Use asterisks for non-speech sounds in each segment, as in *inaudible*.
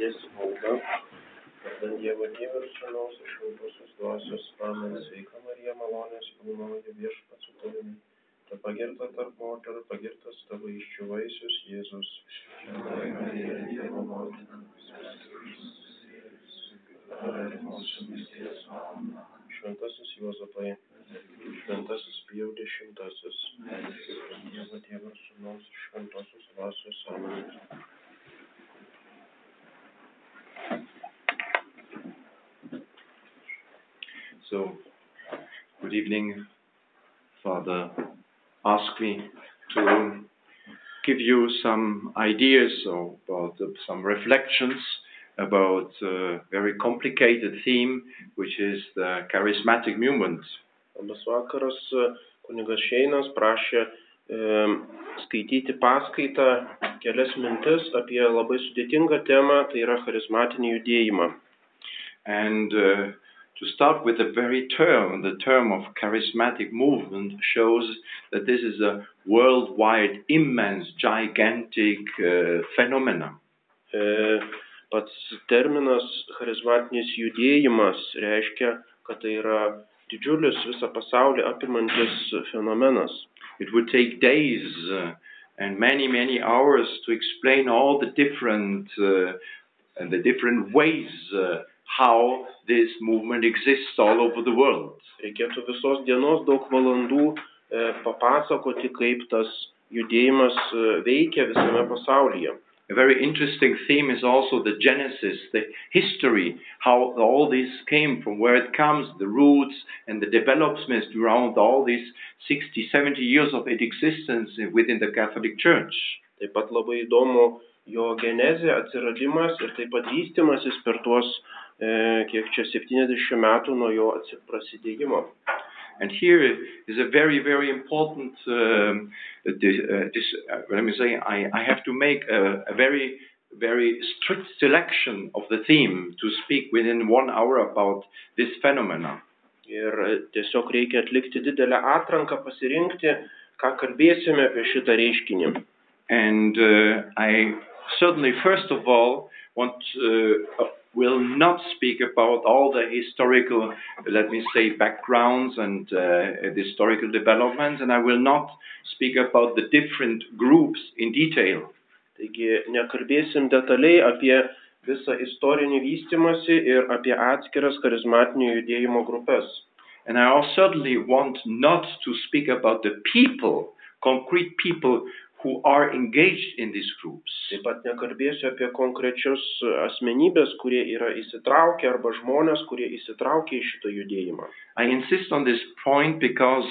pradėsiu maldą. Vardan Dievo Tėvo ir Sūnaus ir Šventosios Dvasios. Amen. Sveika Marija, malonės pilnoji viešpats su tavimi. Te pagirta tarp moterų, pagirtas tavo iščių vaisius Jėzus. Šventoji Marija, Dievo motina, Šventasis Juozapai, Šventasis Pijau dešimtasis, Dievo ir Sūnaus ir Šventosios Dvasios. Amen. So, good evening, Father. Ask me to give you some ideas or about uh, some reflections about a very complicated theme, which is the charismatic movement. Labas vakaras, kunigas Šeinas prašė e, skaityti paskaitą kelias mintis apie labai sudėtingą temą, tai yra charizmatinį judėjimą. And uh, to start with the very term, the term of charismatic movement shows that this is a worldwide, immense, gigantic uh, phenomenon. E, pats terminas charizmatinis judėjimas reiškia, kad tai yra didžiulis visą pasaulį apimantis fenomenas. It would take days uh, and many, many hours to explain all the different uh, and the different ways uh, how this movement exists all over the world. Reikėtų visos dienos daug valandų e, papasakoti, kaip tas judėjimas veikia visame pasaulyje. A very interesting theme is also the genesis, the history, how all this came from, where it comes, the roots and the developments throughout all these 60, 70 years of its existence within the Catholic Church. Taip pat labai įdomu jo genezė, atsiradimas ir taip pat vystimasis per tuos, kiek čia 70 metų nuo jo atsi- prasidėjimo. And here is a very, very important, um, this, uh, this, uh, let me say, I, I have to make a, a very, very strict selection of the theme to speak within one hour about this phenomenon. Ir e, tiesiog reikia atlikti didelę atranką, pasirinkti, ką kalbėsime apie šitą reiškinį. And uh, I certainly, first of all, want uh, will not speak about all the historical, let me say, backgrounds and uh, the historical developments, and I will not speak about the different groups in detail. Taigi nekalbėsim detaliai apie visą istorinį vystimąsi ir apie atskiras charizmatinio judėjimo grupės. And I certainly want not to speak about the people, concrete people who are engaged in these groups. Taip pat nekalbėsiu apie konkrečius asmenybės, kurie yra įsitraukę arba žmonės, kurie įsitraukia į šitą judėjimą. I insist on this point because,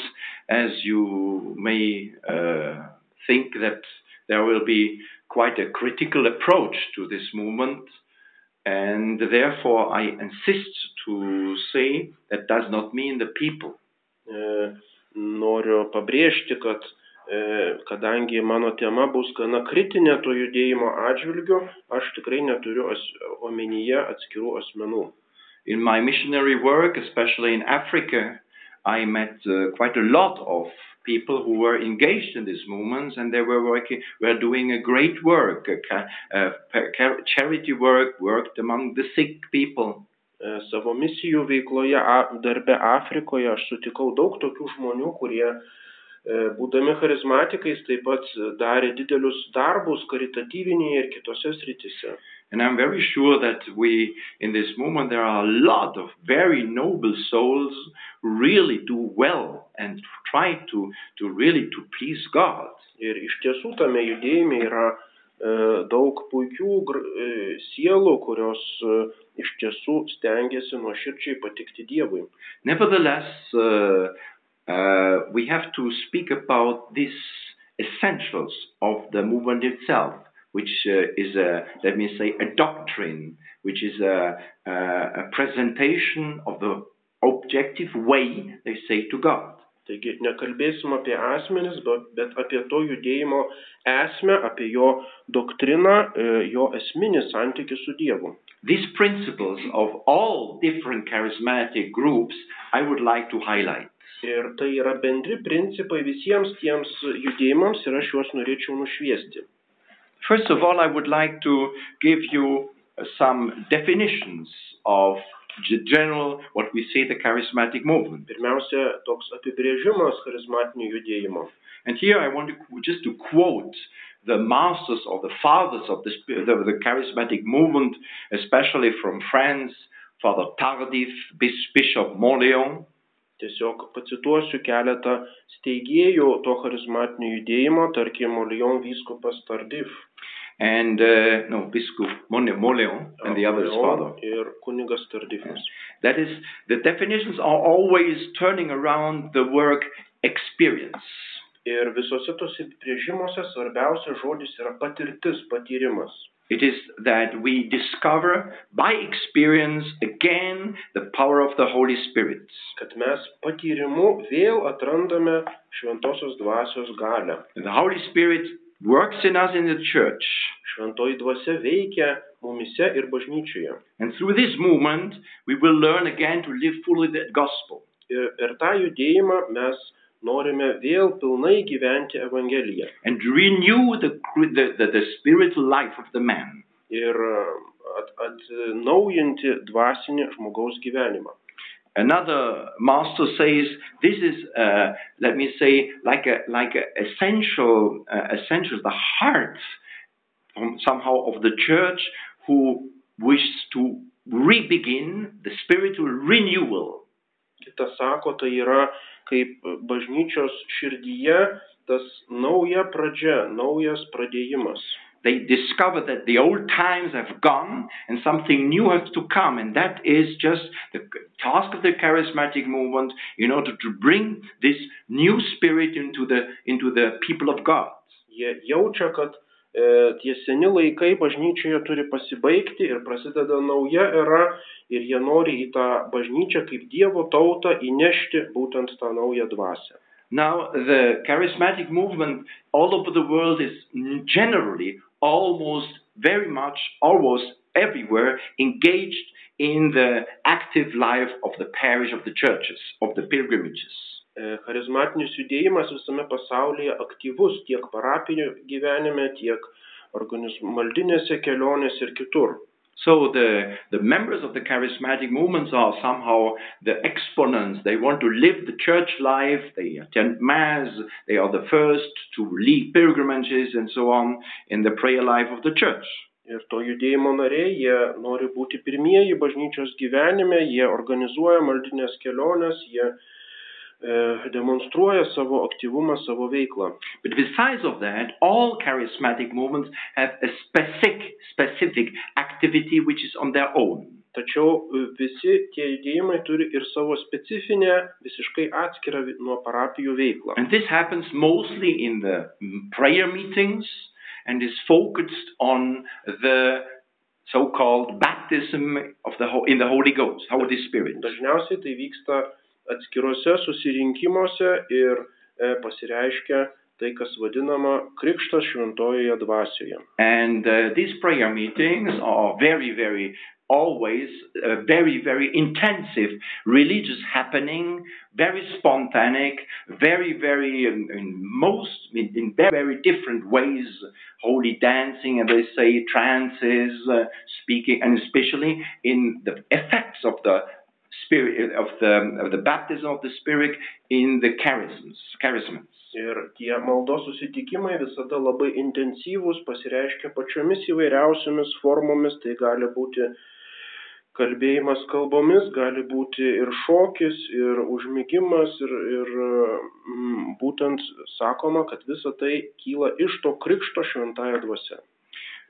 as you may uh, think, that there will be quite a critical approach to this movement, and therefore I insist to say that does not mean the people. E, noriu pabrėžti, kad e, kadangi mano tema bus gana kritinė to judėjimo atžvilgiu, aš tikrai neturiu as, omenyje atskirų asmenų. In my missionary work, especially in Africa, I met uh, quite a lot of people who were engaged in these movements and they were working, were doing a great work, uh, ca- charity work, worked among the sick people. E, Savo misijų veikloje darbe Afrikoje aš sutikau daug tokių žmonių, kurie e, būdami charizmatikais taip pat darė didelius darbus karitatyvinėje ir kitose sritise. And I'm very sure that we, in this movement, there are a lot of very noble souls who really do well and try to, to really to please God. Ir iš tiesų tame judėjime yra e, daug puikių e, sielų, kurios e, iš tiesų stengiasi nuoširdžiai patikti Dievui. Nevertheless, uh, uh, we have to speak about these essentials of the movement itself, which uh, is a, let me say, a doctrine, which is a, a, a presentation of the objective way they say to God. Taigi nekalbėsim apie asmenis, bet, bet apie to judėjimo esmę, apie jo doktriną, jo esminį su Dievu. These principles of all different charismatic groups I would like to highlight. Ir tai yra bendri principai visiems tiems judėjimams ir aš juos norėčiau nušviesti. First of all, I would like to give you some definitions of the general, what we say, the charismatic movement. Pirmiausia, toks apibrėžimas charizmatinio judėjimo. And here I want to just to quote the masters or the fathers of the, the, the charismatic movement, especially from France, Father Tardif, Bis- Bishop Montléon, Tiesiog pacituosiu keletą steigėjų to charizmatinio judėjimo, tarkim, Lyon vyskupas Tardif. and uh, no, Bishop Mon- Montléon, and the other is Father. Ir kunigas Tardifas. That is, the definitions are always turning around the work experience. Ir visose tose apibrėžimuose svarbiausias žodis yra patirtis, patyrimas. It is that we discover by experience again the power of the Holy Spirit. Kad mes patyrimu vėl atrandame šventosios dvasios galę. And the Holy Spirit works in us in the church. Šventoji dvasia veikia mumise ir bažnyčioje. And through this movement, we will learn again to live fully the gospel. Ir per tą judėjimą mes norime vėl pilnai gyventi Evangeliją. and renew the, the, the, the spiritual life of the man. Ir at, atnaujinti dvasinį žmogaus gyvenimą. Another master says this is, uh, let me say, like a like a essential, uh, essential, the heart somehow of the church who wishes to re-begin the spiritual renewal. Kitas sako, tai yra kaip bažnyčios širdyje tas nauja pradžia, naujas pradėjimas. They discover that the old times have gone and something new has to come, and that is just the task of the charismatic movement in order to bring this new spirit into the into the people of God. Jie jaučia, kad tie seni laikai bažnyčioje turi pasibaigti ir prasideda nauja era ir jie nori į tą bažnyčią kaip Dievo tautą įnešti būtent tą naują dvasę. Now, the charismatic movement all over the world is generally almost very much, almost everywhere, engaged in the active life of the parish, of the churches, of the pilgrimages. E, Charizmatinis judėjimas visame pasaulyje aktyvus tiek parapinio gyvenime, tiek maldinėse kelionėse ir kitur. So the, the members of the charismatic movements are somehow the exponents. They want to live the church life, they attend mass, they are the first to lead pilgrimages and so on in the prayer life of the church. Ir to judėjimo nariai, jie nori būti pirmieji bažnyčios gyvenime, jie organizuoja maldinės keliones, jie e, demonstruoja savo aktyvumą, savo veiklą. But besides of that, all charismatic movements have a specific, specific activity which is on their own. Tačiau e, visi tie judėjimai turi ir savo specifinę, visiškai atskirą vi- nuo parapijų veiklą. And this happens mostly in the mm, prayer meetings and is focused on the so-called baptism of the Ho- in the Holy Ghost, Holy Spirit. Dažniausiai tai vyksta atskiruose susirinkimuose ir pasireiškia tai, kas vadinama krikštas šventojoje dvasioje. And uh, these prayer meetings are very, very, always uh, very, very intensive religious happening, very spontaneous, very, very, um, in most, in, in very, very different ways, holy dancing, and they say trances, uh, speaking, and especially in the effects of the spirit, of the, of the baptism of the spirit in the charisms, charisms. Ir tie maldos susitikimai visada labai intensyvūs, pasireiškia pačiomis įvairiausiomis formomis, tai gali būti kalbėjimas kalbomis, gali būti ir šokis, ir užmygimas, ir, ir mm, būtent sakoma, kad visa tai kyla iš to krikšto šventąją dvasę.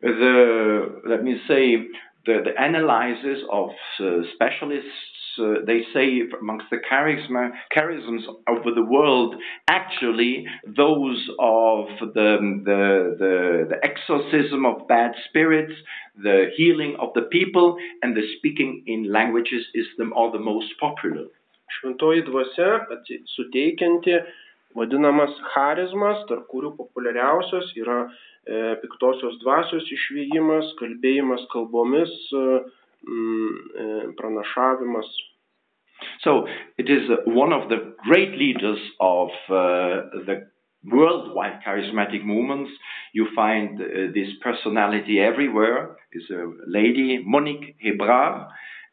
the let me say the, the analysis of uh, specialists uh, they say amongst the charisma, charisms over the world actually those of the, the, the, the exorcism of bad spirits the healing of the people and the speaking in languages is the, are the most popular. Šventoji dvasia suteikianti vadinamas charizmas, tarp kurių populiariausios yra e, piktosios dvasios išvyjimas, kalbėjimas kalbomis, e, pranašavimas. So it is one of the great leaders of uh, the worldwide charismatic movements. You find uh, this personality everywhere. Is a lady, Monique Hebrard,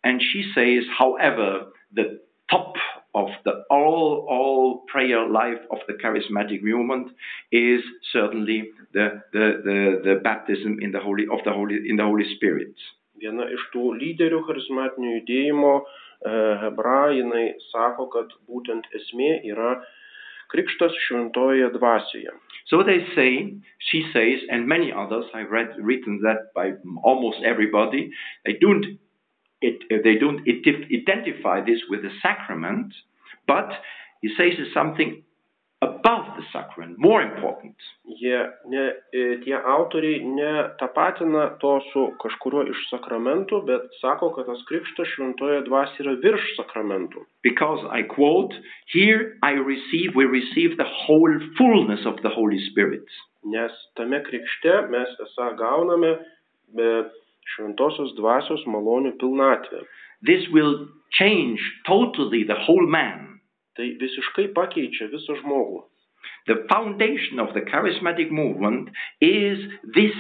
and she says, however, the top of the all all prayer life of the charismatic movement is certainly the the, the, the baptism in the holy of the holy in the Holy Spirit. Viena iš tų lyderių charizmatinio judėjimo, e, Hebra, jinai sako, kad būtent esmė yra krikštas šventojoje dvasioje. So they say, she says, and many others, I've read written that by almost everybody, they don't it, they don't ident- identify this with the sacrament, but he says it's something above the sacrament, more important. Jie, ne, e, tie autoriai netapatina to su kažkuriuo iš sakramentų, bet sako, kad tas krikštas šventoje dvasioje yra virš sakramentų. Because I quote, here I receive, we receive the whole fullness of the Holy Spirit. Nes tame krikšte mes esą gauname be šventosios dvasios malonių pilnatvę. This will change totally the whole man. Tai visiškai pakeičia visą žmogų. The foundation of the charismatic movement is this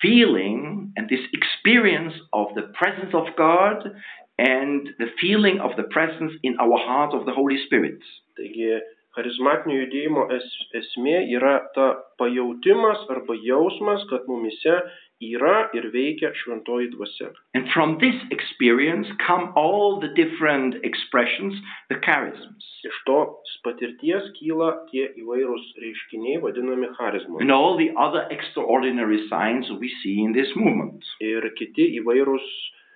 feeling and this experience of the presence of God and the feeling of the presence in our heart of the Holy Spirit. Taigi charizmatinio judėjimo es, esmė yra ta pajautimas arba jausmas, kad mumise yra ir veikia šventoji dvasia. And from this experience come all the different expressions, the charisms. Iš tos patirties kyla tie įvairūs reiškiniai vadinami charizmai. And all the other extraordinary signs we see in this movement. Ir kiti įvairūs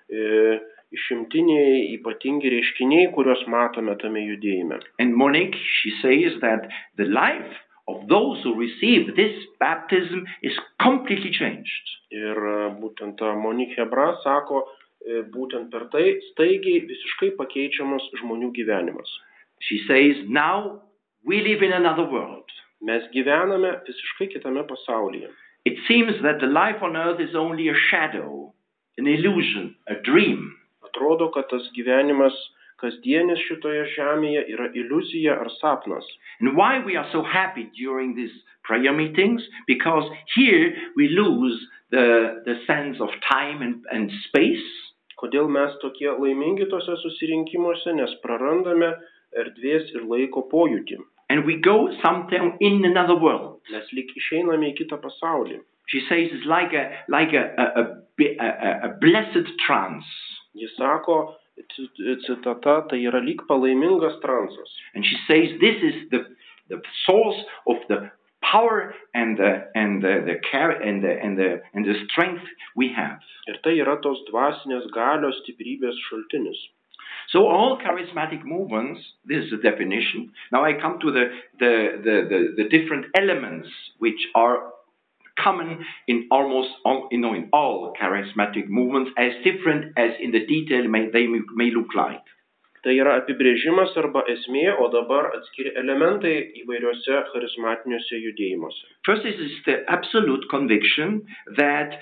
e, išimtiniai, ypatingi reiškiniai, kuriuos matome tame judėjime. And Monique, she says that the life of those who receive this baptism is completely changed. Ir e, būtent ta Monik Hebra sako, e, būtent per tai staigiai visiškai pakeičiamas žmonių gyvenimas. She says, now we live in another world. Mes gyvename visiškai kitame pasaulyje. It seems that the life on earth is only a shadow, an illusion, a dream. Atrodo, kad tas gyvenimas kasdienis šitoje žemėje yra iliuzija ar sapnas. And why we are so happy during these prayer meetings? Because here we lose the, the sense of time and, and space. Kodėl mes tokie laimingi tose susirinkimuose, nes prarandame erdvės ir laiko pojūtį. And we go something in another world. Mes lik išeiname į kitą pasaulį. She says it's like a, like a, a, a, bi- a, a- a blessed trance. Jis sako, ci- citata, tai yra lyg palaimingas transas. And she says this is the, the source of the power and the, and the, the care and the, and, the, and the strength we have. Ir tai yra tos dvasinės galios stiprybės šaltinis. So all charismatic movements, this is the definition. Now I come to the, the, the, the, the different elements which are common in almost all, you know, in all charismatic movements, as different as in the detail may, they may look like. Tai yra apibrėžimas arba esmė, o dabar atskiri elementai įvairiuose charizmatiniuose judėjimuose. First is is the absolute conviction that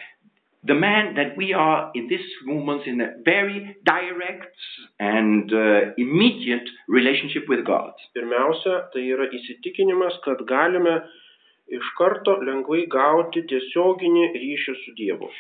the man that we are in this movement in a very direct and uh, immediate relationship with God. Pirmiausia, tai yra įsitikinimas, kad galime iš karto lengvai gauti tiesioginį ryšį su Dievu.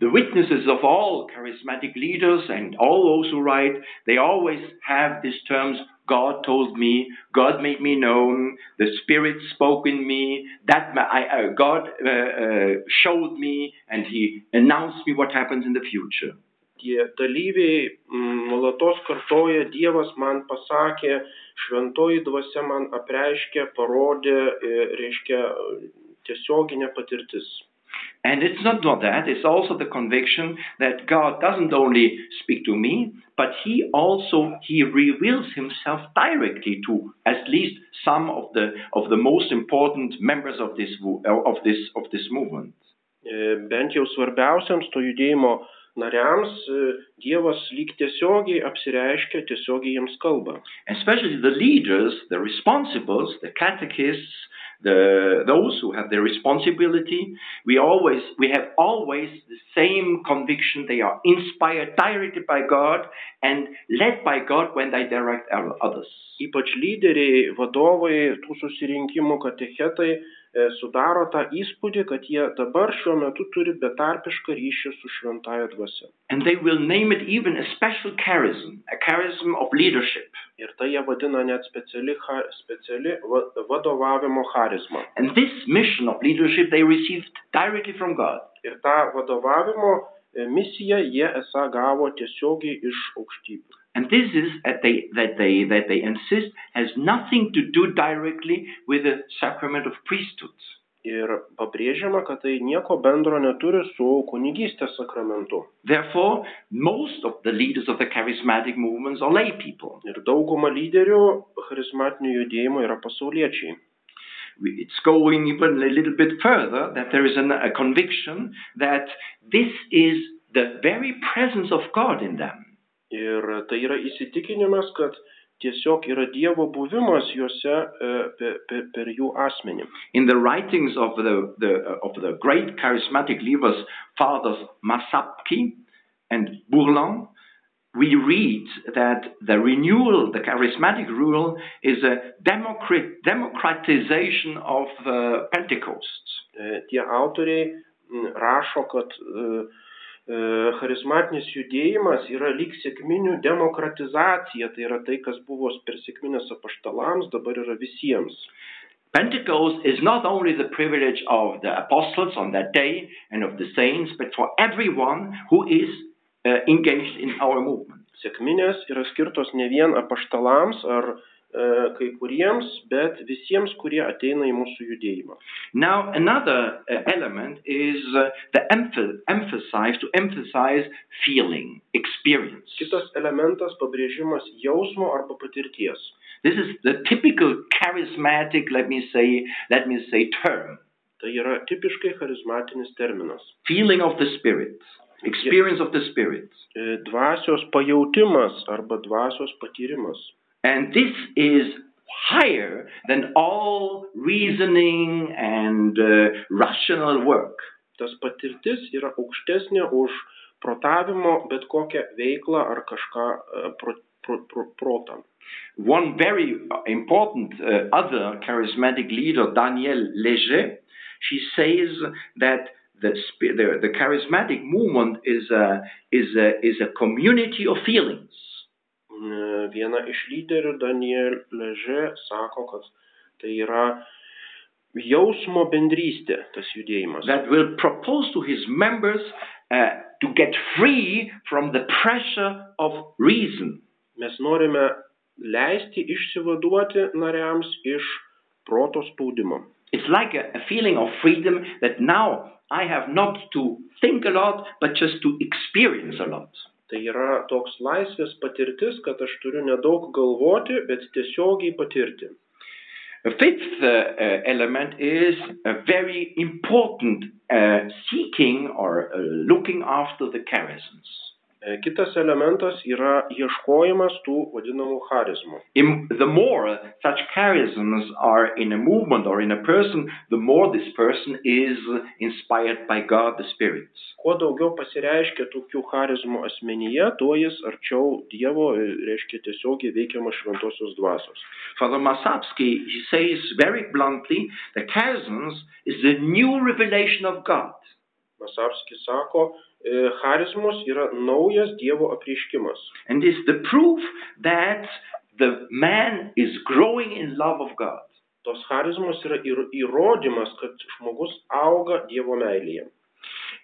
The witnesses of all charismatic leaders and all those who write, they always have these terms God told me, God made me known, the Spirit spoke in me, that I, uh, God uh, uh, showed me, and He announced me what happens in the future. Tie dalyviai mm, nuolatos kartoja, Dievas man pasakė, šventoji dvasia man apreiškė, parodė, e, reiškia tiesioginė patirtis. And it's not not that, it's also the conviction that God doesn't only speak to me, but He also He reveals Himself directly to at least some of the of the most important members of this wo- of this of this movement. E, Bent jau svarbiausiams to judėjimo nariams e, Dievas lyg tiesiogiai apsireiškia, tiesiogiai jiems kalba. Especially the leaders, the responsibles, the catechists, the those who have the responsibility. We always we have always the same conviction. They are inspired directly by God and led by God when they direct others. Ypač lyderiai, vadovai, tų susirinkimų katechetai sudaro tą įspūdį, kad jie dabar šiuo metu turi betarpišką ryšį su šventaja dvasia. And they will name it even a special charism, a charism of leadership. Ir tai jie vadina net speciali, speciali va- vadovavimo charizma. And this mission of leadership they received directly from God. Ir tą vadovavimo e, misiją jie esą gavo tiesiogiai iš aukštybių. And this is that they, that they, that they insist has nothing to do directly with the sacrament of priesthood. Ir pabrėžiama, kad tai nieko bendro neturi su kunigystės sakramentu. Therefore, most of the leaders of the charismatic movements are lay people. Ir dauguma lyderių charizmatinių judėjimų yra pasauliečiai. It's going even a little bit further that there is an, a conviction that this is the very presence of God in them. Ir tai yra įsitikinimas, kad tiesiog yra Dievo buvimas juose per, per, per jų asmenį. In the writings of the, the, of the great charismatic leaders, Fathers Masapki and Bourlan, we read that the renewal, the charismatic rule, is a democrat, democratization of uh, Pentecost. E, Tie autoriai rašo, kad e, charizmatinis judėjimas yra lyg sėkminių demokratizacija, tai yra tai, kas buvo per sėkminės apaštalams, dabar yra visiems. Pentecost is not only the privilege of the apostles on that day and of the saints, but for everyone who is uh, engaged in our movement. Sėkminės yra skirtos ne vien apaštalams ar e, kai kuriems, bet visiems, kurie ateina į mūsų judėjimą. Now, another uh, element is uh, the emph- emphasize to emphasize feeling, experience. Kitas elementas pabrėžimas jausmo arba patirties. This is the typical charismatic, let me say, let me say, term. Tai yra tipiškai charizmatinis terminas. Feeling of the spirit, experience of the spirit. E, Dvasios pajautimas arba dvasios patyrimas. And this is higher than all reasoning and uh, rational work. Tas patirtis yra aukštesnė už protavimo bet kokią veiklą ar kažką pro, pro, pro, protą. One very important uh, other charismatic leader, Danielle Léger, she says that the, the, the charismatic movement is a, is, a, is a community of feelings. E, Viena iš lyderių, Daniel Leže, sako, kad tai yra jausmo bendrystė, tas judėjimas. that will propose to his members uh, to get free from the pressure of reason. Mes norime leisti išsivaduoti nariams iš proto spaudimo. It's like a, a feeling of freedom that now I have not to think a lot, but just to experience a lot. Tai yra toks laisvės patirtis, kad aš turiu nedaug galvoti, bet tiesiogiai patirti. A fifth uh, element is a very important uh, seeking or uh, looking after the charisms. E, Kitas elementas yra ieškojimas tų vadinamų charizmų. The more such charisms are in a movement or in a person, the more this person is inspired by God the Spirit. Kuo daugiau pasireiškia tokių charizmų asmenyje, tuo jis arčiau Dievo, e, reiškia tiesiogiai veikiama šventosios dvasios. Father Masapsky he says very bluntly, the charisms is the new revelation of God. Masapskis sako, charizmos yra naujas Dievo apreiškimas. and is the proof that the man is growing in love of God. Tos charizmos yra ir- įrodymas, kad žmogus auga Dievo meilėje.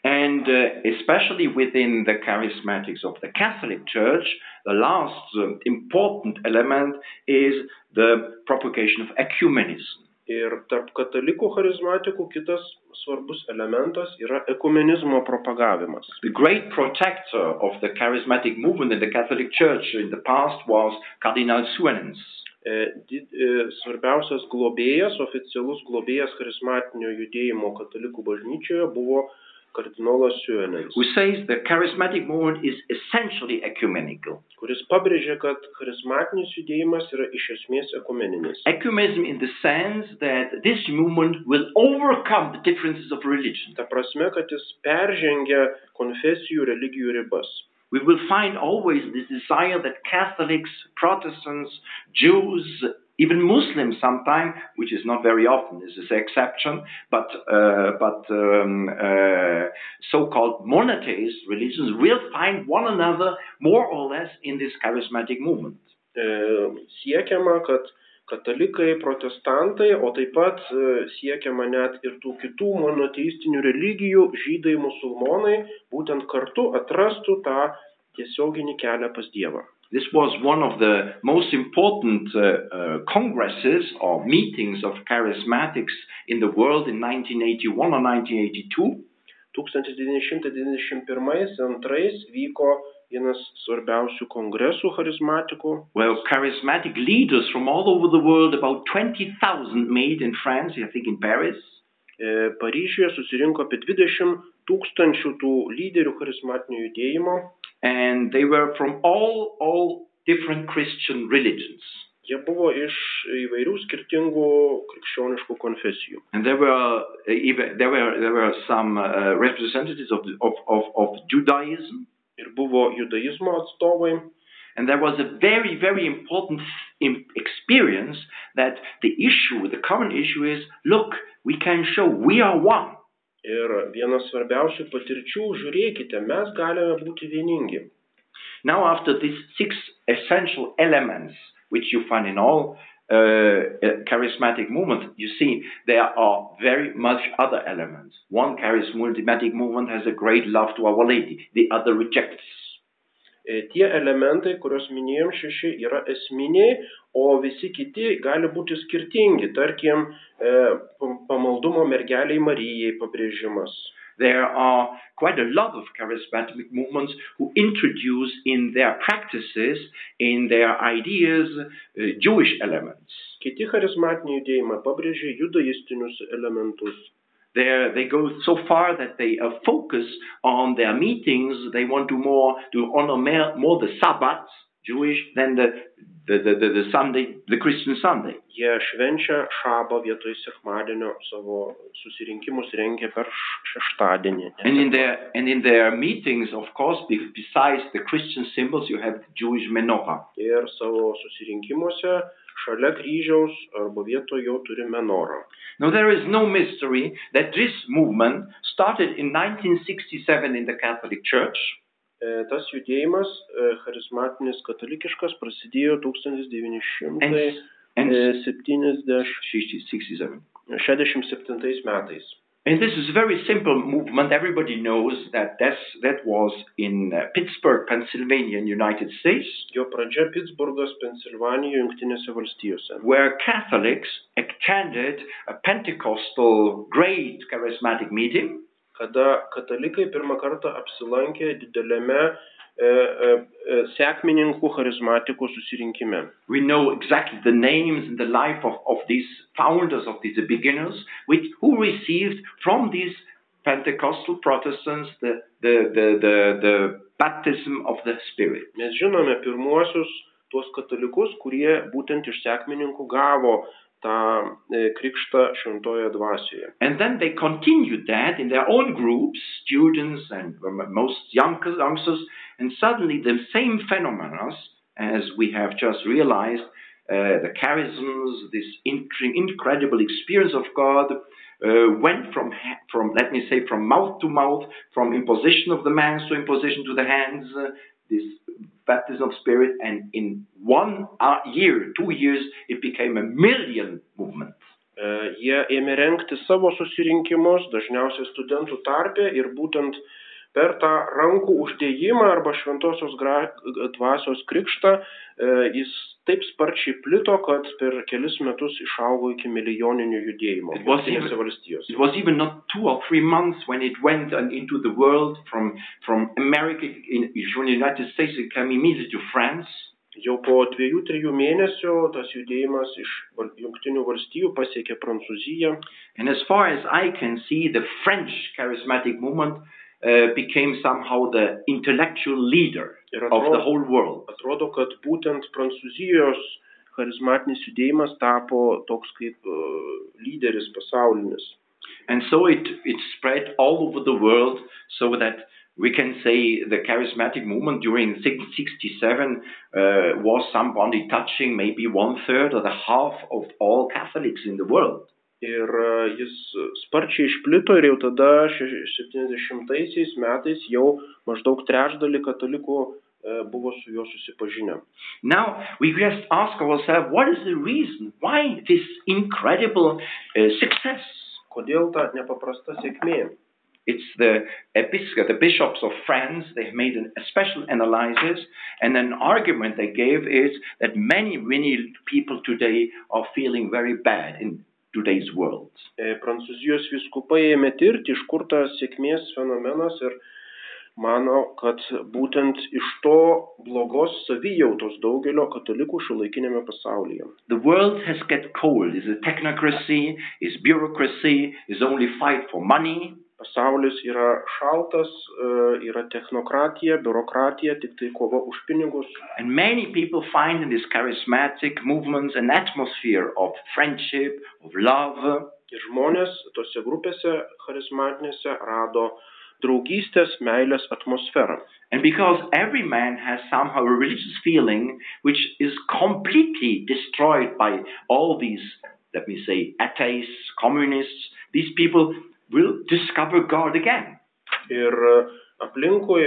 And uh, especially within the charismatics of the Catholic Church, the last uh, important element is the propagation of ecumenism. Ir tarp katalikų charizmatikų kitas svarbus elementas yra ekumenizmo propagavimas. The great protector of the charismatic movement in the Catholic Church in the past was Cardinal Suenens. E, e, Svarbiausias globėjas, oficialus globėjas charizmatinio judėjimo katalikų bažnyčioje buvo kardinolas Siuenelis, who says the charismatic movement is essentially ecumenical. kuris pabrėžė, kad charizmatinis judėjimas yra iš esmės ekumeninis. Ecumenism in the sense that this movement will overcome the differences of religion. Ta prasme, kad jis peržengia konfesijų, religijų ribas. We will find always this desire that Catholics, Protestants, Jews, even Muslims sometimes, which is not very often, this is an exception, but, uh, but um, uh, so-called monotheist religions will find one another more or less in this charismatic movement. E, siekiama, kad katalikai, protestantai, o taip pat e, siekiama net ir tų kitų monoteistinių religijų, žydai, musulmonai, būtent kartu atrastų tą tiesioginį kelią pas Dievą. This was one of the most important uh, uh, congresses or meetings of charismatics in the world in 1981 or 1982. 1991-2002 vyko vienas svarbiausių kongresų charizmatikų, Well, charismatic leaders from all over the world, about 20,000 made in France, I think in Paris. E, Paryžiuje susirinko apie 20 tūkstančių tų lyderių charizmatinio judėjimo. And they were from all, all different Christian religions. Jie buvo iš įvairių skirtingų krikščioniškų konfesijų. And there were, uh, even, there were, there were some uh, representatives of, of, of, of Judaism. Ir buvo judaizmo atstovai. And there was a very, very important experience that the issue, the current issue is look, we can show we are one. Ir vienas svarbiausių patirčių, žiūrėkite, mes galime būti vieningi. Now, after these six essential elements, which you find in all uh, uh, charismatic movements, you see there are very much other elements. One charismatic movement has a great love to Our Lady, the other rejects. E, Tie elementai, kuriuos minėjom šeši, yra esminiai, o visi kiti gali būti skirtingi. Tarkim, e, pam- pamaldumo mergeliai Marijai pabrėžimas. There are quite a lot of charismatic movements who introduce in their practices, in their ideas, uh, Jewish elements. Kiti charizmatiniai judėjimai pabrėžia judaistinius elementus. They go so far that they uh, focus on their meetings. They want to more to honor more, the Sabbath, Jewish, than the the, the, the, the Sunday, the Christian Sunday. Jie švenčia šabą vietoj sekmadienio, savo susirinkimus rengia per šeštadienį. And in their and in their meetings, of course, besides the Christian symbols, you have the Jewish menorah. Ir savo susirinkimuose šalia kryžiaus arba vietoj jo turi menorą. Now, there is no mystery that this movement started in 1967 in the Catholic Church, E, Tas judėjimas e, charizmatinis katalikiškas prasidėjo and, and 1967 67. metais. And this is a very simple movement. Everybody knows that that was in uh, Pittsburgh, Pennsylvania, in United States, Jo pradžia Pittsburgas, Pensilvanijoje, Junktinėse valstijose. where Catholics attended a Pentecostal great charismatic meeting. kada katalikai pirmą kartą apsilankė dideliame e, sekmininkų charizmatikų susirinkime. We know exactly the names and the life of, of these founders, of these beginners, which, who received from these Pentecostal Protestants the, the, the, the, the baptism of the Spirit. Mes žinome pirmuosius tuos katalikus, kurie būtent iš sekmininkų gavo tą e, krikštą šventoje dvasioje. And then they continued that in their own groups, students and m- most young- youngsters, and suddenly the same phenomena, as we have just realized, uh, the charisms, this incre- incredible experience of God, uh, went from, from, let me say, from mouth to mouth, from imposition of the hands to imposition to the hands, uh, this baptism of spirit, and in one uh, year, two years, it became a million movement. E, Jie ėmė renkti savo susirinkimus, dažniausiai studentų tarpe ir būtent per tą rankų uždėjimą arba šventosios gra- dvasios krikštą e, jis taip sparčiai plito, kad per kelis metus išaugo iki milijoninio judėjimo. It was Jungtinėse even- valstijose. It was even not two or three months when it went into the world from from America in from the United States. It came immediately to France, Jau po dviejų, trijų mėnesių tas judėjimas iš Junktinių valstijų pasiekė Prancūziją. And as far as I can see, the French charismatic movement uh, became somehow the intellectual leader Ir of the whole world. atrodo, kad būtent Prancūzijos charizmatinis judėjimas tapo toks kaip uh, lyderis pasaulinis. And so it, it spread all over the world so that we can say the charismatic movement during 1667 uh, was somebody touching maybe one third or the half of all Catholics in the world. Ir jis sparčiai išplito ir jau tada 70-aisiais metais jau maždaug trečdalį katalikų buvo su juo susipažinę. Now we just ask ourselves what is the reason why this incredible uh, success? Kodėl ta nepaprasta sėkmė? It's the episcopate, the bishops of France. They've made an, a special analysis, and an argument they gave is that many, many people today are feeling very bad in today's world. E, Prancūzijos viskupai ėmė tirti, iš kur tas sėkmės fenomenas ir mano, kad būtent iš to blogos savijautos daugelio katalikų šiuolaikinėme pasaulyje. The world has got cold. Is a technocracy, is bureaucracy, is only fight for money. Pasaulis yra šaltas, yra technokratija, biurokratija, tik tai kova už pinigus. And many people find in this charismatic movements an atmosphere of friendship, of love, Ir žmonės tose grupėse charizmatinėse rado draugystės, meilės atmosferą. And because every man has somehow a religious feeling which is completely destroyed by all these, let me say, atheists, communists, these people will discover God again. Ir aplinkui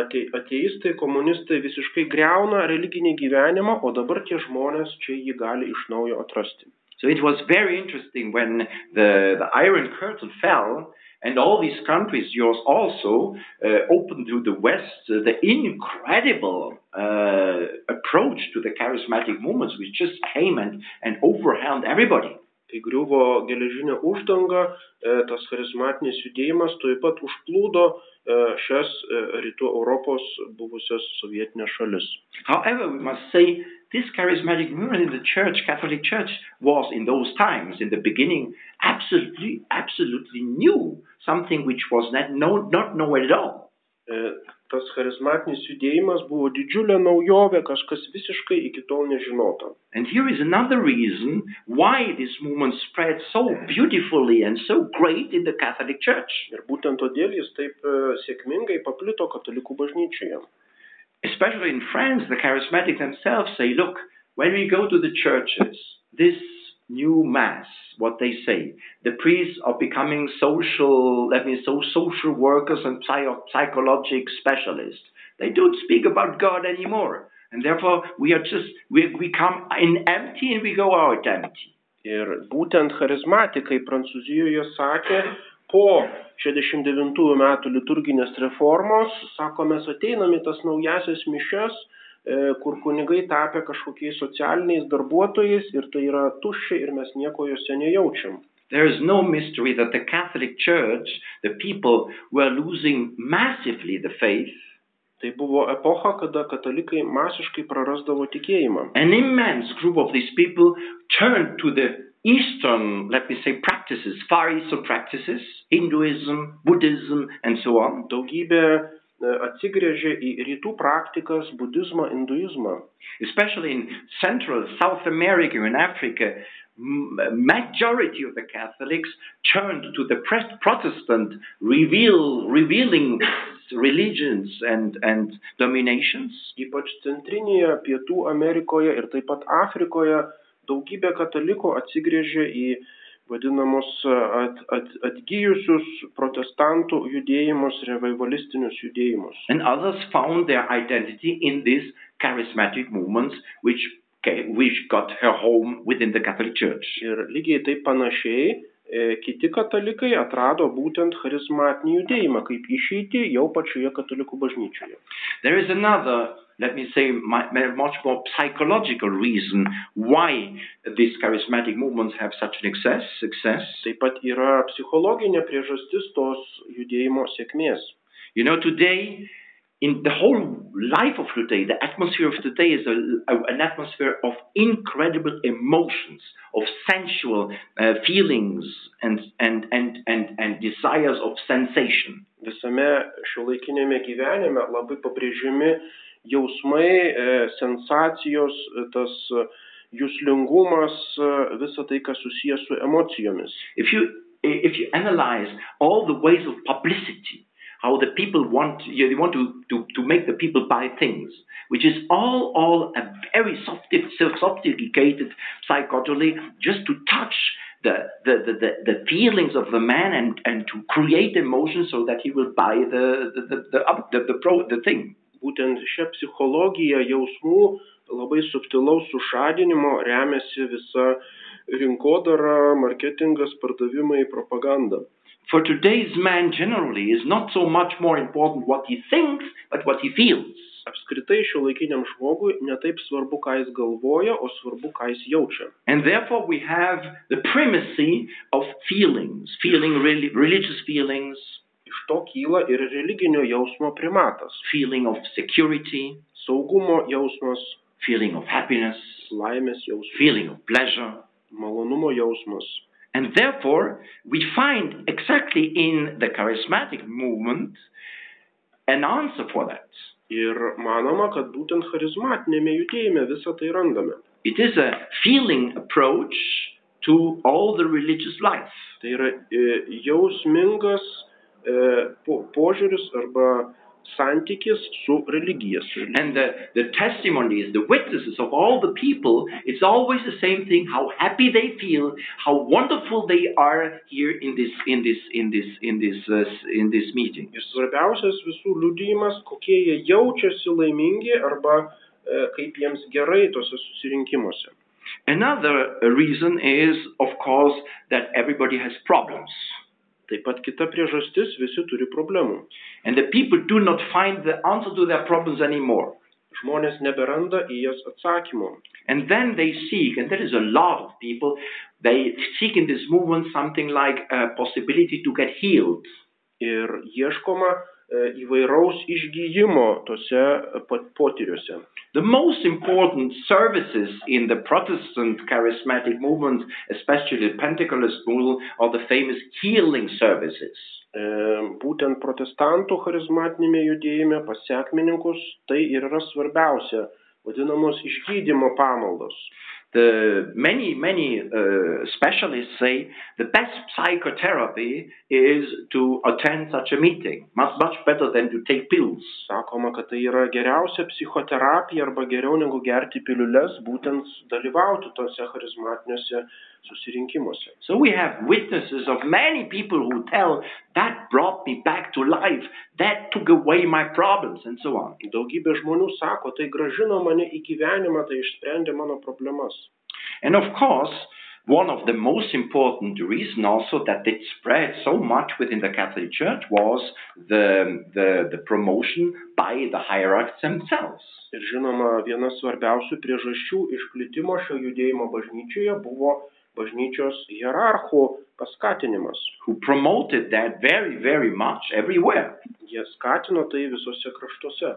ate, ateistai, komunistai visiškai greuna religinį gyvenimą, o dabar tie žmonės čia jį gali iš naujo atrasti. So it was very interesting when the, the Iron Curtain fell and all these countries, yours also, uh, opened to the West uh, the incredible uh, approach to the charismatic movements, which just came and, and overwhelmed everybody. Kai griuvo geležinė uždanga, e, tas charizmatinis judėjimas taip pat užplūdo e, šias e, rytų Europos buvusias sovietinės šalis. However, we must say this charismatic movement in the church, Catholic Church, was in those times, in the beginning, absolutely, absolutely new, something which was not, known, not known at all. E, Tas charizmatinis judėjimas buvo didžiulė naujovė, kažkas visiškai iki tol nežinota. And here is another reason why this movement spread so beautifully and so great in the Catholic Church. Ir būtent todėl jis taip e, sėkmingai paplito katalikų bažnyčioje. Especially in France, the charismatic themselves say, look, when we go to the churches, this new mass, what they say, the priests are becoming social, let me so social workers and psycho- psychologic specialists. They don't speak about God anymore. And therefore, we are just, we, we come in empty and we go out empty. Ir būtent charizmatikai Prancūzijoje sakė, po 69 metų liturginės reformos, sako, mes ateiname tas naujasias mišes, kur kunigai tapę kažkokiais socialiniais darbuotojais ir tai yra tuščia ir mes nieko juose nejaučiam. There is no mystery that the Catholic Church, the people were losing massively the faith. Tai buvo epocha, kada katalikai masiškai prarasdavo tikėjimą. An immense group of these people turned to the Eastern, let me say, practices, Far Eastern practices, Hinduism, Buddhism, and so on. Daugybė e, atsigrėžė į rytų praktikas, budizmą, hinduizmą. Especially in Central, South America, and Africa, majority of the Catholics turned to the Protestant, reveal, revealing religions and, and dominations. Ypač centrinėje Pietų Amerikoje ir taip pat Afrikoje daugybė katalikų atsigrėžė į vadinamus at, at, atgyjusius protestantų judėjimus, revivalistinius judėjimus. And others found their identity in these charismatic movements, which, ca- which got her home within the Catholic Church. Ir lygiai taip panašiai e, kiti katalikai atrado būtent charizmatinį judėjimą kaip išeitį jau pačioje katalikų bažnyčioje. There is another, let me say, mi- mi- much more psychological reason why these charismatic movements have such an success. success. Taip pat yra psichologinė priežastis tos judėjimo sėkmės. You know, today in the whole life of today, the atmosphere of today is a, a- an atmosphere of incredible emotions, of sensual uh, feelings and, and, and, and, and desires of sensation. Visame šiuolaikinėme gyvenime labai pabrėžiami jausmai, sensacijos, tas juslingumas, e, visa tai, kas susijęs su emocijomis. If you, if you analyze all the ways of publicity, how the people want, you they want to, to, to make the people buy things, which is all, all a very sophistic- sophisticated psychology just to touch the, the, the, the, feelings of the man and, and to create emotions so that he will buy the, the, the, the, the, the, pro, the thing. Būtent šią psichologiją jausmų labai subtilaus sušadinimo remiasi visa rinkodara, marketingas, pardavimai, propaganda. For today's man generally is not so much more important what he thinks, but what he feels. Apskritai šiuolaikiniam žmogui netaip svarbu, ką jis galvoja, o svarbu, ką jis jaučia. And therefore, we have the primacy of feelings, feeling religious feelings, Iš to kyla ir religinio jausmo primatas. feeling of security, Saugumo jausmas, feeling of happiness, laimės jausmas, feeling of pleasure. malonumo jausmas. And therefore, we find exactly in the charismatic movement an answer for that. Ir manoma, kad būtent charizmatinėme judėjime visą tai randame. It is a feeling approach to all the religious life. Tai yra e, jausmingas požiūris arba santykis su religija. Su religija. And the, the testimonies, the witnesses of all the people, it's always the same thing, how happy they feel, how wonderful they are here in this, in this, in this, in this, uh, in this meeting. Ir svarbiausias visų liudijimas, kokie jie jaučiasi laimingi arba e, kaip jiems gerai tose susirinkimuose. Another uh, reason is, of course, that everybody has problems. Taip pat kita priežastis, visi turi problemų. And the people do not find the answer to their problems anymore. Žmonės neberanda į jas atsakymų. And then they seek, and there is a lot of people, they seek in this movement something like a possibility to get healed. Ir ieškoma e, įvairaus išgyjimo tose pat- potyriuose. The most important services in the Protestant charismatic movement, especially the Pentecostal movement, are the famous healing services. E, Būtent protestantų charizmatinėme judėjime pas sekmininkus tai ir yra svarbiausia, vadinamos išgydymo pamaldos. The many, many uh, specialists say the best psychotherapy is to attend such a meeting, much, much better than to take pills. Sakoma, kad tai yra geriausia psichoterapija arba geriau negu gerti piliules, būtent dalyvauti tose charizmatiniuose susirinkimuose. So we have witnesses of many people who tell that brought me back to life, that took away my problems, and so on. Daugybė žmonių sako, tai gražino mane į gyvenimą, tai išsprendė mano problemas. And of course, one of the most important reasons also that it spread so much within the Catholic Church was the, the, the promotion by the hierarchs themselves. Ir žinoma, viena svarbiausių priežasčių išplitimo šio judėjimo bažnyčioje buvo bažnyčios hierarchų paskatinimas. who promoted that very, very much everywhere. Jie skatino tai visose kraštuose.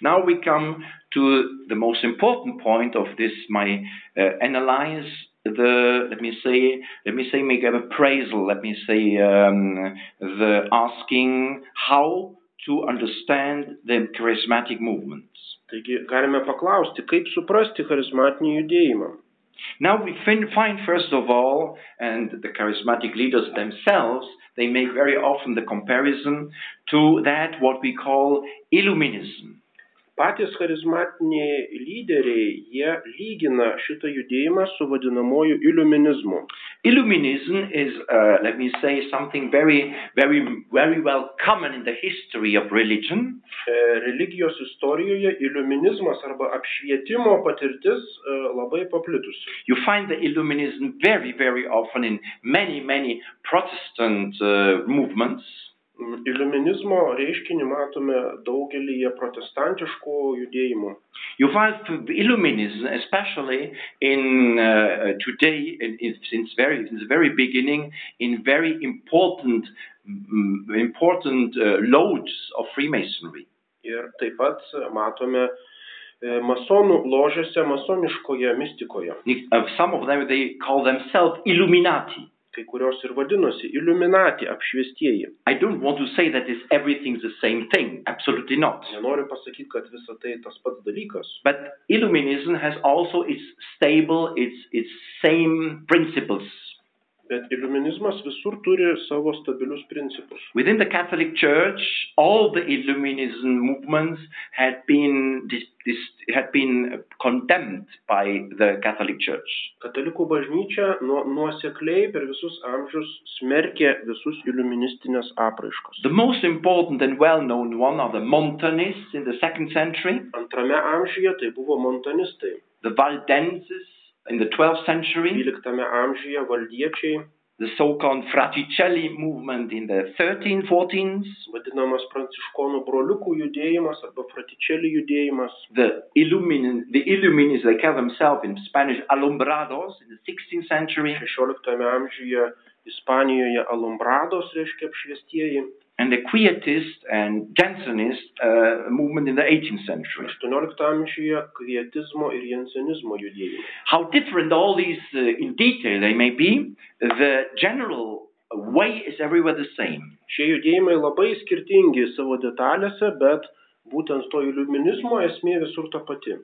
Now we come to the most important point of this, my uh, analyze the, let me say, let me say, make an appraisal, let me say, um, the asking how to understand the charismatic movements. Taigi galime paklausti, kaip suprasti charizmatinį judėjimą. Now we fin- find, first of all, and the charismatic leaders themselves, they make very often the comparison to that what we call illuminism. Patys charizmatiniai lyderiai, jie lygina šitą judėjimą su vadinamoju iliuminizmu. Illuminism is, uh, let me say, something very, very, very well common in the history of religion. E, Religijos istorijoje iliuminizmas arba apšvietimo patirtis e, labai paplitusi. You find the Illuminism very, very often in many, many Protestant uh, movements. Iliuminizmo reiškinį matome daugelį protestantiškų judėjimų. You find Illuminism, especially in uh, today, in, in, since very since the very beginning, in very important, mm, important uh, loads of Freemasonry. ir taip pat matome e, masonų ložėse, masoniškoje mistikoje. Uh, some of them, they call themselves Illuminati. Kai kurios ir vadinosi iliuminati apšviestieji. I don't want to say that is everything's the same thing. Absolutely not. Nenoriu pasakyti, kad visa tai tas pats dalykas. But Illuminism has also its stable, its its same principles. Bet iliuminizmas visur turi savo stabilius principus. Within the Catholic Church, all the Illuminism movements had been dis, dis, had been condemned by the Catholic Church. Katalikų bažnyčia nuo, nuosekliai per visus amžius smerkė visus iliuministinės apraiškos. The most important and well-known one are the Montanists in the second century, Antrame amžiuje tai buvo montanistai. the Valdenses in the 12th century, 12 amžiuje valdiečiai, the so-called Fraticelli movement in the 13th, 14th, vadinamas pranciškonų broliukų judėjimas arba fratičelį judėjimas. the Illumin the Illuminists, they call themselves in Spanish Alumbrados in the 16th century, 16 amžiuje Ispanijoje alumbrados reiškia apšviestieji. And the Quietist and Jansenist uh, movement in the 18th century. 18 amžiuje kvietizmo ir. How different all these uh, in detail they may be, the general way is everywhere the same. Šie judėjimai labai skirtingi savo detalėse, bet būtent to iliuminizmo esmė visur ta pati.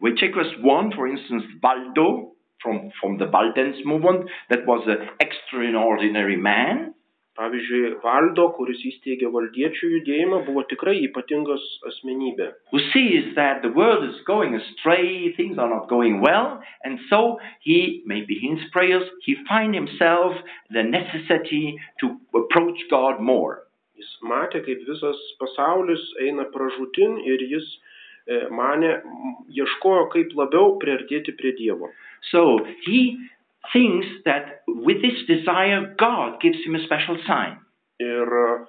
We take just one, for instance, Baldo from, from the Valdens movement, that was an extraordinary man. Pavyzdžiui, Valdo, kuris įsteigė valdiečių judėjimą, buvo tikrai ypatingas asmenybė. who sees that the world is going astray, things are not going well, and so he, maybe in his prayers, he find himself the necessity to approach God more. Jis matė, kaip visas pasaulis eina pražutin ir jis e, mane, ieškojo, kaip labiau priartėti prie Dievo. So he thinks that with this desire, God gives him a special sign. Ir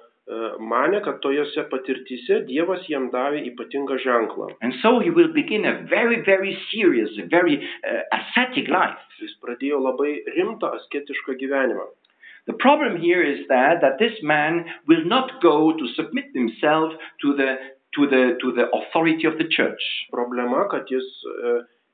mane, kad tojose patirtyse Dievas jam davė ypatingą ženklą. And so he will begin a very, very serious, very uh, ascetic life. Jis pradėjo labai rimtą asketišką gyvenimą. The problem here is that, that this man will not go to submit himself to the, to, the, to the authority of the church. Problema, kad jis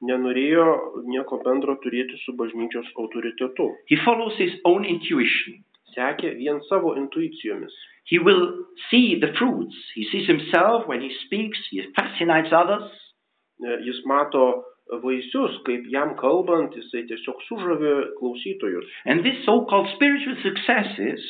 nenorėjo nieko bendro turėti su bažnyčios autoritetu. He follows his own intuition. Sekė vien savo intuicijomis. He will see the fruits. He sees himself when he speaks, he fascinates others. Jis mato vaisius, kaip jam kalbant, jisai tiesiog sužavė klausytojus. And these so called spiritual successes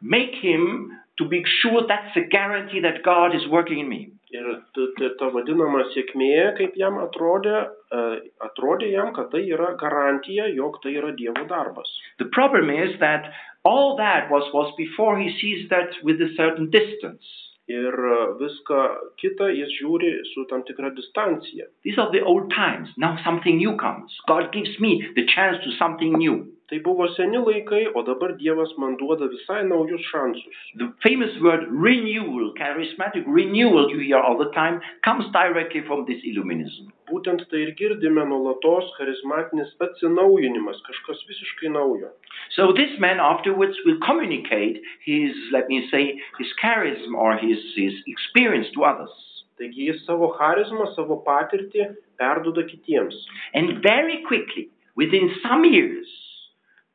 make him to be sure that's a guarantee that God is working in me. Ir ta- ta- ta vadinama sėkmė, kaip jam atrodė, e, atrodė jam, kad tai yra garantija, jog tai yra Dievo darbas. The problem is that all that was, was before he sees that with a certain distance. Ir e, viską kitą jis žiūri su tam tikra distancija. These are the old times. Now something new comes. God gives me the chance to something new. Tai buvo seni laikai, o dabar Dievas man duoda visai naujus šansus. The famous word renewal, charismatic renewal you hear all the time, comes directly from this Illuminism. Būtent tai ir girdime nuolatos charizmatinis atsinaujinimas, kažkas visiškai naujo. So this man afterwards will communicate his, let me say, his charism or his, his experience to others. Taigi jis savo charizmą, savo patirtį perduoda kitiems. And very quickly, within some years,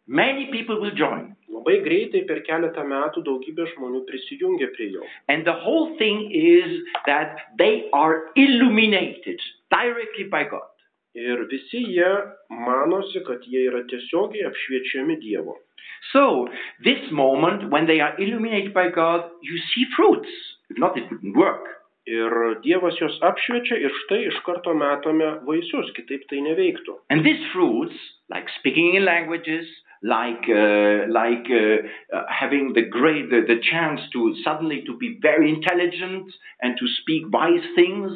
many people will join. Labai greitai per keletą metų daugybė žmonių prisijungia prie jo. And the whole thing is that they are illuminated directly by God. Ir visi jie manosi, kad jie yra tiesiogiai apšviečiami Dievo. So, this moment, when they are illuminated by God, you see fruits. If not, it wouldn't work. Ir Dievas juos apšviečia ir štai iš karto matome vaisius, kitaip tai neveiktų. And these fruits, like speaking in languages, like uh, like uh, uh, having the great the, the chance to suddenly to be very intelligent and to speak wise things,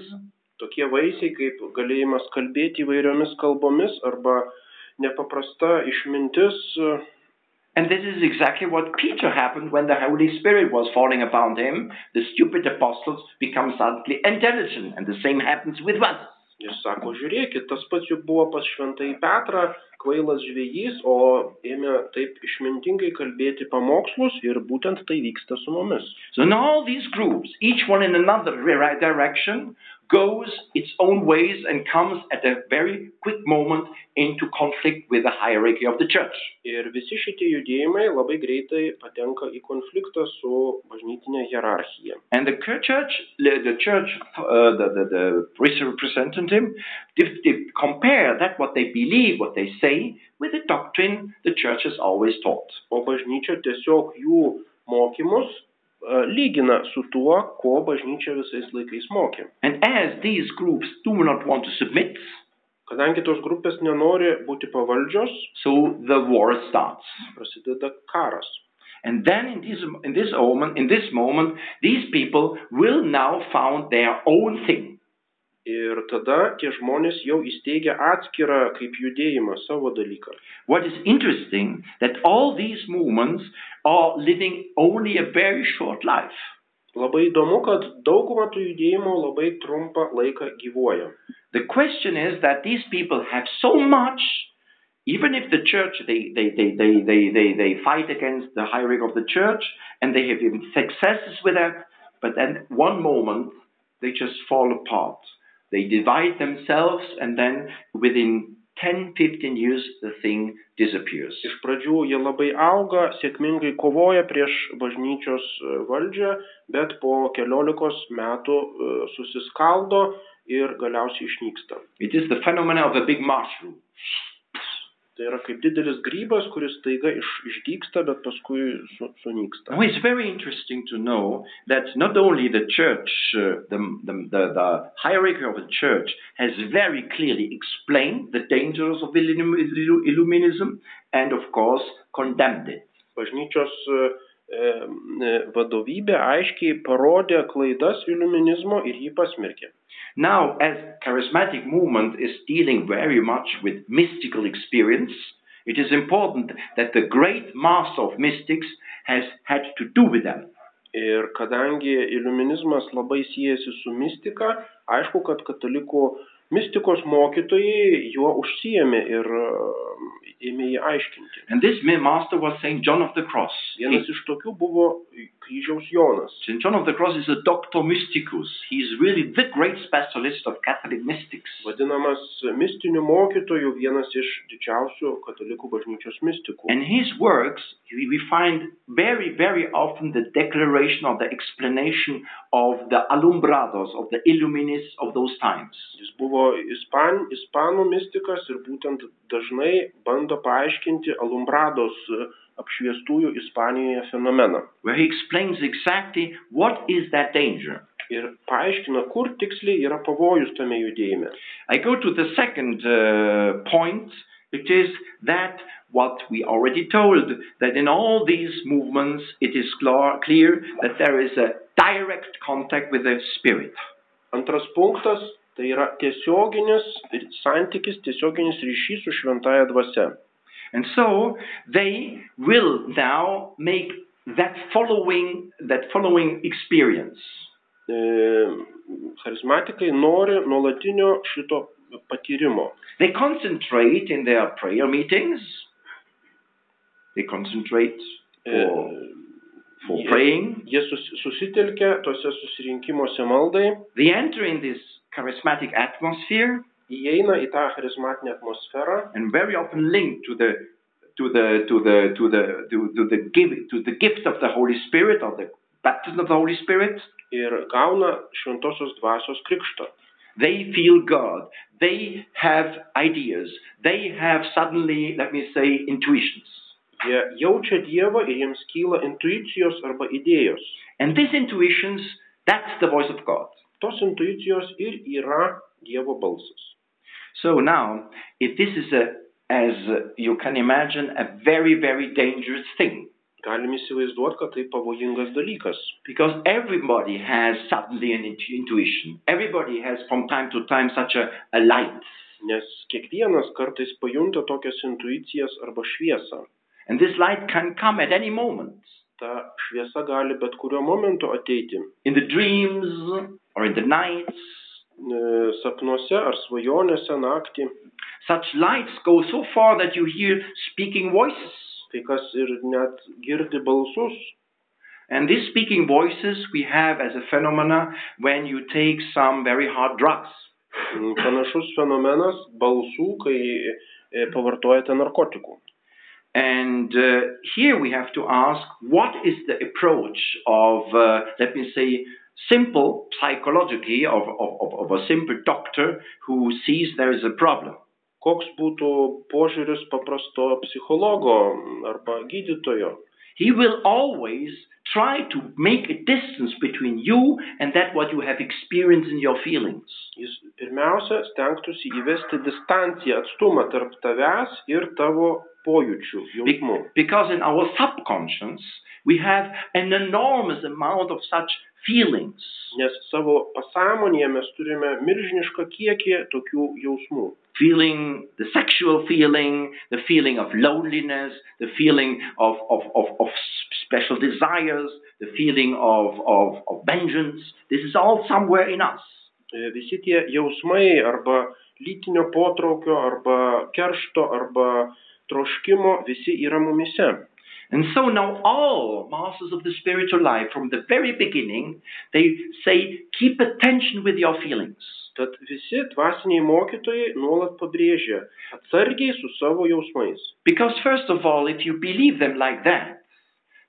Tokie vaisiai kaip galėjimas kalbėti įvairiomis kalbomis arba nepaprasta išmintis. e, And this is exactly what Peter happened when the Holy Spirit was falling upon him. The stupid apostles become suddenly intelligent, and the same happens with us. Jis sako, žiūrėkit, tas pats juk buvo pas šventai Petrą, kvailas žvėjys, o ėmė taip išmintingai kalbėti pamokslus ir būtent tai vyksta su mumis. So in all these groups, each one in another re- direction, goes its own ways and comes at a very quick moment into conflict with the hierarchy of the church. Ir visi šitie judėjimai labai greitai patenka į konfliktą su bažnytinė hierarchija. And the church, the church, uh, the, the, the representative, if they compare that what they believe, what they say, with the doctrine the church has always taught. O bažnyčia tiesiog jų mokymus lygina su tuo, ko bažnyčia visais laikais mokė. And as these groups do not want to submit, Kadangi tos grupės nenori būti pavaldžios, so the war starts. prasideda karas. And then in this, in this moment, in this moment, these people will now found their own thing. Ir tada tie žmonės jau įsteigia atskirą kaip judėjimą savo dalyką. What is interesting that all these movements are living only a very short life. Labai įdomu, kad dauguma tų judėjimų labai trumpą laiką gyvuoja. The question is that these people have so much, even if the church they they, they, they, they, they, they fight against the hierarchy of the church and they have even successes with that, but then one moment they just fall apart. They divide themselves and then within 10, 15 years the thing disappears. Iš pradžių jie labai auga, sėkmingai kovoja prieš bažnyčios e, valdžią, bet po keliolikos metų e, susiskaldo ir galiausiai išnyksta. It is the phenomenon of a big mushroom. Tai yra kaip didelis grybas, kuris taiga iš, išdyksta, bet paskui su, sunyksta. Now it's very interesting to know that not only the church, uh, the, the, the, the hierarchy of the church has very clearly explained the dangers of illum- illu- Illuminism and of course condemned it. Bažnyčios e, vadovybė aiškiai parodė klaidas iliuminizmo ir jį pasmerkė. Now, as charismatic movement is dealing very much with mystical experience, it is important that the great master of mystics has had to do with them. Ir kadangi iliuminizmas labai siejasi su mistika, aišku, kad katalikų mistikos mokytojai juo užsijėmė ir ėmė jį aiškinti. And this master was Saint John of the Cross. Vienas iš tokių buvo kryžiaus Jonas. St. John of the Cross is a doctor mysticus. He is really the great specialist of Catholic mystics. Vadinamas mistiniu mokytoju, vienas iš didžiausių katalikų bažnyčios mistikų. And his works, we we find very, very often the declaration or the explanation of the alumbrados, of the illuminists of those times. Jis buvo ispan, ispanų mystikas ir būtent dažnai bando paaiškinti alumbrados apšviestųjų Ispanijoje fenomeną. Where he explains exactly what is that danger. Ir paaiškina, kur tiksliai yra pavojus tame judėjime. I go to the second uh, point, which is that what we already told, that in all these movements it is clear, clear that there is a direct contact with the spirit. Antras punktas tai yra tiesioginis santykis, tiesioginis ryšys su šventaja dvasia. And so they will now make that following that following experience. E, charizmatikai nori nuolatinio šito patyrimo. They concentrate in their prayer meetings. They concentrate E, for, for jie- praying. Jie sus- susitelkia tose susirinkimuose maldai, They enter in this charismatic atmosphere įeina į tą charizmatinę atmosferą and very often linked to the to the to the to the to, to the give to the gift of the Holy Spirit or the baptism of the Holy Spirit. ir gauna šventosios dvasios krikštą. They feel God. They have ideas. They have suddenly, let me say, intuitions. Jie jaučia Dievą ir jiems kyla intuicijos arba idėjos. And these intuitions, that's the voice of God. Tos intuicijos ir yra Dievo balsas. So now, if this is a, as you can imagine, a very, very dangerous thing, Galim įsivaizduoti, kad tai pavojingas dalykas. because everybody has suddenly an intuition. Everybody has from time to time such a, a light. Nes kiekvienas kartais pajunta tokias intuicijas arba šviesą. And this light can come at any moment. Ta šviesa gali bet kuriuo momentu ateiti. In the dreams or in the nights. e, sapnuose ar svajonėse naktį. Such lights go so far that you hear speaking voices. Kai kas ir net girdi balsus. And these speaking voices we have as a phenomena when you take some very hard drugs. Mm, Panašus fenomenas balsų, kai e, pavartojate narkotikų. And uh, here we have to ask what is the approach of, uh, let me say, simple psychologically of, of, of, a simple doctor who sees there is a problem. Koks būtų požiūris paprasto psichologo arba gydytojo? He will always try to make a distance between you and that what you have experienced in your feelings. Jis pirmiausia stengtųsi įvesti distanciją, atstumą tarp tavęs ir tavo pojūčių, jausmų. because in our subconscious, we have an enormous amount of such feelings. Nes savo pasąmonėje mes turime milžinišką kiekį tokių jausmų. Feeling the sexual feeling, the feeling of loneliness, the feeling of, of, of, of special desires, the feeling of, of, of vengeance. This is all somewhere in us. Visi tie jausmai arba lytinio potraukio, arba keršto, arba troškimo, visi yra mumise. And so now all masters of the spiritual life from the very beginning, they say, keep attention with your feelings. Tad visi dvasiniai mokytojai nuolat pabrėžia atsargiai su savo jausmais. Because first of all, if you believe them like that,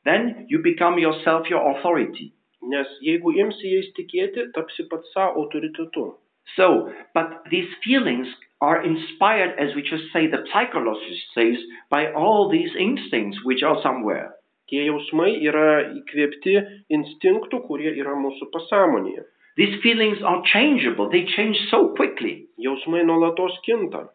then you become yourself your authority. Nes jeigu imsi jais tikėti, tapsi pats savo autoritetu. So, but these feelings are inspired, as we just say, the psychologist says, by all these instincts which are somewhere. Tie jausmai yra įkvėpti instinktų, kurie yra mūsų pasąmonėje. These feelings are changeable, they change so quickly. Jausmai nuolatos kinta.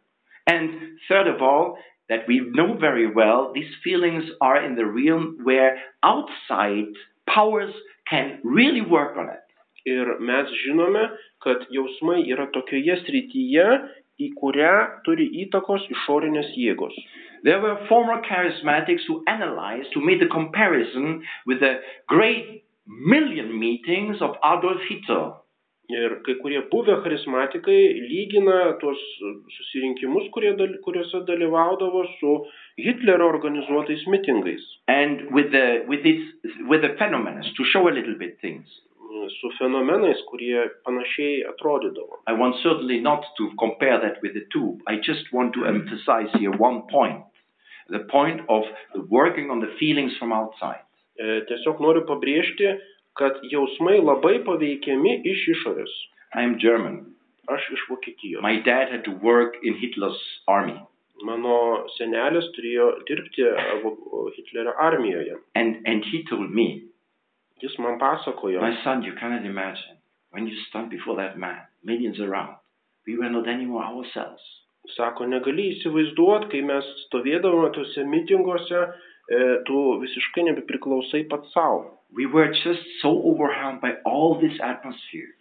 And third of all, that we know very well, these feelings are in the realm where outside powers can really work on it. Ir mes žinome, kad jausmai yra tokioje srityje, į kurią turi įtakos išorinės jėgos. There were former charismatics who analyzed, who made a comparison with the great million meetings of Adolf Hitler. Ir kai kurie buvę charizmatikai lygina tuos susirinkimus, kurie, dal- kuriuose dalyvaudavo su Hitlerio organizuotais mitingais, and with the with this with the phenomena to show a little bit things. su fenomenais, kurie panašiai atrodydavo. I want certainly not to compare that with the two. I just want to emphasize here one point: the point of the working on the feelings from outside. E, Tiesiog noriu pabrėžti, kad jausmai labai paveikiami iš išorės. Aš iš Vokietijos. My dad had to work in Hitler's army, Mano senelis turėjo dirbti Vo- Hitlerio armijoje. and and he told me, Jis man pasakojo, my son, you cannot imagine when you stand before that man, millions around. We were not anymore ourselves. sako, negali įsivaizduoti, kai mes stovėdavome tuose mitinguose, e, tu visiškai nebepriklausai pats savo. We were just so overwhelmed by all this atmosphere.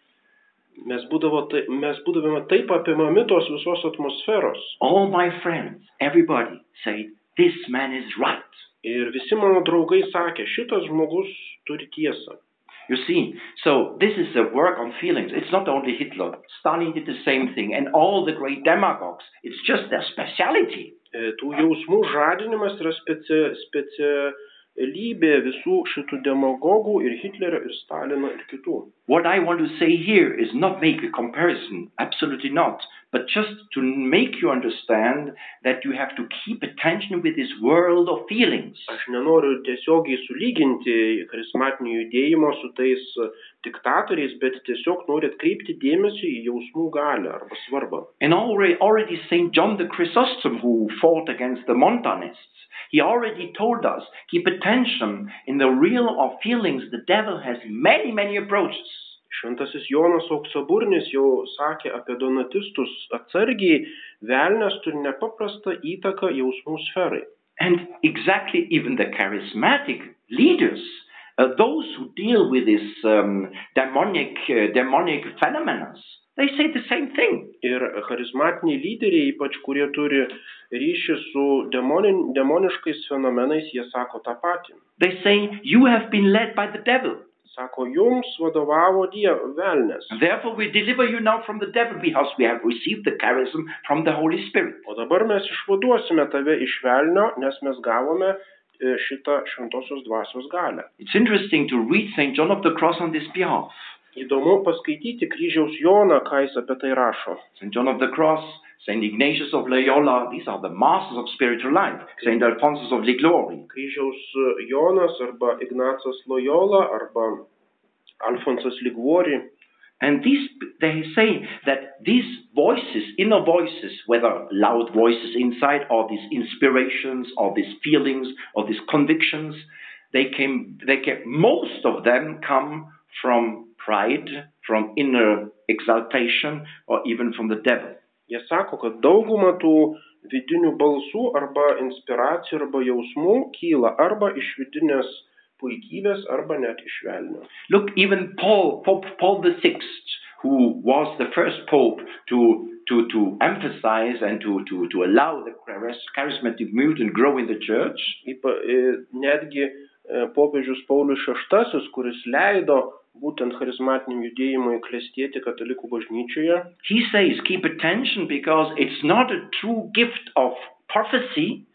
Mes, tai, mes būdavome taip apimami tos visos atmosferos. All my friends, everybody said, this man is right. Ir visi mano draugai sakė, šitas žmogus turi tiesą. You see, so this is a work on feelings. It's not only Hitler. Stalin did the same thing, and all the great demagogues. It's just their speciality. E, Tų jausmų žadinimas yra speci, specialybė visų šitų demagogų ir Hitlerio, ir Stalino, ir kitų. What I want to say here is not make a comparison, absolutely not, but just to make you understand that you have to keep attention with this world of feelings. Aš nenoriu tiesiogiai sulyginti charizmatinio judėjimo su tais diktatoriais, bet tiesiog noriu atkreipti dėmesį į jausmų galę arba svarbą. And already, already St. John the Chrysostom, who fought against the Montanists, he already told us keep attention in the realm of feelings. The devil has many, many approaches. Šventasis Jonas Auksaburnis jau sakė apie donatistus atsargiai, velnės turi nepaprastą įtaką jausmų sferai. And exactly even the charismatic leaders, uh, those who deal with this um, demonic, uh, demonic phenomena, they say the same thing. Ir charizmatiniai lyderiai, ypač kurie turi ryšį su demonin, demoniškais fenomenais, jie sako tą patį. They say, You have been led by the devil. Sako, jums vadovavo Dievo velnės. And therefore, we deliver you now from the devil because we have received the charism from the Holy Spirit. O dabar mes išvaduosime tave iš velnio, nes mes gavome e, šitą šventosios dvasios galę. It's interesting to read St. John of the Cross on this behalf. Įdomu paskaityti kryžiaus Joną, ką jis apie tai rašo. St. John of the Cross, St. Ignatius of Loyola, these are the masters of spiritual life. St. Alphonsus of Liguori. Kryžiaus Jonas arba Ignacas Loyola arba Alfonsas Liguori. And these, they say that these voices, inner voices, whether loud voices inside or these inspirations or these feelings or these convictions, they came, they came, most of them come from pride, from inner exaltation, or even from the devil. Jie sako, kad dauguma tų vidinių balsų arba inspiracijų arba jausmų kyla arba iš vidinės puikybės arba net iš velnio. Look, even Paul, Pope Paul VI, who was the first pope to, to, to emphasize and to, to, to allow the charis- charismatic movement grow in the church, e, netgi e, popiežius Paulius VI, kuris leido būtent charizmatiniam judėjimui klestėti katalikų bažnyčioje, he says, keep attention because it's not a true gift of prophecy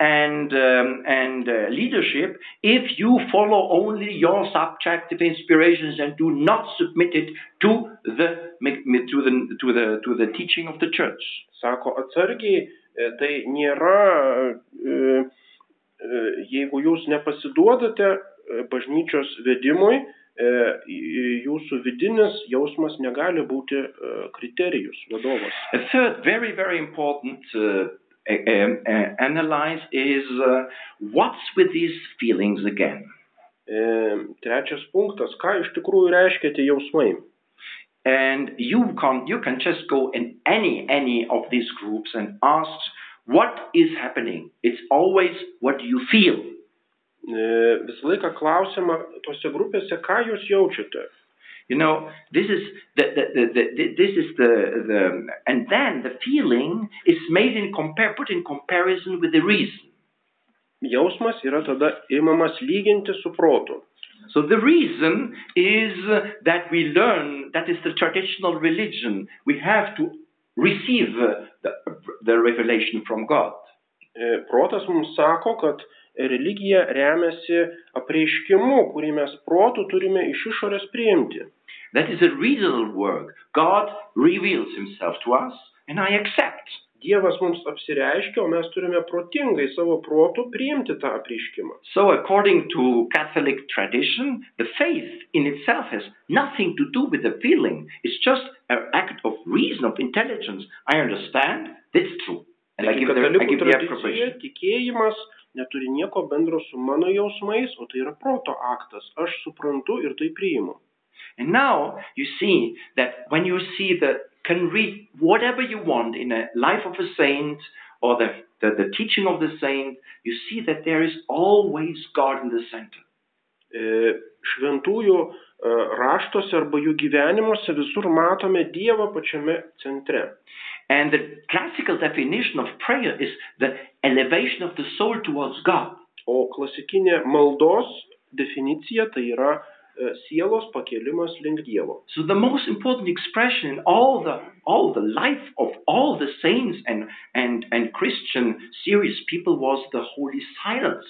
and, um, and uh, leadership if you follow only your subjective inspirations and do not submit it to the, to the, to the, to the teaching of the church. sako atsargiai, tai nėra, jeigu jūs nepasiduodate bažnyčios vedimui, jūsų vidinis jausmas negali būti kriterijus, vadovas. A third very, very important uh, analyze is uh, what's with these feelings again? Trečias punktas, ką iš tikrųjų reiškia tie jausmai. And you can, you can just go in any, any of these groups and ask what is happening. It's always what do you feel. E, Visą laiką klausima tose grupėse, ką jūs jaučiate. You know, this is the, the, the, the, this is the, the and then the feeling is made in compare put in comparison with the reason. Jausmas yra tada imamas lyginti su protu. So the reason is that we learn that is the traditional religion. We have to receive uh, the, the revelation from God. E, Protas mums sako, kad religija remiasi apreiškimu, kurį mes protų turime iš išorės priimti. That is a real work. God reveals himself to us and I accept. Dievas mums apsireiškia, o mes turime protingai savo protų priimti tą apreiškimą. So according to Catholic tradition, the faith in itself has nothing to do with the feeling. It's just an act of reason, of intelligence. I understand, that's true. And Taigi katalikų tradicija tikėjimas neturi nieko bendro su mano jausmais, o tai yra proto aktas. Aš suprantu ir tai priimu. And now you see that when you see the can read whatever you want in a life of a saint or the, the, the teaching of the saint, you see that there is always God in the center. E, Šventųjų e, raštuose arba jų gyvenimuose visur matome Dievą pačiame centre. And the classical definition of prayer is the elevation of the soul towards God. O klasikinė maldos definicija tai yra sielos pakelimas link Dievo. So the most important expression in all the all the life of all the saints and and and Christian serious people was the holy silence.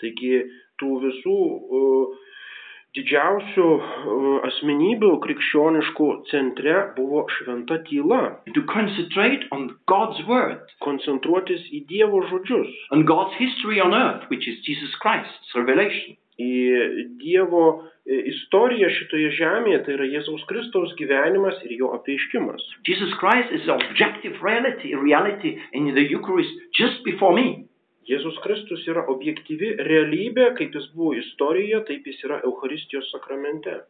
Taigi tų visų uh, didžiausių uh, asmenybių krikščioniškų centre buvo šventa tyla, And to concentrate on God's word, koncentruotis į Dievo žodžius, earth, revelation. į Dievo e, istoriją šitoje žemėje, tai yra Jėzaus Kristaus gyvenimas ir jo apreiškimas. Christ reality, reality Jėzus Kristus yra objektyvi realybė, kaip jis buvo istorijoje, taip jis yra Eucharistijos sakramente.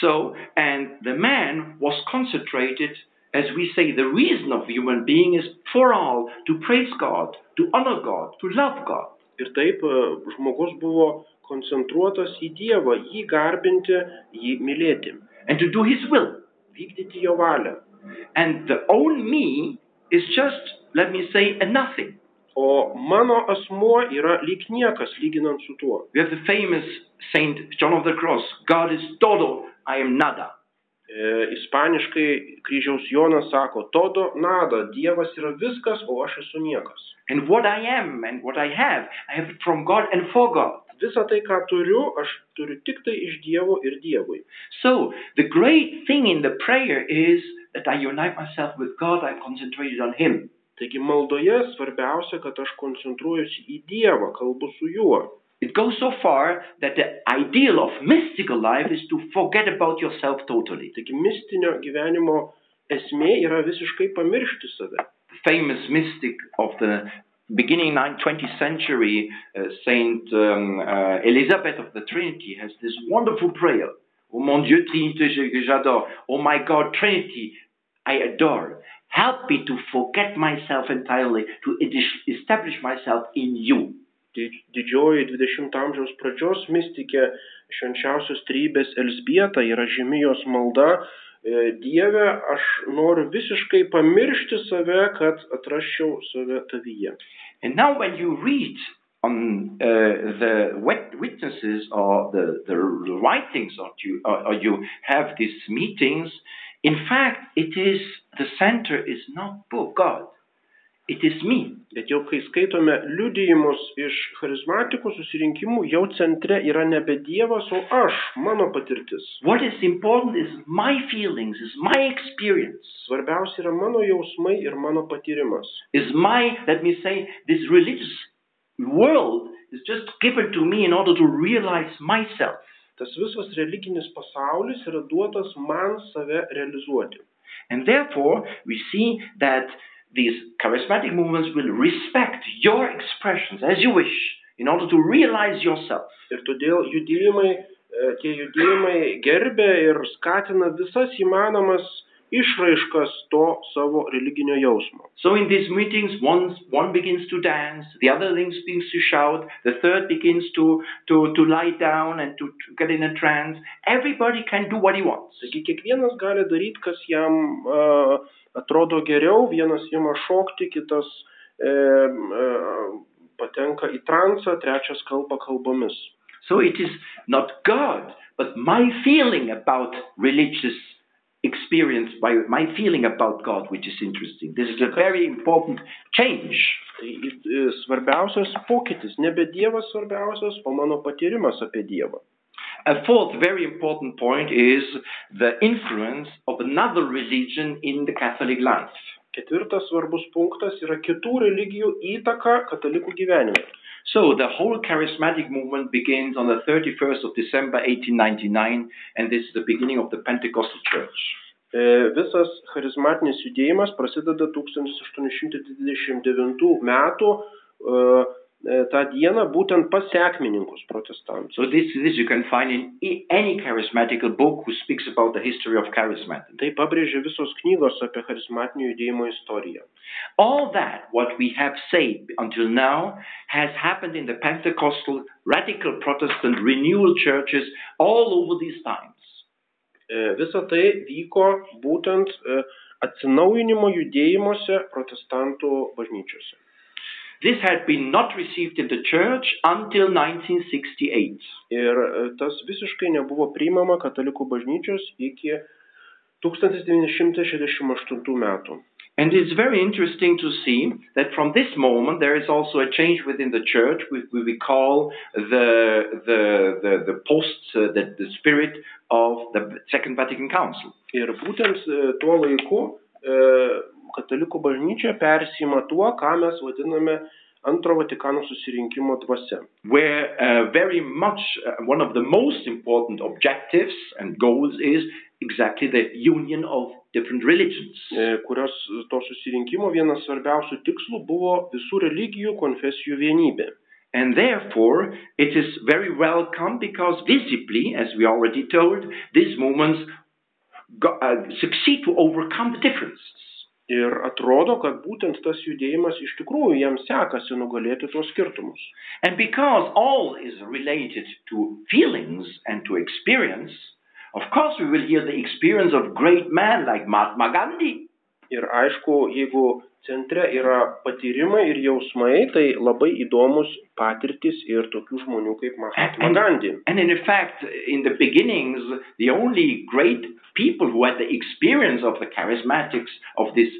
So, and the man was concentrated, as we say, the reason of human being is for all to praise God, to honor God, to love God. Ir taip e, žmogus buvo koncentruotas į Dievą, jį garbinti, jį mylėti, and to do his will. vykdyti jo valią. And the own me is just, let me say, a nothing. O mano asmuo yra lyg niekas lyginant su tuo. We have the famous Saint John of the Cross God is todo, I am nada. E, ispaniškai kryžiaus Jonas sako, todo nada, Dievas yra viskas, o aš esu niekas. And what I am and what I have, I have it from God and for God. Visą tai, ką turiu, aš turiu tik tai iš Dievo ir Dievui. So the great thing in the prayer is that I unite myself with God, I'm concentrated on Him. Taigi maldoje svarbiausia, kad aš koncentruojuosi į Dievą, kalbu su juo. It goes so far that the ideal of mystical life is to forget about yourself totally. Taigi mistinio gyvenimo esmė yra visiškai pamiršti save. The famous mystic of the beginning 9th, 20th century, uh, Saint um, uh, Elizabeth of the Trinity, has this wonderful prayer. Oh mon Dieu, Trinité, j'adore. Oh my God, Trinity, I adore. Help me to forget myself entirely, to establish myself in you. Didžioji 20 amžiaus pradžios mystikė švenčiausios trybės Elsbieta yra žymi jos malda. Dieve, aš noriu visiškai pamiršti save, kad atraščiau save tavyje. And now, when you read on uh, the witnesses or the, the writings or you, or, or you have these meetings, in fact, it is the center is not book God, it is me. Bet jau kai skaitome liudijimus iš charizmatikų susirinkimų, jau centre yra nebe Dievas, o aš, mano patirtis. What is important is my feelings, is my experience, Svarbiausia yra mano jausmai ir mano patyrimas. is my, let me say, this religious world is just given to me in order to realize myself. Tas visas religinis pasaulis yra duotas man save realizuoti. And therefore, we see that these charismatic movements will respect your expressions as you wish in order to realize yourself. Ir todėl judėjimai, e, tie judėjimai gerbė ir skatina visas įmanomas išraiškas to savo religinio jausmo. So in these meetings, one, one begins to dance, the other begins to shout, the third begins to, to, to lie down and to, to get in a trance. Everybody can do what he wants. Taigi kiekvienas gali daryti, kas jam uh, atrodo geriau, vienas ima šokti, kitas e, e, patenka į transą, trečias kalba kalbomis. So it is not God, but my feeling about religious experience, my, my feeling about God, which is interesting. This is a very important change. Tai e, svarbiausias pokytis, nebe Dievas svarbiausias, o mano patyrimas apie Dievą. A fourth very important point is the influence of another religion in the Catholic life. Ketvirtas svarbus punktas yra kitų religijų įtaka katalikų gyvenime. So the whole charismatic movement begins on the 31st of December 1899, and this is the beginning of the Pentecostal Church. E, Visas charizmatinis judėjimas prasideda 1829 metų e, tą dieną būtent pas sekmininkus protestantus. So this, this you can find in any charismatical book who speaks about the history of charismatic. Tai pabrėžia visos knygos apie charizmatinio judėjimo istoriją. All that, what we have said until now, has happened in the Pentecostal, radical Protestant renewal churches all over these times. E, Visa tai vyko būtent e, atsinaujinimo judėjimuose protestantų bažnyčiose. This had been not received in the church until 1968. Ir e, tas visiškai nebuvo priimama katalikų bažnyčios iki 1968 metų. And it's very interesting to see that from this moment there is also a change within the church, which we call the the the, the post uh, the, the spirit of the Second Vatican Council. Ir būtent e, tuo laiku e, katalikų bažnyčia persima tuo, ką mes vadiname antro Vatikano susirinkimo dvasia. where uh, very much uh, one of the most important objectives and goals is exactly the union of different religions. kurios to susirinkimo vienas svarbiausių tikslų buvo visų religijų konfesijų vienybė. And therefore, it is very welcome because visibly, as we already told, these movements go, uh, succeed to overcome the differences. Ir atrodo, kad būtent tas judėjimas iš tikrųjų jiems sekasi nugalėti tuos skirtumus. And because all is related to feelings and to experience, of course, we will hear the experience of great men like Mahatma Gandhi. Ir aišku, jeigu centre yra patyrimai ir jausmai, tai labai įdomus patirtis ir tokių žmonių kaip Mahatma And- Gandhi. And in fact, in the beginnings, the only great people who had the experience of the charismatics of this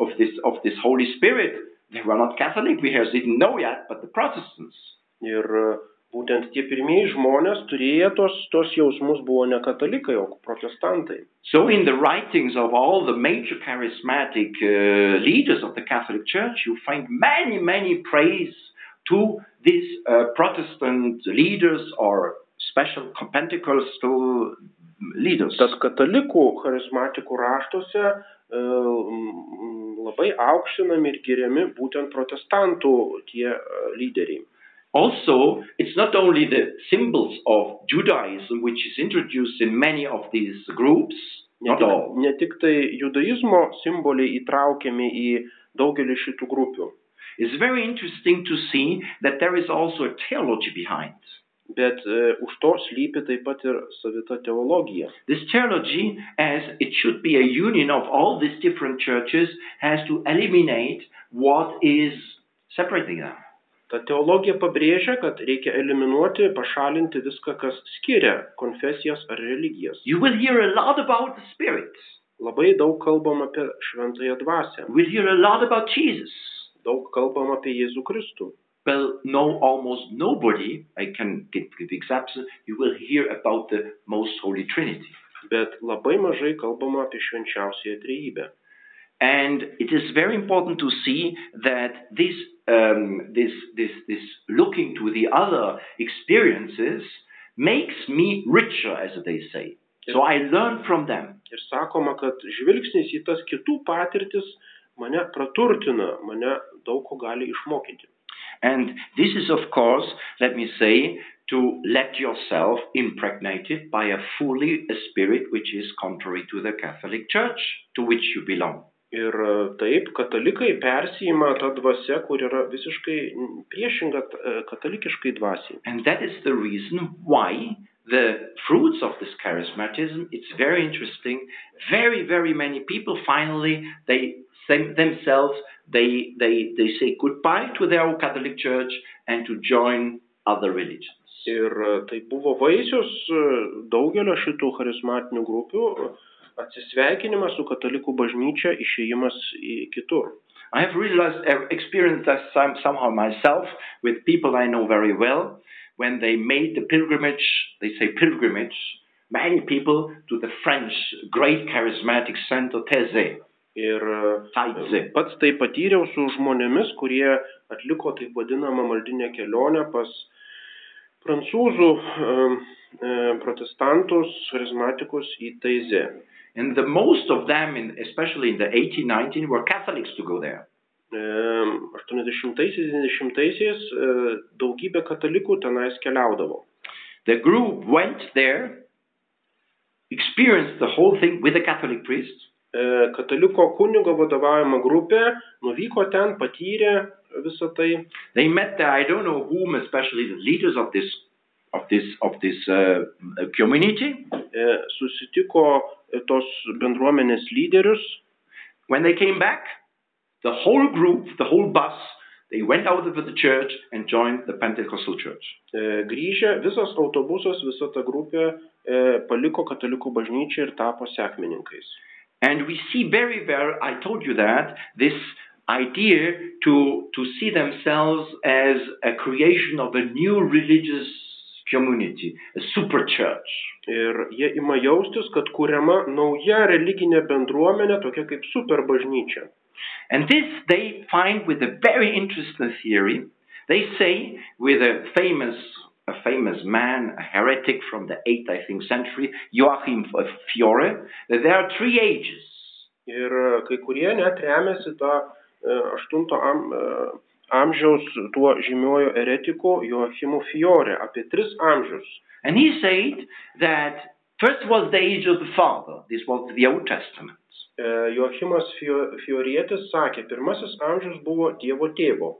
of this of this Holy Spirit, they were not Catholic. We have didn't know yet, but the Protestants. Ir e, būtent tie pirmieji žmonės turėję tos, tos jausmus buvo ne katalikai, o protestantai. So, in the writings of all the major charismatic uh, leaders of the Catholic Church, you find many, many praise to these uh, Protestant leaders or special Pentecostal leaders. Tad katalikų charizmatikų raštuose m, labai aukštinami ir giriami būtent protestantų tie e, lyderiai. Also, it's not only the symbols of Judaism which is introduced in many of these groups, Ne not tik, all. ne tik tai judaizmo simboliai įtraukiami į daugelį šitų grupių, It's very interesting to see that there is also a theology behind. bet e, už to slypi taip pat ir savita teologija. This theology, as it should be a union of all these different churches, has to eliminate what is separating them. Ta teologija pabrėžia, kad reikia eliminuoti, pašalinti viską, kas skiria konfesijas ar religijas. You will hear a lot about the Spirit. Labai daug kalbam apie šventąją dvasę, You will hear a lot about Jesus. daug kalbam apie Jėzų Kristų. Well, no, almost nobody, I can give, give examples, you will hear about the Most Holy Trinity. Bet labai mažai kalbama apie švenčiausiąją trejybę. And it is very important to see that this, um, this, this, this looking to the other experiences makes me richer, as they say. So I learn from them. Ir sakoma, kad žvilgsnis į tas kitų patirtis mane praturtina, mane daug ko gali išmokyti. And this is, of course, let me say, to let yourself impregnated by a fully a spirit which is contrary to the Catholic Church to which you belong. Ir e, taip, katalikai persijima tą dvasę, kur yra visiškai priešinga e, katalikiškai dvasiai. And that is the reason why the fruits of this charismatism, it's very interesting. Very, very many people finally, they them- themselves, they, they, they say goodbye to their old Catholic Church and to join other religions. Ir e, tai buvo vaisius daugelio šitų charizmatinių grupių atsisveikinimas su katalikų bažnyčia, išėjimas į kitur. I have realized, uh, experienced that some, somehow myself with people I know very well. When they made the pilgrimage, they say pilgrimage, many people to the French great charismatic center Thésée, Ir e, Taizé. pats tai patyriau su žmonėmis, kurie atliko taip vadinamą maldinę kelionę pas prancūzų e, protestantus, charizmatikus į Taizę. And the most of them, in, especially in the 1819, were Catholics to go there. 80-90-ais e, daugybė katalikų tenais keliaudavo. The group went there, experienced the whole thing with a Catholic priest, E, Kataliko kunigo vadovaujama grupė nuvyko ten, patyrė visą tai. They met there, I don't know whom, especially the leaders of this of this of this uh, community. e, susitiko tos bendruomenės lyderius. When they came back, the whole group, the whole bus, they went out of the church and joined the Pentecostal church. Grįžę, visas autobusas, visa ta grupė paliko katalikų bažnyčią ir tapo sekmininkais. And we see very well, I told you that, this idea to, to see themselves as a creation of a new religious community, super church. Ir jie ima jaustis, kad kuriama nauja religinė bendruomenė, tokia kaip super bažnyčia. And this they find with a very interesting theory. They say with a famous a famous man, a heretic from the 8th, I think, century, Joachim Fiore, that there are three ages. Ir e, kai kurie net remiasi tą e, 8 am, e, amžiaus tuo žymiuoju eretiku Joachimu Fiore apie tris amžius. And he said that first was the age of the Father, this was the Old Testament. E, Joachimas Fio- Fiorietis sakė, pirmasis amžius buvo Dievo tėvo,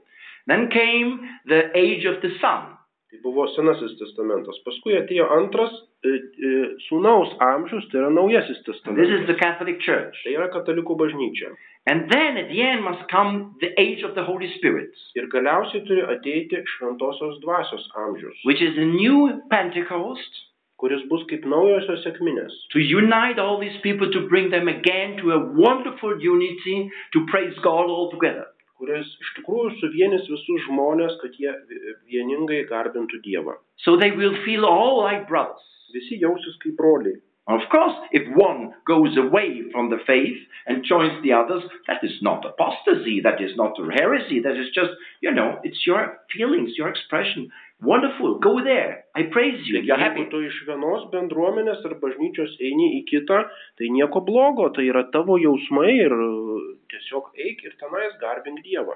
Then came the age of the Son, Tai buvo Senasis testamentas. Paskui atėjo antras e, e, sūnaus amžius, tai yra Naujasis This testamentas. is the Catholic Church. Tai yra katalikų bažnyčia. And then at the end must come the age of the Holy Spirit, Ir galiausiai turi ateiti šventosios dvasios amžius, which is a new Pentecost kuris bus kaip naujosios sėkminės. to unite all these people, to bring them again to a wonderful unity, to praise God all together. Kuris iš tikrųjų suvienys visus žmonės, kad jie vieningai garbintų Dievą. So they will feel all like brothers. Visi jausis kaip broliai. Of course, if one goes away from the faith and joins the others, that is not apostasy, that is not heresy, that is just, you know, it's your feelings, your expression. Wonderful, go there. I praise you, you're happy. Jeigu tu iš vienos bendruomenės ar bažnyčios eini į kitą, tai nieko blogo, tai yra tavo jausmai ir uh, tiesiog eik ir tenais garbink Dievą.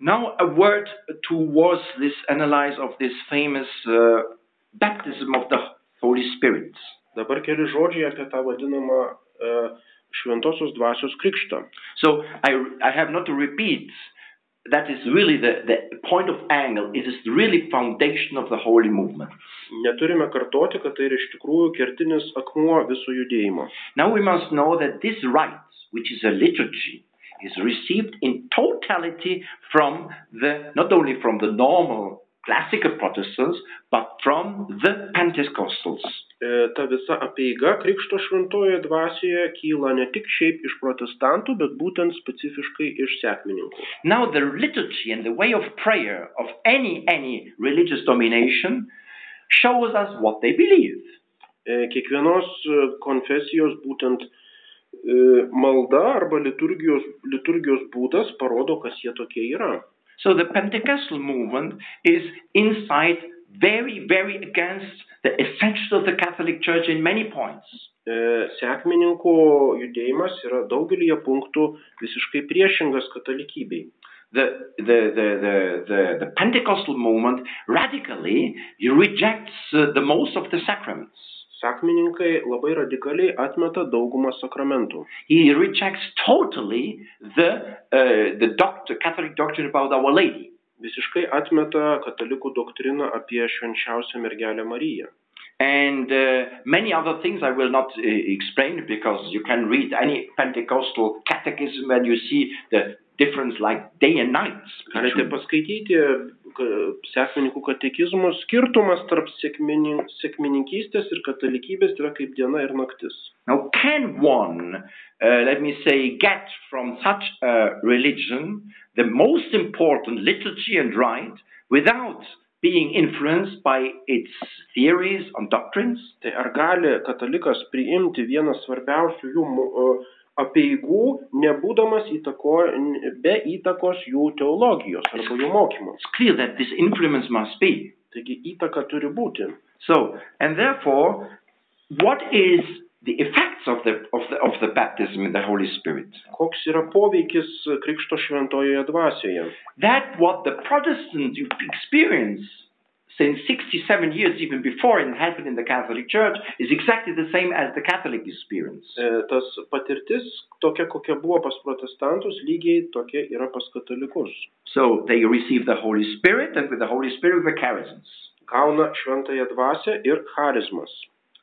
Now, a word towards this analyze of this famous uh, baptism of the Holy Spirit. Dabar keli žodžiai apie tą vadinamą uh, šventosios dvasios krikštą. So, I, I have not to repeat. That is really the, the point of angle. It is really foundation of the holy movement. Neturime kartoti, kad tai yra iš tikrųjų kertinis akmuo viso judėjimo. Now we must know that this rite, which is a liturgy, is received in totality from the not only from the normal classical Protestants, but from the Pentecostals. E, ta visa apeiga Krikšto šventojoje dvasioje kyla ne tik šiaip iš protestantų, bet būtent specifiškai iš sekmininkų. Now the liturgy and the way of prayer of any any religious domination shows us what they believe. E, Kiekvienos e, konfesijos būtent malda arba liturgijos, liturgijos būdas parodo, kas jie tokie yra. So the Pentecostal movement is inside very, very against the essentials of the Catholic Church in many points. Sekmininkų judėjimas yra daugelį punktų visiškai priešingas katalikybei. The, the, the, the, the, the Pentecostal movement radically rejects uh, the most of the sacraments. Sekmininkai labai radikaliai atmeta daugumą sakramentų. He rejects totally the, uh, the doctor, Catholic doctrine about Our Lady. Visiškai atmeta katalikų doktriną apie švenčiausią mergelę Mariją. And uh, many other things I will not uh, explain because you can read any Pentecostal catechism and you see the difference like day and night. Galite between- paskaityti ka- sekmininkų katekizmus. Skirtumas tarp sekminin- sekmininkystės ir katalikybės yra kaip diena ir naktis. Now, can one, uh, let me say, get from such a religion the most important liturgy and rite without being influenced by its theories and doctrines? Tai ar gali katalikas priimti vieną svarbiausių jų mo- o, apeigų, nebūdamas įtako, be įtakos jų teologijos arba jų mokymo? It's clear that this influence must be. Taigi įtaka turi būti. So, and therefore, what is the effects of the, of the, of the baptism in the Holy Spirit? Koks yra poveikis Krikšto šventojoje dvasioje? That what the Protestants experience since 67 years, even before it happened in the Catholic Church, is exactly the same as the Catholic experience. E, Tas patirtis, tokia kokia buvo pas protestantus, lygiai tokia yra pas katalikus. So they receive the Holy Spirit, and with the Holy Spirit, the charisms. Gauna šventąją dvasę ir charizmas.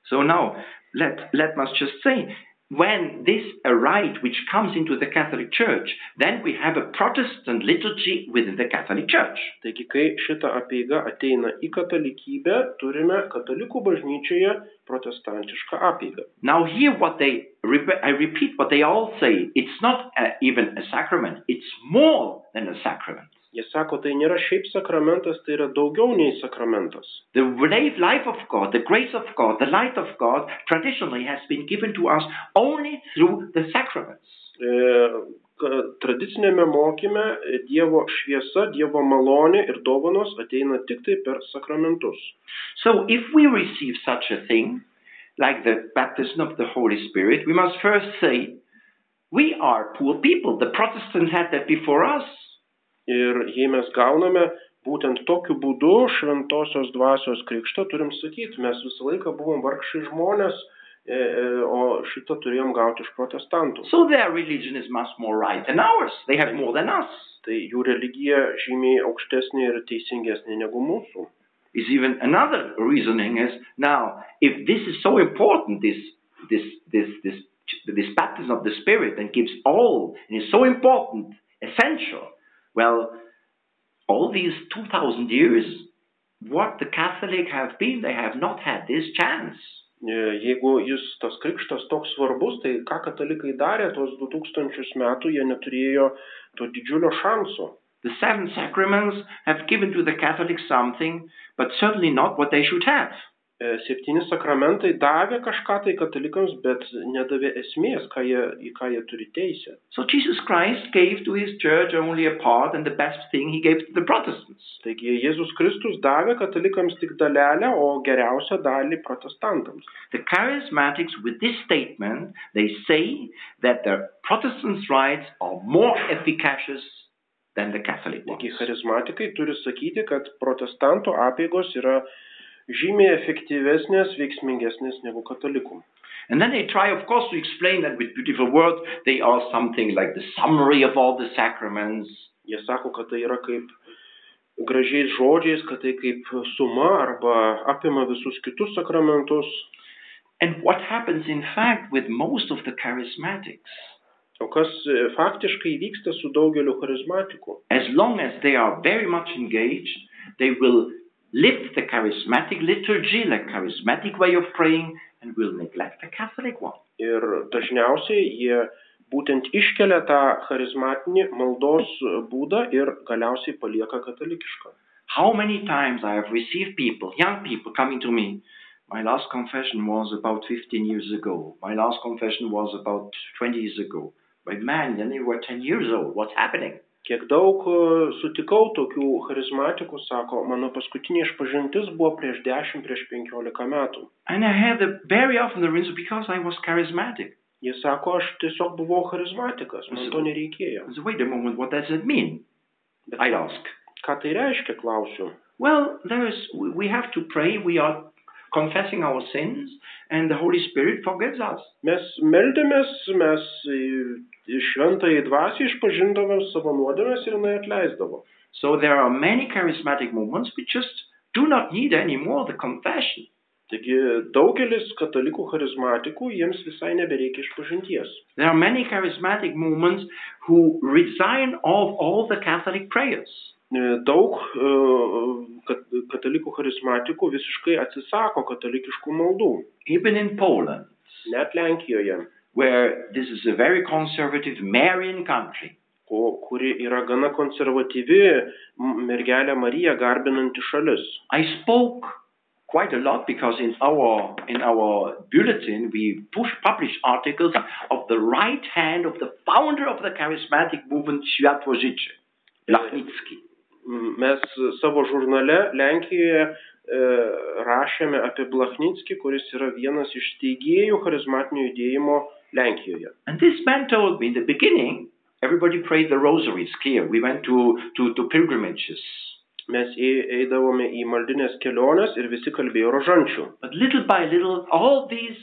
So now, let, let us just say, when this a rite which comes into the Catholic Church, then we have a Protestant liturgy within the Catholic Church. Taigi, kai šita apeiga ateina į katalikybę, turime katalikų bažnyčioje protestantišką apeigą. Now, here, what they, I repeat what they all say, it's not uh even a sacrament, it's more than a sacrament. Jie sako, tai nėra šiaip sakramentas, tai yra daugiau nei sakramentas. The life life of God, the grace of God, the light of God traditionally has been given to us only through the sacraments. E, Tradicinėme mokyme Dievo šviesa, Dievo malonė ir dovanos ateina tik tai per sakramentus. So if we receive such a thing, like the baptism of the Holy Spirit, we must first say, we are poor people. The Protestants had that before us. Ir jei mes gauname būtent tokiu būdu šventosios dvasios krikštą, turim sakyti, mes visą laiką buvom vargšai žmonės, o šitą turėjom gauti iš protestantų. So their religion is much more right than ours. They have more than us. Tai jų religija žymiai aukštesnė ir teisingesnė negu mūsų. is even another reasoning is now if this is so important, this this this this this baptism of the Spirit and gives all and is so important, essential. Well, all these two thousand years, what the Catholic have been, they have not had this chance. Jeigu jis tas krikštas toks svarbus, tai ką katalikai darė tuos 2000 metų, jie neturėjo to didžiulio šanso. The seven sacraments have given to the Catholics something, but certainly not what they should have. E, Septyni sakramentai davė kažką tai katalikams, bet nedavė esmės, ką jie, į ką jie turi teisę. So Jesus Christ gave to his church only a part, and the best thing he gave to the Protestants. Taigi Jėzus Kristus davė katalikams tik dalelę, o geriausią dalį protestantams. The charismatics, with this statement, they say that the Protestants' rights are more efficacious than the Catholic ones. Taigi charizmatikai turi sakyti, kad protestantų apėgos yra žymiai efektyvesnės, veiksmingesnės negu katalikų. And then they try, of course, to explain that with beautiful words. They are something like the summary of all the sacraments. Jie sako, kad tai yra kaip gražiais žodžiais, kad tai kaip suma arba apima visus kitus sakramentus. And what happens, in fact, with most of the charismatics, O kas e, faktiškai vyksta su daugeliu charizmatikų? as long as they are very much engaged, they will live the charismatic liturgy, the charismatic way of praying, and will neglect the Catholic one. Ir dažniausiai jie būtent iškelia tą charizmatinį maldos būdą ir galiausiai palieka katalikišką. How many times I have received people, young people, coming to me. My last confession was about 15 years ago. My last confession was about 20 years ago. But man, then you were 10 years old. What's happening? Kiek daug e, sutikau tokių charizmatikų, sako, mano paskutinė išpažintis buvo prieš 10, prieš 15 metų. And I had the, very often the reason because I was charismatic. Jie sako, aš tiesiog buvau charizmatikas, man to nereikėjo. Said, wait a moment, what does that mean? Bet I ask. ką tai reiškia, klausiu. Well, there is, we have to pray. We are confessing our sins, and the Holy Spirit forgives us. Mes meldėmės, mes šventąjį dvasį išpažindavome savo nuodėmės ir jinai atleisdavo. So there are many charismatic movements which just do not need anymore the confession. Taigi daugelis katalikų charizmatikų jiems visai nebereikia išpažinties. There are many charismatic movements who resign of all the Catholic prayers. E, Daug e, kat- katalikų charizmatikų visiškai atsisako katalikiškų maldų. Even in Poland, Net Lenkijoje, where this is a very conservative Marian country, ko, kuri yra gana konservatyvi mergelė Marija garbinanti šalis. I spoke quite a lot because in our in our bulletin we push publish articles of the right hand of the founder of the charismatic movement Światłożycie, Lachnicki. Mes savo žurnale Lenkijoje e, rašėme apie Blachnicki, kuris yra vienas iš steigėjų charizmatinio judėjimo Lenkijoje. And this man told me in the beginning, everybody prayed the rosaries here. We went to, to, to pilgrimages. Mes ei- eidavome į maldinės keliones ir visi kalbėjo rožančių. But little by little, all these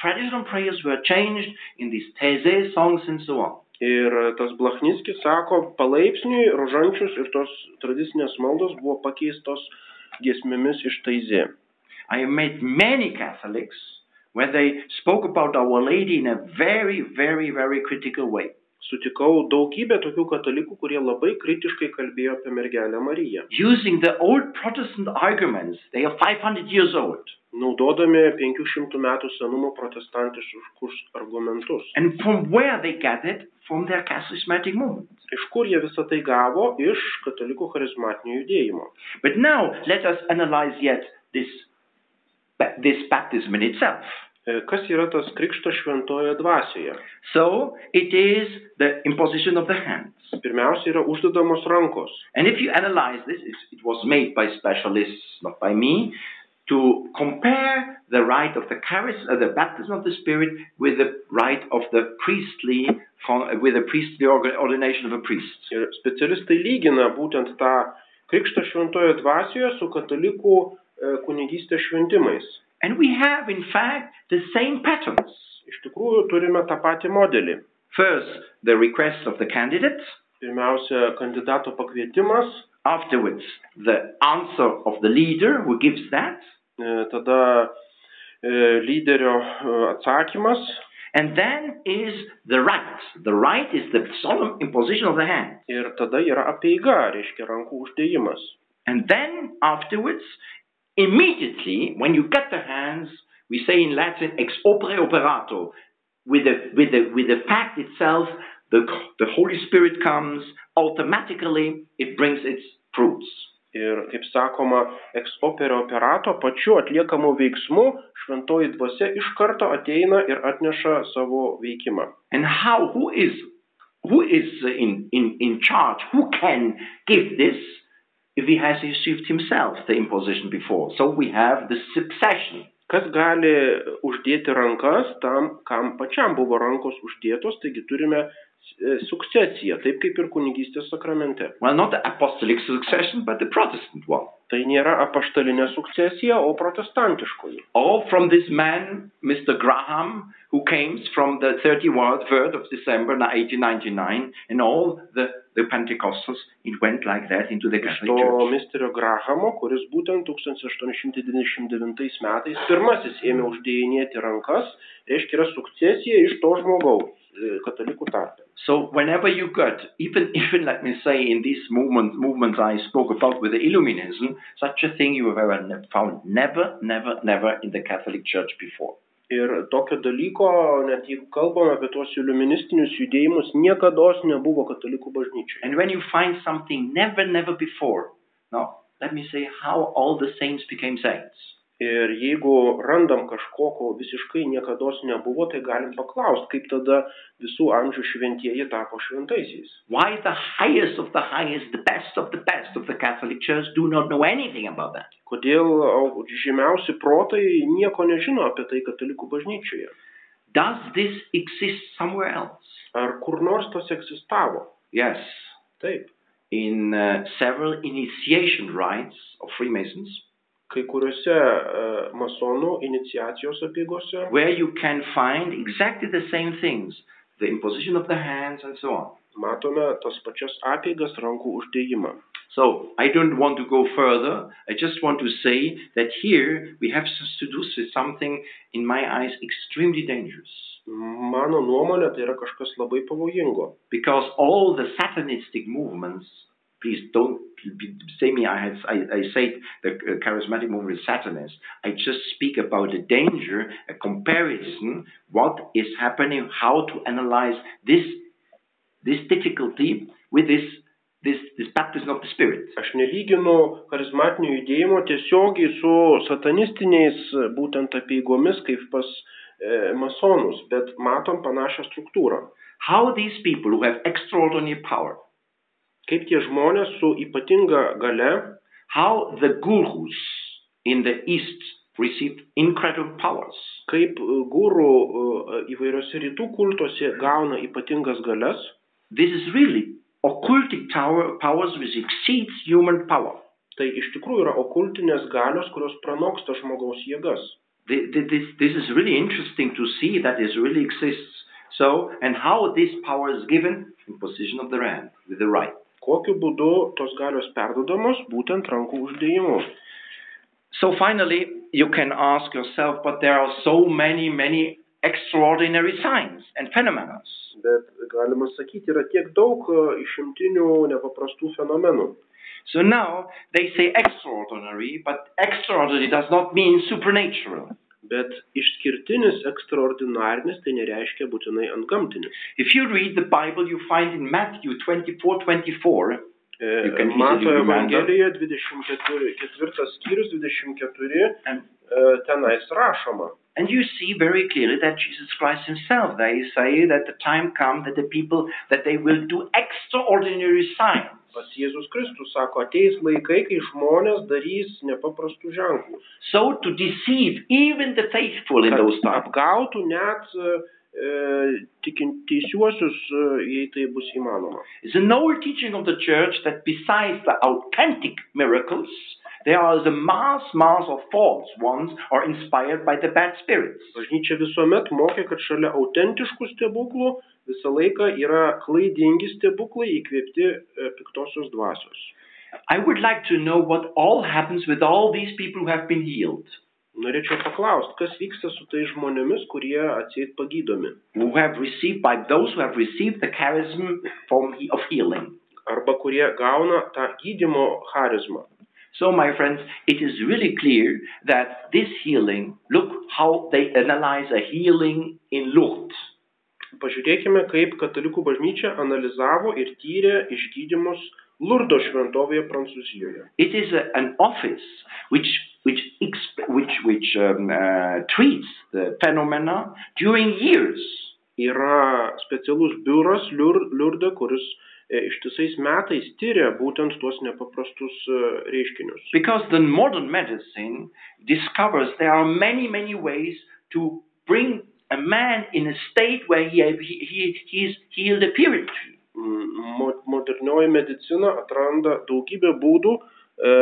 traditional prayers were changed in these teze songs and so on. Ir tas Blachnickis sako, palaipsniui rožančius ir tos tradicinės maldos buvo pakeistos giesmėmis iš taizė. I have met many Catholics where they spoke about Our Lady in a very, very, very critical way. Sutikau daugybę tokių katalikų, kurie labai kritiškai kalbėjo apie mergelę Mariją. Using the old Protestant arguments, they are 500 years old. Naudodami 500 metų senumo protestantiškus argumentus. And from where they get it? From their charismatic movement. Iš kur jie visą tai gavo? Iš katalikų charizmatinio judėjimo. But now let us analyze yet this, this baptism in itself. Kas yra tas krikštas šventoje dvasioje? So it is the imposition of the hands. Pirmiausia yra uždedamos rankos. And if you analyze this, it was made by specialists, not by me, to compare the rite of the charis, uh, the baptism of the Spirit, with the rite of the priestly, with the priestly ordination of a priest. Ir specialistai lygina būtent tą krikštą šventoje dvasioje su katalikų kunigystės šventimais. And we have, in fact, the same patterns. Iš tikrųjų turime tą patį modelį. First, the request of the candidate, Pirmiausia, kandidato pakvietimas, afterwards the answer of the leader who gives that, E, Tada e, lyderio e, atsakymas and then is the right. The right is the solemn imposition of the hand. ir tada yra apeiga, reiškia rankų uždėjimas. And then afterwards, immediately when you get the hands, we say in Latin ex opere operato, with the with the with the fact itself, the the Holy Spirit comes automatically. It brings its fruits. Ir kaip sakoma, ex opere operato pačiu atliekamu veiksmu šventoji dvasia iš karto ateina ir atneša savo veikimą. And how? Who is who is in in in charge? Who can give this? If he has received himself the imposition before, so we have the succession. Kas gali uždėti rankas tam, kam pačiam buvo rankos uždėtos, taigi turime e, sukcesiją, taip kaip ir kunigystės sakramente. Well, not the apostolic succession, but the Protestant one. Tai nėra apaštalinė sukcesija, o protestantiškoji. All from this man, Mr. Graham, who came from the 31st of December 1899, and all the, the Pentecostals, it went like that into the Catholic to Church. misterio Grahamo, kuris būtent 1899 metais pirmasis ėmė uždėjinėti rankas, reiškia yra sukcesija iš to žmogaus Uh, e, katalikų. So whenever you got, even *laughs* even let me say, in these movement movements I spoke about with the Illuminism, such a thing you have ever found never, never, never in the Catholic Church before. Ir tokio dalyko, net jeigu kalbame apie tuos iliuministinius judėjimus, niekada nebuvo katalikų bažnyčioje. And when you find something never, never before, now let me say how all the saints became saints. Ir jeigu randam kažko, ko visiškai niekada nebuvo, tai galim paklausti, kaip tada visų amžių šventieji tapo šventaisiais. Why the highest of the highest, the best of the best of the Catholic Church do not know anything about that? Kodėl au, žymiausi protai nieko nežino apie tai katalikų bažnyčioje? Does this exist somewhere else? Ar kur nors tas egzistavo? Yes. Taip. In uh, several initiation rites of Freemasons, Kai kuriuose uh, masonų iniciacijos apygose where you can find exactly the same things the imposition of the hands and so on. matome tas pačias apeigas rankų uždėjimą. So, I don't want to go further. I just want to say that here we have to do with something, in my eyes, extremely dangerous. Mano nuomonė tai yra kažkas labai pavojingo. Because all the satanistic movements, please don't say me, I, have, I, I say the uh, charismatic movement is satanist. I just speak about the danger, a comparison, what is happening, how to analyze this, this difficulty with this, this, this baptism of the Spirit. Aš nelyginu charizmatinio judėjimo tiesiogiai su satanistiniais būtent apeigomis kaip pas e, masonus, bet matom panašią struktūrą. How these people who have extraordinary power, Kaip tie žmonės su ypatinga gale, how the gurus in the East received incredible powers. kaip e, gurų e, įvairiose rytų kultuose gauna ypatingas galias, This is really occultic tower, powers which exceeds human power. tai iš tikrųjų yra okultinės galios, kurios pranoksta žmogaus jėgas. Th- th- This, this is really interesting to see that this really exists. So, and how this power is given in position of the hand, with the right. Kokiu būdu tos galios perdodamos būtent rankų uždėjimu. So finally, you can ask yourself, but there are so many, many extraordinary signs and phenomena. Bet galima sakyti, yra tiek daug e, išimtinių nepaprastų fenomenų. So now they say extraordinary, but extraordinary does not mean supernatural. Bet išskirtinis, ekstraordinarinis tai nereiškia būtinai antgamtinis. If you read the Bible, you find in Matthew 24 24, E, You can easily Mato remember. Evangelijoje 24 ketvirtas skyrius 24 and, tenais rašoma. and you see very clearly that Jesus Christ himself, they say that the time comes that the people, that they will do extraordinary signs. Pats Jėzus Kristus sako, ateis laikai, kai žmonės darys nepaprastų ženklų. So to deceive even the faithful in those times. apgautų net e, tikintysiuosius, e, jei tai bus įmanoma. It's an old teaching of the church that besides the authentic miracles, there are the mass, mass of false ones are inspired by the bad spirits. Bažnyčia visuomet mokė, kad šalia autentiškų stebuklų visą laiką yra klaidingi stebuklai įkvėpti e, piktosios dvasios. I would like to know what all happens with all these people who have been healed, Norėčiau paklausti, kas vyksta su tais žmonėmis, kurie atseit pagydomi. who have received by those who have received the charism from he- of healing. Arba kurie gauna tą gydymo charizmą. So, my friends, it is really clear that this healing, look how they analyze a healing in Lourdes. Pažiūrėkime, kaip katalikų bažnyčia analizavo ir tyrė išgydymus Lurdo šventovėje Prancūzijoje. It is a, an office which which which which um, uh, treats the phenomena during years. Yra specialus biuras Liurde, kuris e, ištisais metais tyria būtent tuos nepaprastus e, reiškinius. Because the modern medicine discovers there are many, many ways to bring a man in a state where he, he, he, is healed apparently. Mm, mo- Modernioji medicina atranda daugybę būdų e,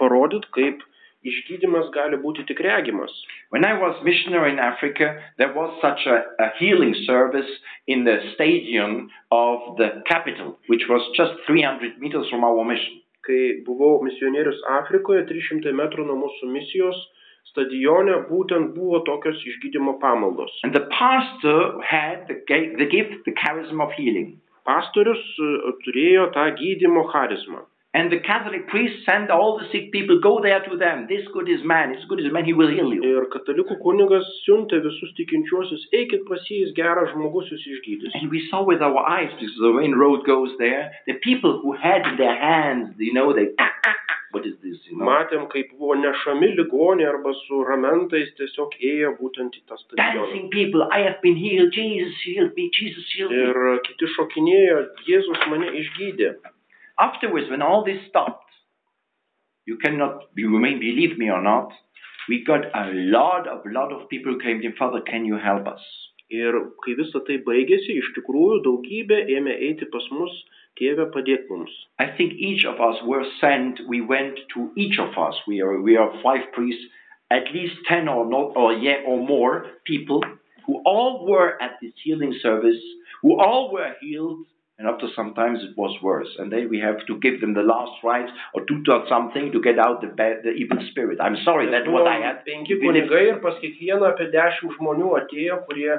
parodyti, kaip išgydymas gali būti tik regimas. When I was missionary in Africa, there was such a, a healing service in the stadium of the capital, which was just 300 meters from our mission. Kai buvau misionierius Afrikoje, 300 metrų nuo mūsų misijos stadione būtent buvo tokios išgydymo pamaldos. And the pastor had the, the gift, the charism of healing. Pastorius e, turėjo tą gydymo charizmą. And the Catholic priest sent all the sick people, go there to them. This good is man, this good is man, he will heal you. Ir katalikų kunigas siuntė visus tikinčiuosius, eikit pas jį, jis geras žmogus, jūs išgydys. And we saw with our eyes, because the main road goes there, the people who had in their hands, you know, they, ah, ah, ah, what is this, you know, Matėm, kaip buvo nešami ligoniai arba su ramentais tiesiog ėjo būtent į tą stadioną. dancing people, I have been healed, Jesus healed me, Jesus healed me. Ir kiti šokinėjo, Jėzus mane išgydė. Afterwards, when all this stopped, you cannot, you may believe me or not, we got a lot of, lot of people who came to him, Father, can you help us? Ir kai visa tai baigėsi, iš tikrųjų daugybė ėmė eiti pas mus, tėvė padėk mums. I think each of us were sent. We went to each of us. We are we are five priests, at least ten or not or yet or more people who all were at this healing service, who all were healed, and after sometimes it was worse. And then we have to give them the last rites or do something to get out the bad, the evil spirit. I'm sorry, that's what I had. Penki kunigai ir pas kiekvieną apie dešimt žmonių atėjo, kurie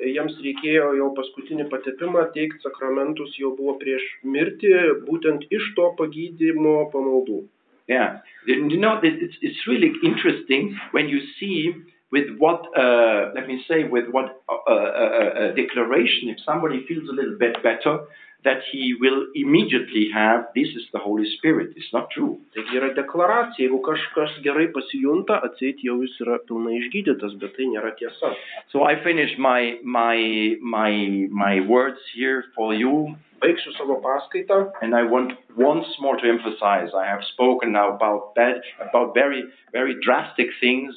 jiems reikėjo jau paskutinį patepimą teikti sakramentus, jau buvo prieš mirtį, būtent iš to pagydymo pamaldų. Yeah, you you know, it's, it's really interesting when you see with what, uh, let me say, with what uh, uh, uh, uh, declaration, if somebody feels a little bit better, that he will immediately have, this is the Holy Spirit. It's not true. Taigi yra deklaracija, jeigu kažkas gerai pasijunta, atseit jau jis yra pilnai išgydytas, bet tai nėra tiesa. So I finish my, my, my, my words here for you. Baigsiu savo paskaitą. And I want once more to emphasize, I have spoken now about bad, about very, very drastic things.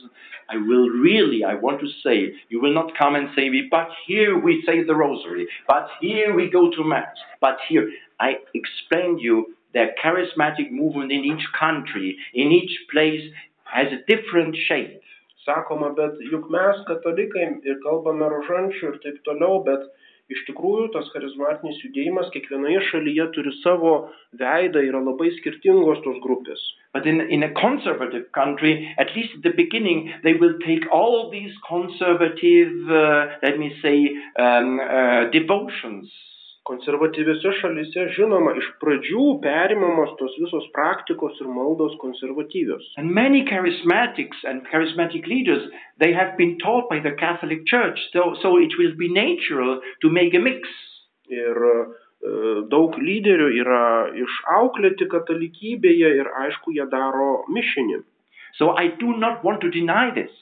I will really, I want to say, you will not come and say, me, but here we say the rosary, but here we go to mass, but here, I explained you that charismatic movement in each country, in each place, has a different shape. Sakoma, bet juk mes katalikai ir kalbame rožančių ir taip toliau, bet iš tikrųjų tas charizmatinis judėjimas kiekvienoje šalyje turi savo veidą, yra labai skirtingos tos grupės. But in, in a conservative country, at least at the beginning, they will take all these conservative, uh, let me say, um, uh, devotions. Konservatyviose šalyse, žinoma, iš pradžių perimamos tos visos praktikos ir maldos konservatyvios. And many charismatics and charismatic leaders, they have been taught by the Catholic Church, so, so it will be natural to make a mix. Ir e, daug lyderių yra išauklėti katalikybėje ir aišku, jie daro mišinį. So I do not want to deny this.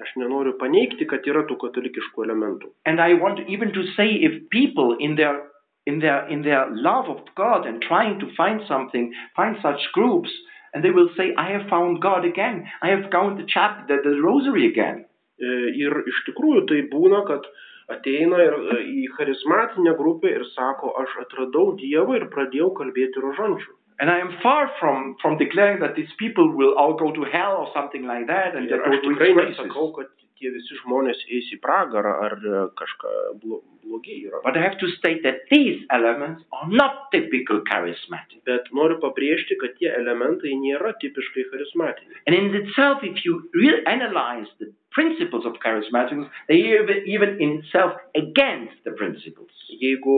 Aš nenoriu paneigti, kad yra tų katalikiškų elementų. And I want even to say if people in their in their in their love of God and trying to find something, find such groups, and they will say, I have found God again. I have found the chap the, the rosary again. Ir iš tikrųjų tai būna, kad ateina ir į charizmatinę grupę ir sako, aš atradau Dievą ir pradėjau kalbėti rožančių. And I am far from, from declaring that these people will all go to hell or something like that and they go to. Tie visi žmonės eis į pragarą ar e, kažką blo, blogi yra. But I have to state that these elements are not typical charismatic. Bet noriu pabrėžti, kad tie elementai nėra tipiškai charizmatiniai. And in itself, if you really analyze the principles of charismatics, they even, even in itself against the principles. Jeigu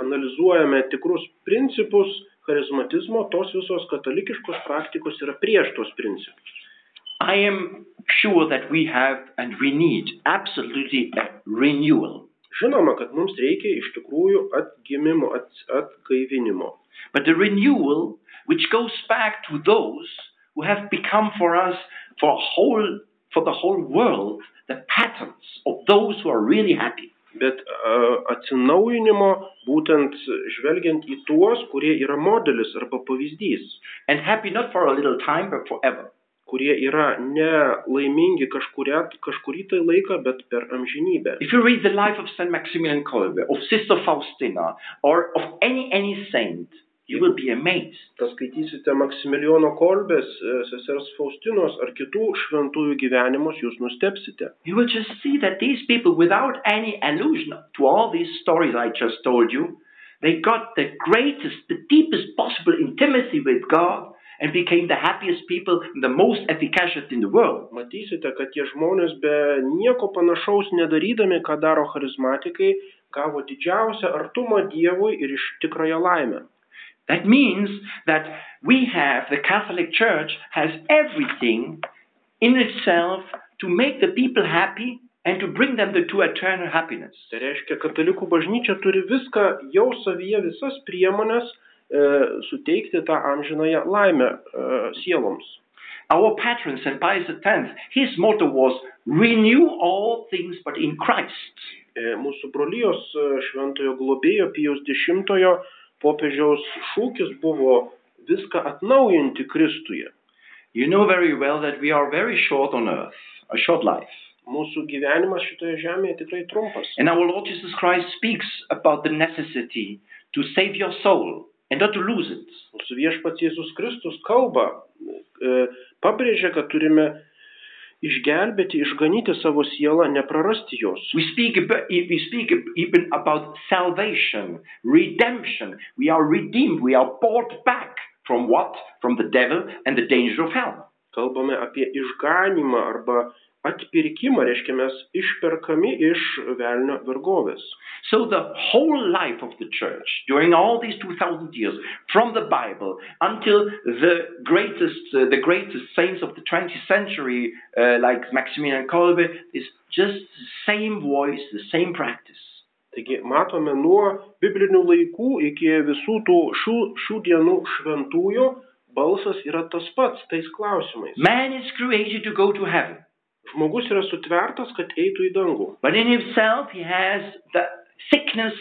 analizuojame tikrus principus charizmatizmo, tos visos katalikiškos praktikos yra prieš tos principus. I am sure that we have and we need absolutely a renewal. Žinoma, kad mums reikia iš tikrųjų atgimimo, at, atgaivinimo. But the renewal which goes back to those who have become for us, for whole, for the whole world, the patterns of those who are really happy. Bet uh, atsinaujinimo būtent žvelgiant į tuos, kurie yra modelis arba pavyzdys, And happy not for a little time, but forever. Kurie yra nelaimingi kažkuria, kažkurį tai laiką, bet per amžinybę. If you read the life of Saint Maximilian Kolbe, of Sister Faustina, or of any any saint, you will be amazed. Paskaitysite Maksimilijono Kolbės, sesers Faustinos ar kitų šventųjų gyvenimus, jūs nustepsite. You will just see that these people, without any allusion to all these stories I just told you, they got the greatest, the deepest possible intimacy with God and became the happiest people and the most efficacious in the world. Matysite, kad tie žmonės be nieko panašaus nedarydami, ką daro charizmatikai, gavo didžiausią artumą Dievui ir iš tikrąją laimę. That means that we have, the Catholic Church has everything in itself to make the people happy and to bring them to eternal happiness. Tai reiškia, katalikų bažnyčia turi viską jau savyje, visas priemonės e, suteikti tą amžinąją laimę e, sieloms. Our patron, St. Pius X, his motto was renew all things but in Christ. E, Mūsų brolijos e, šventojo globėjo Pijos X popiežiaus šūkis buvo viską atnaujinti Kristuje. You know very well that we are very short on earth, a short life. Mūsų gyvenimas šitoje žemėje tikrai trumpas. And our Lord Jesus Christ speaks about the necessity to save your soul and not to lose it. Mūsų viešpats Jėzus Kristus kalba, pabrėžia, kad turime išgelbėti, išganyti savo sielą, neprarasti jos. We speak, we speak even about salvation, redemption. We are redeemed. We are bought back from what? From the devil and the danger of hell. Kalbame apie išganimą arba atpirkimą, reiškia mes išperkami iš velnio vergovės. So the whole life of the church during all these 2000 years from the Bible until the greatest uh, the greatest saints of the 20th century uh, like Maximilian Kolbe is just the same voice, the same practice. Taigi matome nuo biblinių laikų iki visų tų šių, šių dienų šventųjų balsas yra tas pats tais klausimais. Man is created to go to heaven, Žmogus yra sutvertas, kad eitų į dangų, but in himself he has the sickness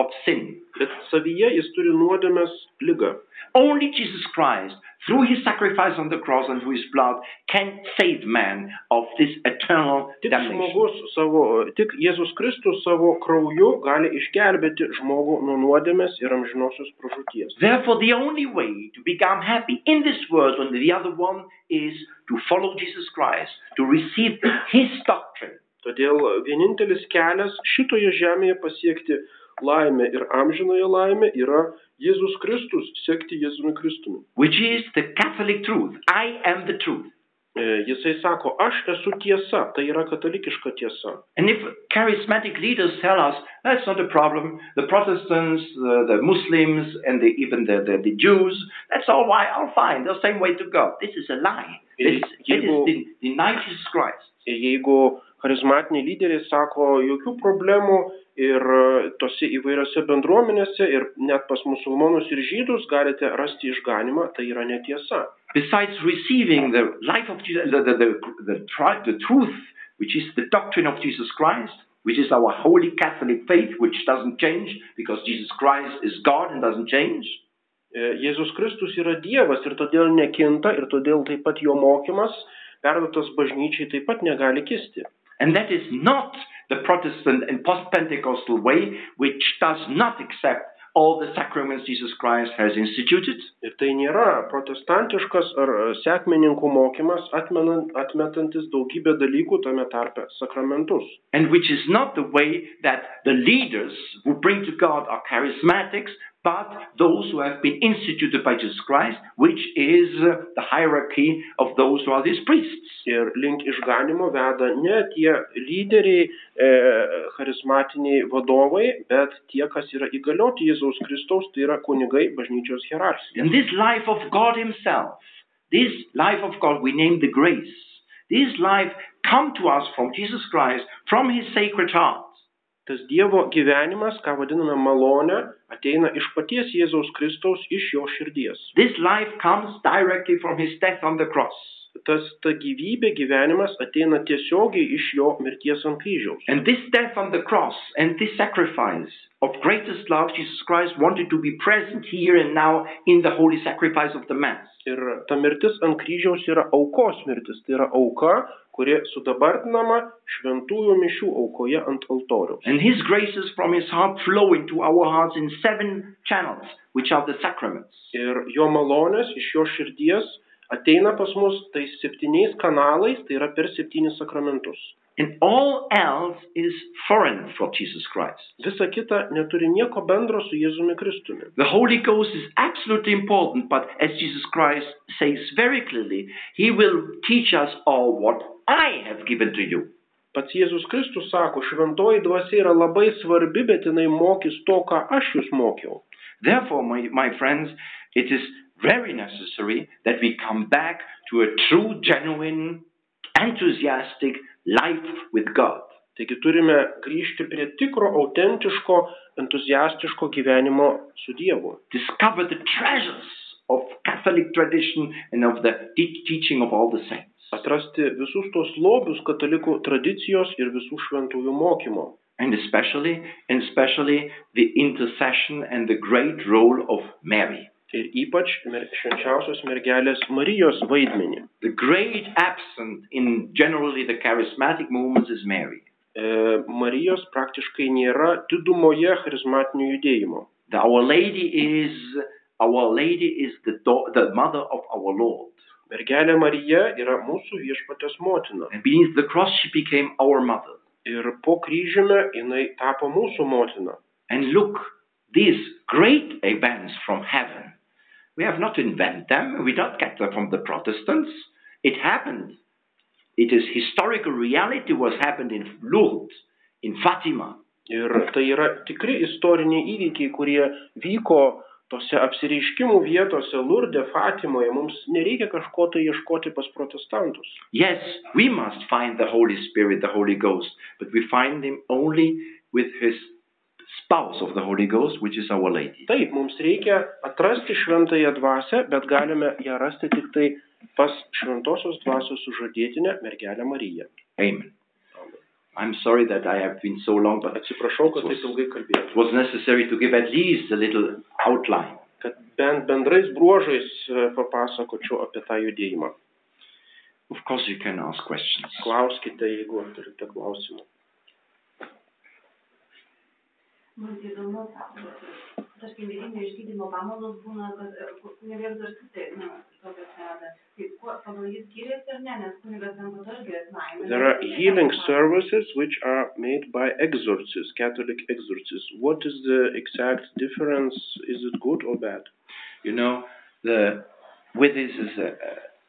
of sin. bet savyje jis turi nuodėmės lygą. Only Jesus Christ, through his sacrifice on the cross and through his blood, can save man of this eternal Tik damnation. žmogus savo, tik Jėzus Kristus savo krauju gali išgelbėti žmogų nuo nuodėmės ir amžinosios pražūties. Therefore, the only way to become happy in this world and the other one is to follow Jesus Christ, to receive his doctrine. Todėl vienintelis kelias šitoje žemėje pasiekti laimę ir amžinąją laimę yra Jėzus Kristus, sekti Jėzumi Kristumi. which is the Catholic truth. I am the truth. E, Jisai sako, aš esu tiesa, tai yra katalikiška tiesa. And if charismatic leaders tell us that's not a problem, the Protestants, the, the Muslims, and the, even the, the, the Jews, that's all right, all fine, the same way to go. This is a lie. This, it is the, deny Jesus Christ. Ir jeigu charizmatiniai lyderiai sako, jokių problemų ir tose įvairiose bendruomenėse ir net pas musulmonus ir žydus galite rasti išganimą, tai yra netiesa. Besides receiving the life of Jesus, the, the, the, the, the truth, which is the doctrine of Jesus Christ, which is our holy Catholic faith, which doesn't change because Jesus Christ is God and doesn't change. Jėzus Kristus yra Dievas ir todėl nekinta ir todėl taip pat jo mokymas, perduotas bažnyčiai, taip pat negali kisti. And that is not the Protestant and post Pentecostal way, which does not accept all the sacraments Jesus Christ has instituted. Ir tai nėra protestantiškas ar e, sekmininkų mokymas, atmenant, atmetantis daugybę dalykų tame tarpe sakramentus. And which is not the way that the leaders who bring to God are charismatics, but those who have been instituted by Jesus Christ, which is uh, the hierarchy of those who are his priests. Ir link išganimo veda ne tie lyderiai, e, charizmatiniai vadovai, bet tie, kas yra įgalioti Jėzaus Kristaus, tai yra kunigai bažnyčios hierarchija. And this life of God himself, this life of God we name the grace, this life come to us from Jesus Christ, from his sacred heart. Tas Dievo gyvenimas, ką vadiname malonę, ateina iš paties Jėzaus Kristaus, iš jo širdies. This life comes directly from his death on the cross. Tas ta gyvybė, gyvenimas ateina tiesiogiai iš jo mirties ant kryžiaus. And this death on the cross and this sacrifice of greatest love, Jesus Christ wanted to be present here and now in the holy sacrifice of the Mass. Ir ta mirtis ant kryžiaus yra aukos mirtis, tai yra auka, kuri sudabartinama šventųjų mišių aukoje ant altoriaus. And his graces from his heart flow into our hearts in seven channels, which are the sacraments. Ir jo malonės iš jo širdies ateina pas mus tais septyniais kanalais, tai yra per septynis sakramentus. And all else is foreign for Jesus Christ. Visa kita neturi nieko bendro su Jėzumi Kristumi. The Holy Ghost is absolutely important, but as Jesus Christ says very clearly, He will teach us all what I have given to you. Pats Jėzus Kristus sako, šventoji dvasia yra labai svarbi, bet jinai mokys to, ką aš jūs mokiau. Therefore, my, my friends, it is very necessary that we come back to a true, genuine, enthusiastic life with God. Taigi turime grįžti prie tikro, autentiško, entuziastiško gyvenimo su Dievu. Discover the treasures of Catholic tradition and of the teaching of all the saints. Atrasti visus tos lobius katalikų tradicijos ir visų šventųjų mokymo. And especially, and especially the intercession and the great role of Mary. Ir ypač švenčiausios mergelės Marijos vaidmenį. The great absent in generally the charismatic movements is Mary. E, Marijos praktiškai nėra didumoje charizmatinio judėjimo. The Our Lady is Our Lady is the the mother of our Lord. Mergelė Marija yra mūsų viešpatės motina. And beneath the cross she became our mother. Ir po kryžiumi jinai tapo mūsų motina. And look, these great events from heaven, we have not invented them, we don't get them from the Protestants. It happened. It is historical reality what happened in Lourdes, in Fatima. Ir tai yra tikri istoriniai įvykiai, kurie vyko tose apsireiškimų vietose, Lurde, Fatimoje. Mums nereikia kažko tai ieškoti pas protestantus. Yes, we must find the Holy Spirit, the Holy Ghost, but we find him only with his spouse of the Holy Ghost, which is Our Lady. Taip, mums reikia atrasti šventąją dvasę, bet galime ją rasti tik tai pas šventosios dvasios sužadėtinę mergelę Mariją. Amen. I'm sorry that I have been so long, but Atsiprašau, kad taip ilgai kalbėjau. it was necessary to give at least a little outline. Kad bent bendrais bruožais e, papasakočiau apie tą judėjimą. Of course, you can ask questions. Klauskite, jeigu turite klausimų. Man tai įdomu, tarkim, vidinio išgydymo pamaldos būna, kad kunigas dar kitai, na, tokias veda. Tai kuo pagal jį skiriasi ar ne, nes kunigas ten po to irgi laimė. There are healing services which are made by exorcists, Catholic exorcists. What is the exact difference? Is it good or bad? You know, the with this is uh,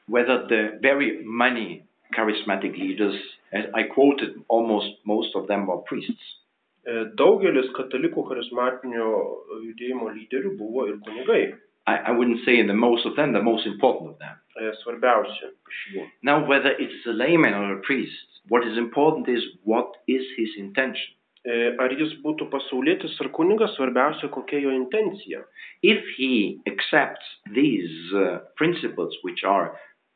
whether the very many charismatic leaders, as I quoted, almost most of them were priests. E, Daugelis katalikų charizmatinio judėjimo lyderių buvo ir kunigai, I, I wouldn't say the most of them, the most important of them. e, svarbiausi iš jų. Now, whether it's a layman or a priest, what is important is what is his intention. E, Ar jis būtų pasaulietis ar kunigas, svarbiausia, kokia jo intencija. If he accepts these uh, principles, which are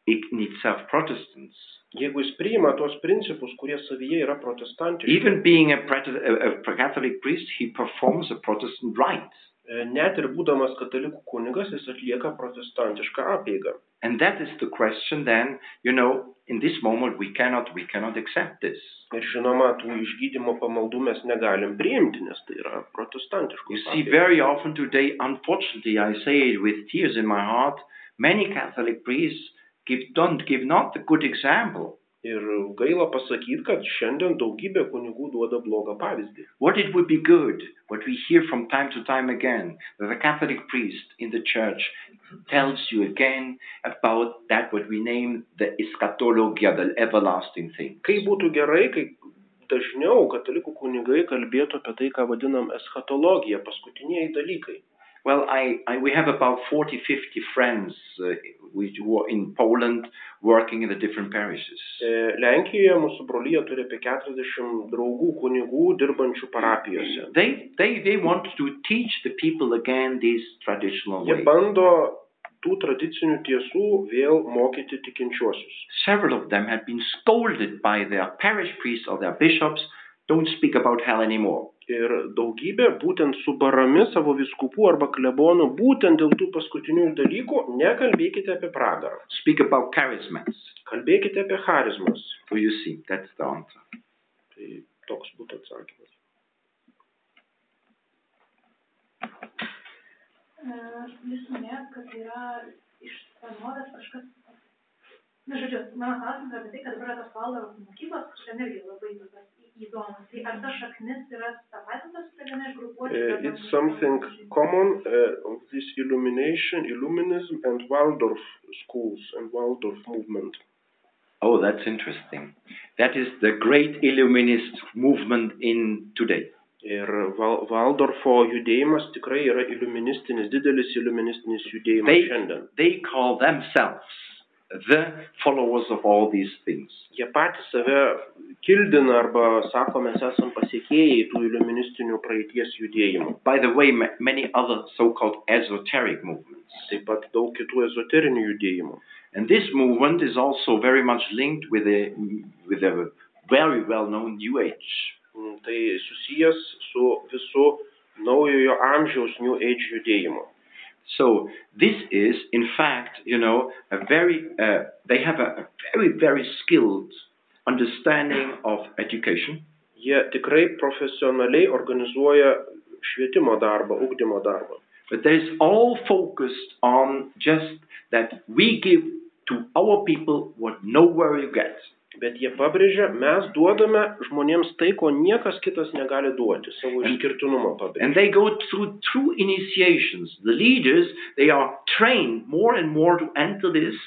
in itself Protestants, Jeigu jis priima tuos principus, kurie savyje yra protestantiški, even being a, Prot- a, a Catholic priest, he performs a Protestant rite. E, Net ir būdamas katalikų kunigas, jis atlieka protestantišką apėgą. And that is the question then, you know, in this moment we cannot we cannot accept this. Ir žinoma, tų išgydymo pamaldų mes negalim priimti, nes tai yra You protestantiškos see, apeigos. very often today, unfortunately, I say it with tears in my heart, many Catholic priests give, don't give not the good example. Ir gaila pasakyti, kad šiandien daugybė kunigų duoda blogą pavyzdį. What it would be good, what we hear from time to time again, that the Catholic priest in the church tells you again about that what we name the eschatologia, the everlasting thing. Kaip būtų gerai, kai dažniau katalikų kunigai kalbėtų apie tai, ką vadinam eschatologija, paskutiniai dalykai. Well, I, I, we have about 40, 50 friends uh, which, are in Poland working in the different parishes. Lenkijoje mūsų brolyje turi apie 40 draugų kunigų dirbančių parapijose. They, they, they want to teach the people again these traditional Jie bando tų tradicinių tiesų vėl mokyti tikinčiuosius. Several of them have been scolded by their parish priests or their bishops. Don't speak about hell anymore. Ir daugybė būtent su barami savo viskupų arba klebonų, būtent dėl tų paskutinių dalykų, nekalbėkite apie pragarą. Speak about charismats. Kalbėkite apie charizmas. So you see, that's the answer. Tai toks būtų atsakymas. E, Jūs minėjot, kad yra iš senovės kažkas. Na, žodžiu, mano klausimas apie tai, kad dabar yra tos Valdoro mokyklos, kur ten irgi labai tokios įdomus. Tai ar ta šaknis yra tapatintas prie viena iš grupuočių? Uh, it's something common uh, of this illumination, illuminism and Waldorf schools and Waldorf movement. Oh, that's interesting. That is the great Illuminist movement in today. Ir Val Waldorfo judėjimas tikrai yra iliuministinis, didelis iliuministinis judėjimas They, šiandien. they call themselves the followers of all these things. Jie patys save kildina arba sako, mes esam pasiekėjai tų iliuministinių praeities judėjimų. By the way, ma- many other so-called esoteric movements. Taip pat daug kitų ezoterinių judėjimų. And this movement is also very much linked with a, with a very well-known New Age. Mm, Tai susijęs su visu naujojo amžiaus New Age judėjimu. So this is, in fact, you know, a very, uh, they have a, a very, very skilled understanding of education. Jie tikrai profesionaliai organizuoja švietimo darbą, ugdymo darbą. But there is all focused on just that we give to our people what nowhere you get. Bet jie pabrėžia, mes duodame žmonėms tai, ko niekas kitas negali duoti, savo išskirtinumą pabrėžia. And they go through true initiations. The leaders, they are trained more and more to enter this.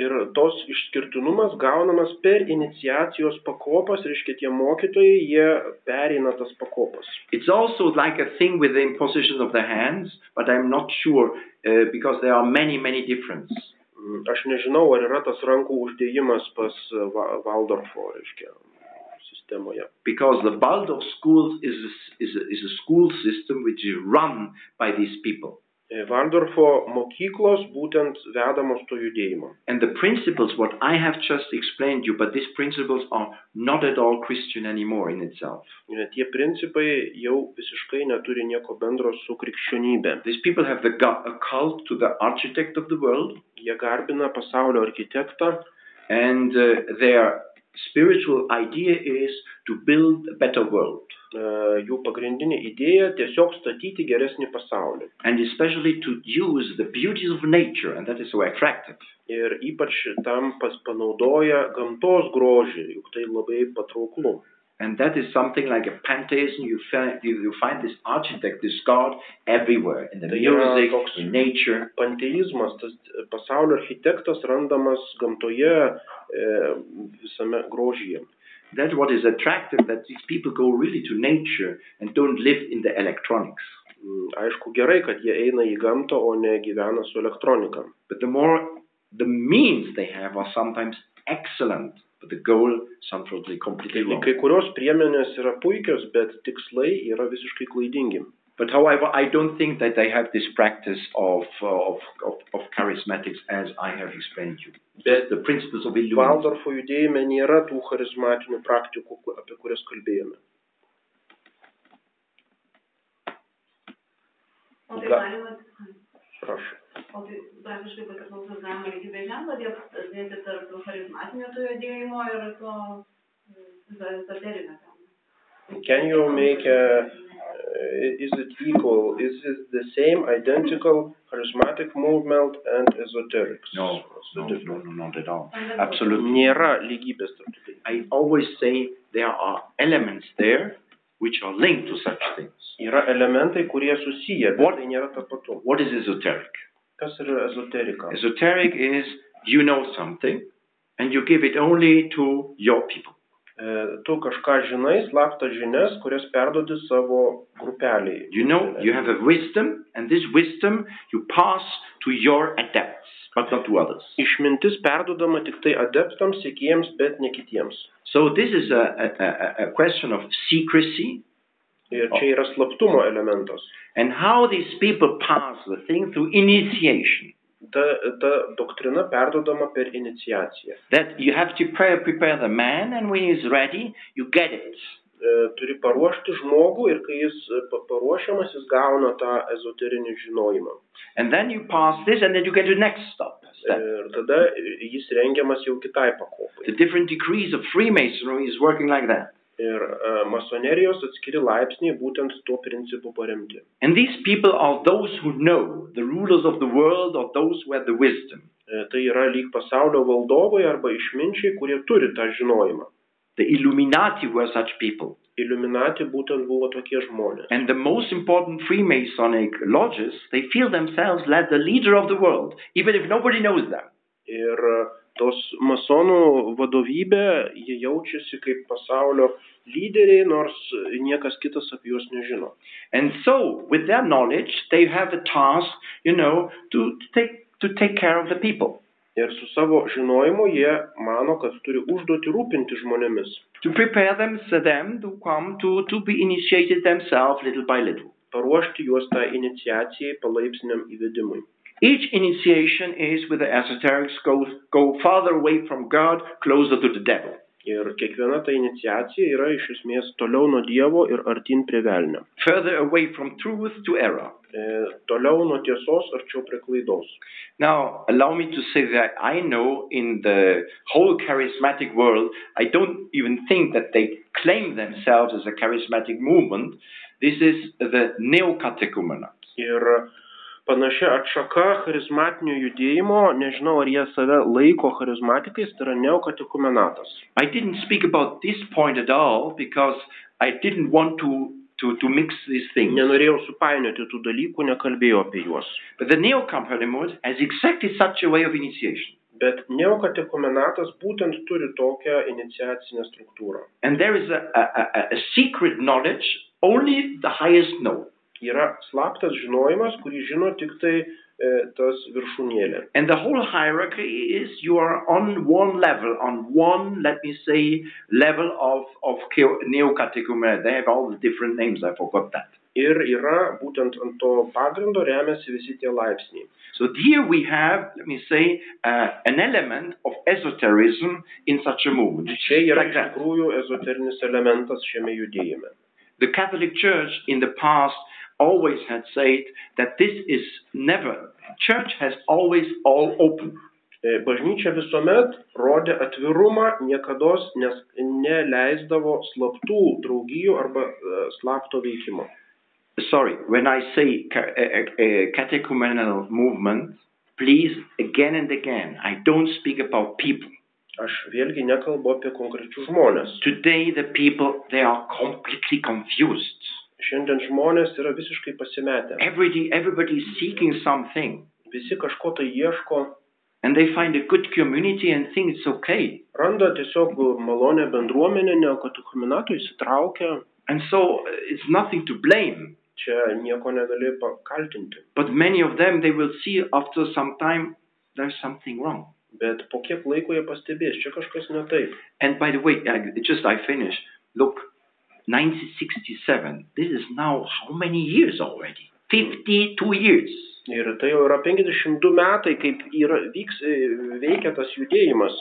Ir tos išskirtinumas gaunamas per iniciacijos pakopas, reiškia tie mokytojai, jie pereina tas pakopas. It's also like a thing with the imposition of the hands, but I'm not sure uh, because there are many, many differences. Mm, Aš nežinau, ar yra tas rankų uždėjimas pas uh, Va- Waldorfo, reiškia, sistemoje. Because the Waldorf schools is a, is, a, is a school system which is run by these people. E, Waldorfo mokyklos būtent vedamos to judėjimo. And the principles, what I have just explained you, but these principles are not at all Christian anymore in itself. E, Tie principai jau visiškai neturi nieko bendro su krikščionybė. These people have the gu- a cult to the architect of the world, Jie garbina pasaulio architektą and uh, their spiritual idea is to build a better world, E, jų pagrindinė idėja tiesiog statyti geresnį pasaulį. and especially to use the beauties of nature, and that is so attractive. Ir ypač tam pas panaudoja gamtos grožį, juk tai labai patrauklu. And that is something like a pantheism. You find, you, find this architect, this God, everywhere in the Tai music, toks- in nature. Panteizmas, tas pasaulio architektas randamas gamtoje e, visame grožyje. That's what is attractive. That these people go really to nature and don't live in the electronics. Mm, Aišku, gerai, kad jie eina į gamtą, o ne gyvena su elektronika. But the more the means they have are sometimes excellent, but the goal sometimes completely Taigi, wrong. kai kurios priemonės yra puikios, bet tikslai yra visiškai klaidingi. But however, I don't think that they have this practice of uh, of, of, of charismatics as I have explained to you. Bet The principles of illuminism. Valdorfo judėjime nėra tų charizmatinių praktikų, ku- apie kurias kalbėjome. O tai Ga- galima, Prašau. o tai praktiškai pakartosiu, galima lygybės ženklą dėti dėti tarp charizmatinio to judėjimo ir to e, Can you make a, uh, Uh, is it equal, is it the same identical charismatic movement and esoterics? No, no, no, no, not at all. Absolutely. Absolutely. Nėra lygybės tarp tų. I always say there are elements there which are linked to such things. Yra elementai, kurie susiję, bet What- tai nėra tapatu. What is esoteric? Kas yra ezoterika? Esoteric is you know something and you give it only to your people. E, tu kažką žinai, slaptas žinias, kurias perdodi savo grupeliai. You know you have a wisdom and this wisdom you pass to your adepts, but not to others. Išmintis perdodama tik tai adeptams, sėkėjams, bet ne kitiems. So this is a, a, a, a question of secrecy Ir čia yra slaptumo elementas. and how these people pass the thing through initiation. Ta, ta doktrina perdodama per iniciaciją. That you have to prepare, prepare the man and when he's ready, you get it. E, turi paruošti žmogų ir kai jis e, pa- paruošiamas, jis gauna tą ezoterinį žinojimą. And then you pass this and then you get to the next stop. step. Ir tada jis rengiamas jau kitai pakopai. The different degrees of Freemasonry is working like that. Ir e, masonerijos atskiri laipsniai būtent tuo principu paremti. And these people are those who know, the rulers of the world or those who have the wisdom. E, Tai yra lyg pasaulio valdovai arba išminčiai, kurie turi tą žinojimą. The Illuminati were such people. Iliuminati būtent buvo tokie žmonės. And the most important Freemasonic lodges, they feel themselves like the leader of the world, even if nobody knows them. Ir e, tos masonų vadovybė, jie jaučiasi kaip pasaulio lyderiai, nors niekas kitas apie juos nežino. And so, with their knowledge, they have a task, you know, to take, to take care of the people, Ir su savo žinojimu jie mano, kad turi užduoti rūpinti žmonėmis, to prepare them, them to come to, to be initiated themselves little by little. paruošti juos tą iniciacijai palaipsniam įvedimui. Each initiation is with the esoterics go, go farther away from God, closer to the devil. Ir kiekviena ta iniciacija yra iš esmės toliau nuo Dievo ir artin prie velnio. Further away from truth to error. E, toliau nuo tiesos arčiau prie klaidos. Now, allow me to say that I know in the whole charismatic world, I don't even think that they claim themselves as a charismatic movement. This is the neo-catechumenate. Ir panašia atšaka charizmatinio judėjimo, nežinau ar jie save laiko charizmatikais, tai yra neokatekumenatas. I didn't speak about this point at all because I didn't want to, to, to mix these things. Nenorėjau supainioti tų dalykų, nekalbėjau apie juos. But the neo-catechumenate has exactly such a way of initiation. Bet neokatekumenatas būtent turi tokią iniciacinę struktūrą. And there is a, a, a, a secret knowledge only the highest know. Yra slaptas žinojimas, kurį žino tik tai e, tas viršūnėlė. And the whole hierarchy is you are on one level, on one, let me say, level of, of neo-catechumenate. They have all the different names, I forgot that. Ir yra būtent ant to pagrindo remiasi visi tie laipsniai. So here we have, let me say, uh, an element of esotericism in such a movement. It's Čia yra like iš that. tikrųjų ezoterinis elementas šiame judėjime. The Catholic Church in the past always had said that this is never, church has always all open. E, Bažnyčia visuomet rodė atvirumą, niekada neleisdavo slaptų draugijų arba e, slapto veikimo. Sorry, when I say ca- a, a, a catechumenal movement, please, again and again, I don't speak about people. Aš vėlgi nekalbu apie konkrečius žmonės. Today, the people, they are completely confused. Šiandien žmonės yra visiškai pasimetę. Everybody, everybody is seeking something. Visi kažko tai ieško, And they find a good community and think it's okay. randa tiesiog malonę bendruomenę, neokatuchuminatų įsitraukia. And so uh, it's nothing to blame. Čia nieko negali pakaltinti. But many of them, they will see after some time there's something wrong. Bet po kiek laiko jie pastebės, čia kažkas ne taip. And by the way, I, just I finish. Look, 1967. This is now how many years already? 52 years. Ir tai jau yra 52 metai, kaip yra, vyks, veikia tas judėjimas.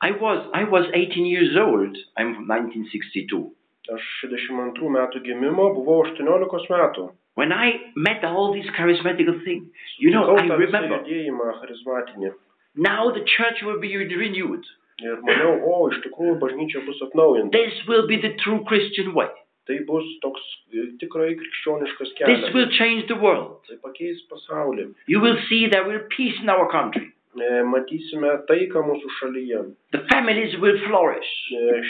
I was I was 18 years old. I'm 1962. Aš 62 metų gimimo buvau 18 metų. When I met all these charismatic things, you know, I remember now the church will be renewed. Ir maniau, o, iš tikrųjų bažnyčia bus atnaujinta. This will be the true Christian way. Tai bus toks tikrai krikščioniškas This will change the world. Tai pakeis pasaulį. You will see there will be peace in our country. Matysime taiką mūsų šalyje. The families will flourish.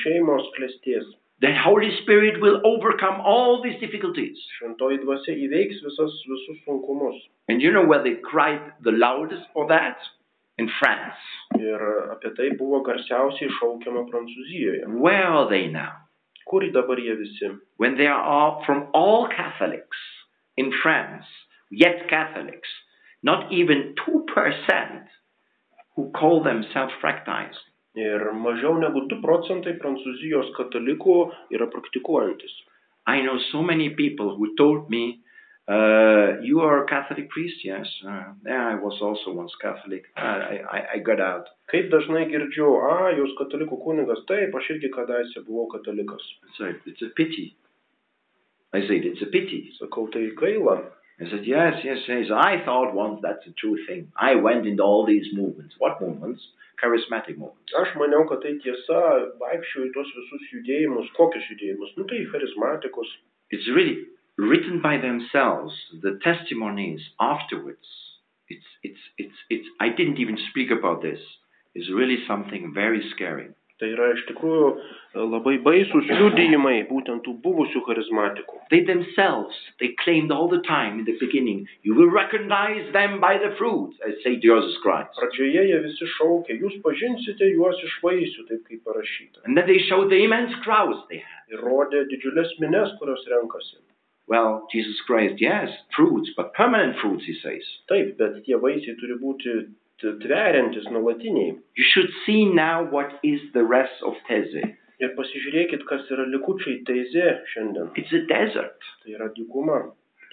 Šeimos klestės. The Holy Spirit will overcome all these difficulties. Šventoji dvasia įveiks visas, visus sunkumus. And you know where they cried the loudest for that? In France. Ir apie tai buvo garsiausiai šaukiama Prancūzijoje. Where are they now? Kur dabar jie visi? When there are from all Catholics in France, yet Catholics, not even 2% who call themselves fractized. Ir mažiau negu 2 procentai Prancūzijos katalikų yra praktikuojantis. I know so many people who told me, uh, You are a Catholic priest? Yes. Uh, yeah, I was also once Catholic. I, I, I got out. Kaip dažnai girdžiu, a, jūs katalikų kunigas, taip, aš irgi kadaise buvau katalikas. So it's a pity. I said, It's a pity. Sakau, tai gaila. I said, Yes, yes, yes. I thought once that's a true thing. I went into all these movements. What movements? Charismatic movements. Aš maniau, kad tai tiesa, vaikščiau į tuos visus judėjimus. Kokius judėjimus? Nu tai charizmatikus. It's really written by themselves, the testimonies afterwards. It's, it's, it's, it's, I didn't even speak about this. It's really something very scary. Tai yra iš tikrųjų e, labai baisus liudijimai būtent tų buvusių charizmatikų. They themselves, they claimed all the time in the beginning, you will recognize them by the fruits, as St. Joseph Christ. Pradžioje jie visi šaukė, jūs pažinsite juos iš vaisių, taip kaip parašyta. And then they showed the immense crowds they had. Ir rodė didžiulės mines, kurios renkasi. Well, Jesus Christ, yes, fruits, but permanent fruits, he says. Taip, bet tie vaisiai turi būti tveriantis, nuolatiniai. You should see now what is the rest of Teze. Ir pasižiūrėkit, kas yra likučiai teizė šiandien. It's a desert. Tai yra dykuma.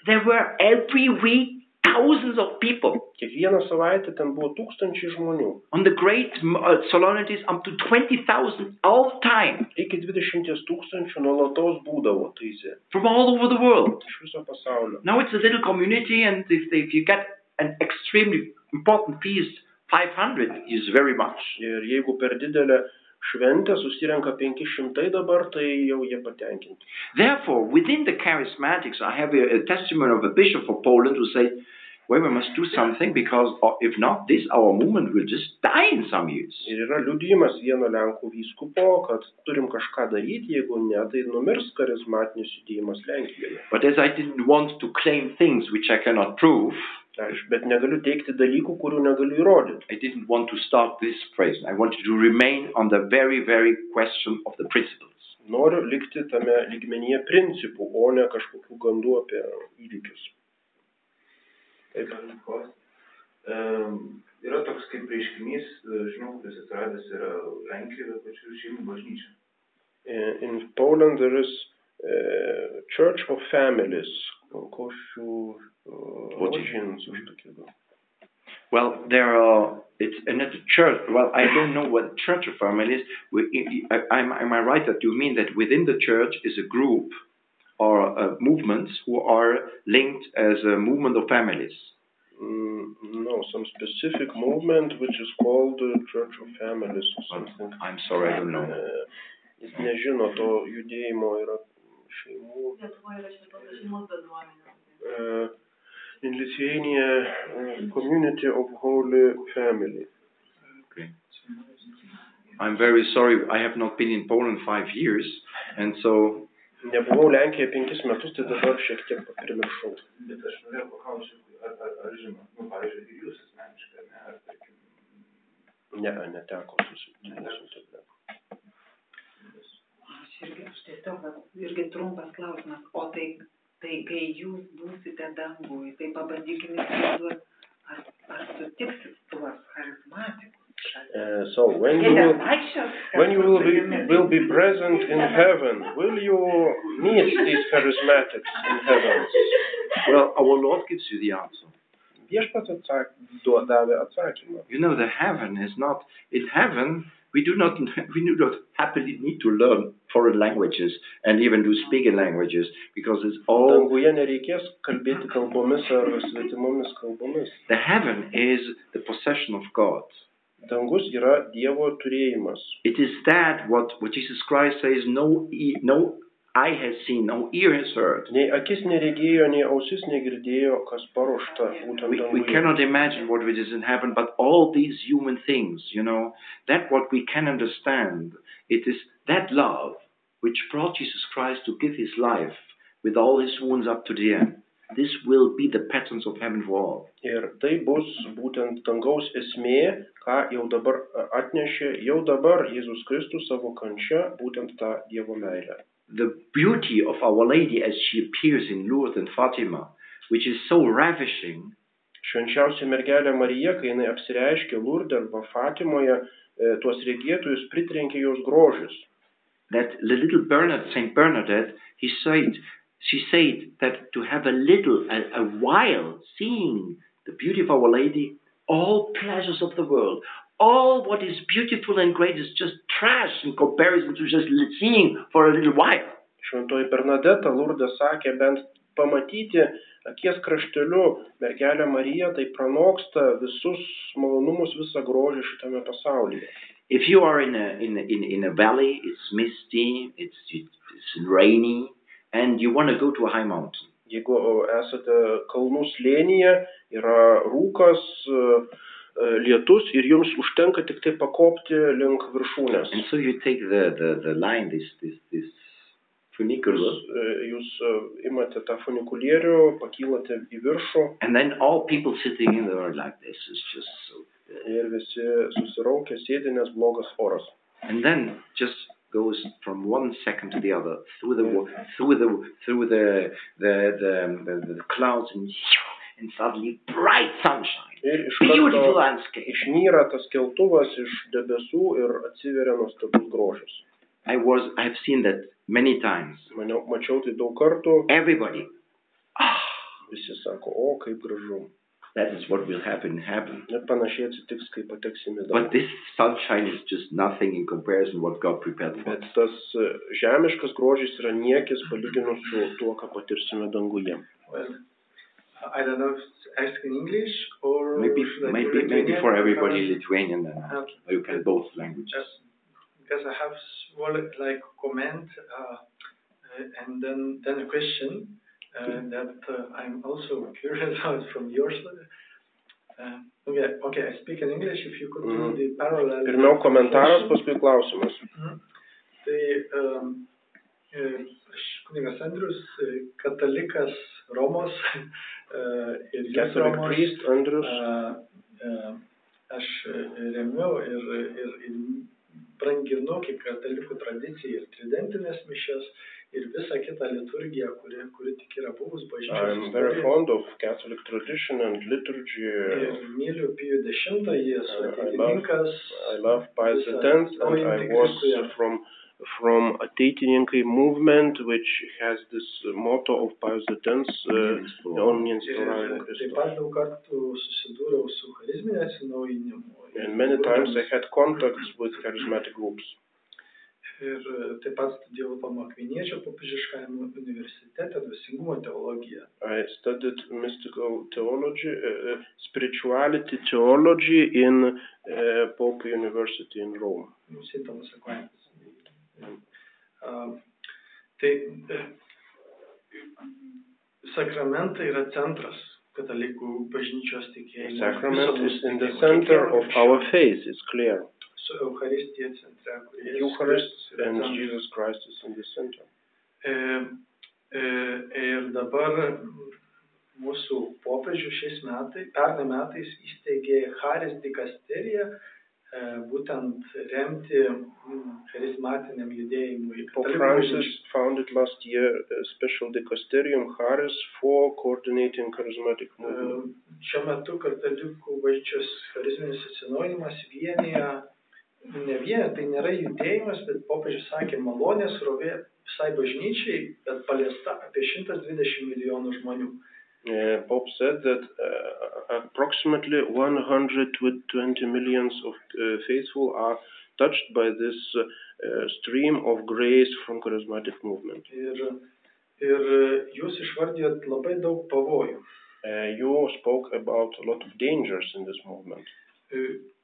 There were every week thousands of people. Kiekvieną savaitę ten buvo tūkstančiai žmonių. On the great uh, solemnities, up to 20,000 all the time Iki 20 tūkstančių nuolatos būdavo teizė. from all over the world. Iš viso pasaulio. Now it's a little community, and if, if you get an extremely important feast, 500 is very much. Ir jeigu per didelę šventę susirenka 500 dabar, tai jau jie patenkinti. Therefore, within the charismatics, I have a, a testimony of a bishop of Poland who said, well, we must do something because uh, if not, this our movement will just die in some years. Ir yra liudijimas vieno Lenkų vyskupo, kad turim kažką daryti, jeigu ne, tai numirs charizmatinis judėjimas Lenkijoje. But as I didn't want to claim things which I cannot prove, Aš bet negaliu teikti dalykų, kurių negaliu įrodyti. I didn't want to start this phrase. I wanted to remain on the very, very question of the principles. Noriu likti tame lygmenyje principų, o ne kažkokių gandų apie įvykius. Taip. Um, yra toks kaip reiškinys, e, žinau, kuris atsiradęs yra Lenkijoje, bet pačiu šeimų bažnyčia. Eh, In Poland there is uh, Church of Families, košių uh, origins už tokį gal. Well, there are. It's another church. Well, I don't know what church of family is. We, I, am, am I right that you mean that within the church is a group or uh, movements who are linked as a movement of families? Mm, no, some specific movement which is called uh, Church of Families or something. I'm sorry, I don't know. Jis nežino to judėjimo yra šeimų. Lietuvoje yra šventosios šeimos bendruomenė. Uh, in Lithuania, uh, Community of Holy Family. Okay. I'm very sorry. I have not been in Poland five years, and so Nebuvau Lenkijoje penkis metus, tai dabar šiek tiek primiršau. Bet aš norėjau paklausti, ar, ar, ar žinot, nu, pavyzdžiui, jūs asmeniškai, ar ne, ar tarkim, Ne, neteko susitikti su irgi, aš tiesiog, vat, irgi trumpas klausimas, o tai, tai kai jūs būsite dangui, tai pabandykime įsivaizduoti, ar, ar sutiksit tuos charizmatikus. Uh, so when you will, when you will be, kartu su jumis? will be present in heaven, will you meet these charismatics in heaven? well, our Lord gives you the answer. Viešpats atsak, duo- davė atsakymą. You know, the heaven is not in heaven. We do not *laughs* we do not happily need to learn foreign languages and even do speaking languages because it's all Danguje nereikės kalbėti kalbomis ar svetimomis kalbomis. the heaven is the possession of God. Dangus yra Dievo turėjimas. It is that what, what Jesus Christ says no no eye has seen, no ear has heard. Nei akis neregėjo, nei ausis negirdėjo, kas paruošta būtent We, we cannot imagine what it is in heaven, but all these human things, you know, that what we can understand, it is that love which brought Jesus Christ to give his life with all his wounds up to the end. This will be the patterns of heaven for all. Ir tai bus būtent dangaus esmė, ką jau dabar atnešė, jau dabar Jėzus Kristus savo kančia, būtent tą Dievo meilę. The beauty of Our Lady as she appears in Lourdes and Fatima, which is so ravishing, Švenčiausia mergelė Marija, kai jinai apsireiškė Lurde arba Fatimoje, tuos regėtojus pritrenkė jos grožis. that the little Bernard, Saint Bernadette, he said, she said that to have a little, a, a while seeing the beauty of Our Lady, all pleasures of the world, all what is beautiful and great is just trash in comparison to just li- seeing for a little while. Šventoji Bernadeta Lurde sakė, bent pamatyti akies krašteliu mergelę Mariją, tai pranoksta visus malonumus, visą grožį šitame pasaulyje. If you are in a, in a, in, in a valley, it's misty, it's, it's rainy, and you want to go to a high mountain. Jeigu o, esate kalnų slėnyje, yra rūkas, e, e, lietus ir jums užtenka tik tai pakopti link viršūnės. And so you take the, the, the line, this, this, this Jūs, funicular, e, jūs e, imate tą funikulierių, pakylate į viršų And then all people sitting in there are like, this is just so. ir visi susiraukia sėdi, nes blogas oras. And then just goes from one second to the other through the through the through the the the, the, the clouds and and suddenly bright sunshine, Ir iš beautiful karto landscape. išnyra tas keltuvas iš debesų ir atsiveria nuostabus grožis. I was I've seen that many times. Maniau, mačiau tai daug kartų, Everybody, ah, visi sako, o kaip gražu. that is what will happen in heaven. Ir panašiai atsitiks, kai pateksime į But dangų. this sunshine is just nothing in comparison what God prepared for Bet us. tas e, žemiškas grožis yra niekis palyginus su tuo, ką patirsime danguje. Well, I don't know if it's asked in English or Maybe should I do maybe maybe for everybody Lithuanian and Okay. you can both languages. Just because I have small like comment uh, uh, and then then a question uh, that uh, I'm also *laughs* curious about from your side. Uh, okay, okay, I speak in English. If you could Mhm. do the parallel. Pirmiau komentaras, translation. paskui klausimas. Mhm. Tai um, e, aš kunigas Andrius, e, katalikas Romos *laughs* ir jūs Catholic Romos. priest Andrius. a, e, Aš e, remiu ir, ir, ir branginu kaip katalikų tradiciją ir tridentinės mišes ir visą kitą liturgiją, kuri, kuri tik yra buvus bažnyčios I'm very fond of Catholic tradition and liturgy. Ir myliu Pijų dešimtąjį, esu I- I love- ateitininkas. I love Pius X and I was from from Ateitininkai movement which has this motto of Pius X, uh, Omniens Ir Torah taip Christus. pat daug kartų susidūriau su charizminė atsinaujinimu. And many times I had contacts with charismatic groups. Ir e, taip pat studijavau Tomo Akviniečio popiežiškajame universitete dvasingumo teologiją. I studied mystical theology, uh, uh, spirituality theology in uh, Pope University in Rome. St. Thomas Aquinas. Um, tai e, sakramentai yra centras katalikų bažnyčios tikėjimo. Sacrament is in the center of our faith, it's clear. Su Eucharistija centre, Eucharist and centras. Jesus Christ is in the center. E, e, ir dabar mūsų popiežių šiais metais, pernai metais įsteigė Haris dikasteriją, būtent remti mm, charizmatiniam judėjimui. Pope Francis founded last year a special dicasterium Haris for coordinating charismatic E, movement. Šiuo metu katalikų bažnyčios charizminis atsinaujinimas vienyje, ne vienyje, tai nėra judėjimas, bet popiežius sakė malonės rovė visai bažnyčiai, bet paliesta apie 120 milijonų žmonių. Uh, Pope said that uh, approximately 120 millions of uh, faithful are touched by this uh, stream of grace from charismatic movement. Ir, ir jūs išvardijot labai daug pavojų. Uh, you spoke about a lot of dangers in this movement.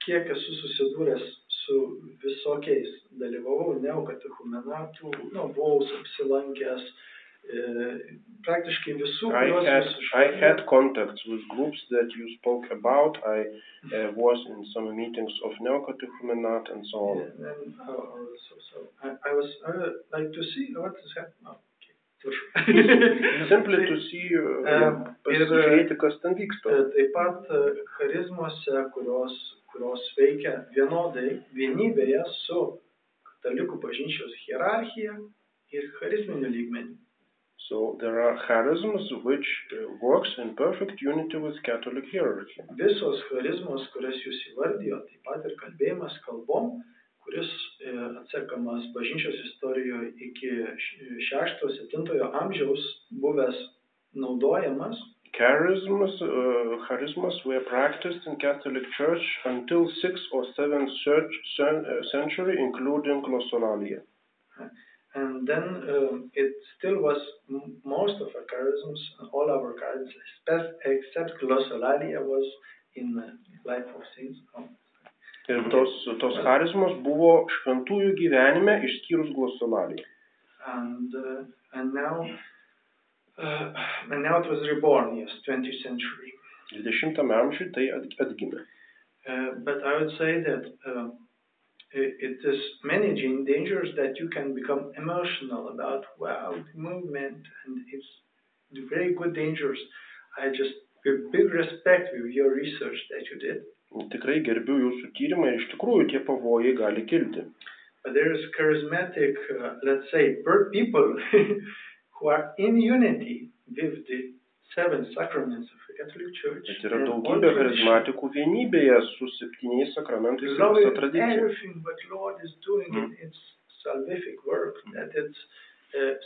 Kiek esu susidūręs su visokiais, dalyvavau neokatechumenatų, nu, buvau apsilankęs, e, praktiškai visų, I had, I had contacts with groups that you spoke about. I uh, was in some meetings of Neocatechumenat and so on. And then, oh, oh, so, so, I, I was, would like to see what is happening. Oh, okay. *laughs* Simply to *laughs* see, uh, Um, pasižiūrėti, kas ten vyksta. E, Taip pat charizmose, kurios, kurios veikia vienodai vienybėje su katalikų bažnyčios hierarchija ir charizminiu lygmeniu. So there are charisms which uh, works in perfect unity with Catholic hierarchy. Visos charizmos, kurias jūs įvardijo, taip pat ir kalbėjimas kalbom, kuris e, atsekamas bažnyčios istorijoje iki 6-7 amžiaus buvęs naudojamas, Charisms, uh, charismas were practiced in Catholic Church until 6th or 7th church, cen- uh, century, including glossolalia. And then um, it still was m- most of our charisms, all our charisms, except, glossolalia was in the life of saints. Oh. Ir tos, tos charizmos buvo šventųjų gyvenime išskyrus glossolaliją. And uh, and now uh, and now it was reborn, yes, 20th century. 20 amžiuje tai at- atgimė. Uh, but I would say that uh, it, is managing dangers that you can become emotional about. Wow, movement, and it's very good dangers. I just with big respect with your research that you did. Tikrai gerbiu jūsų tyrimą ir iš tikrųjų tie pavojai gali kilti. But there is charismatic, uh, let's say, people *laughs* who are in unity with the seven sacraments of the Catholic Church. Bet yra daugybė charizmatikų vienybėje su septyniais sakramentais ir visa tradicija. everything what Lord is doing in Mm. its salvific work, that it's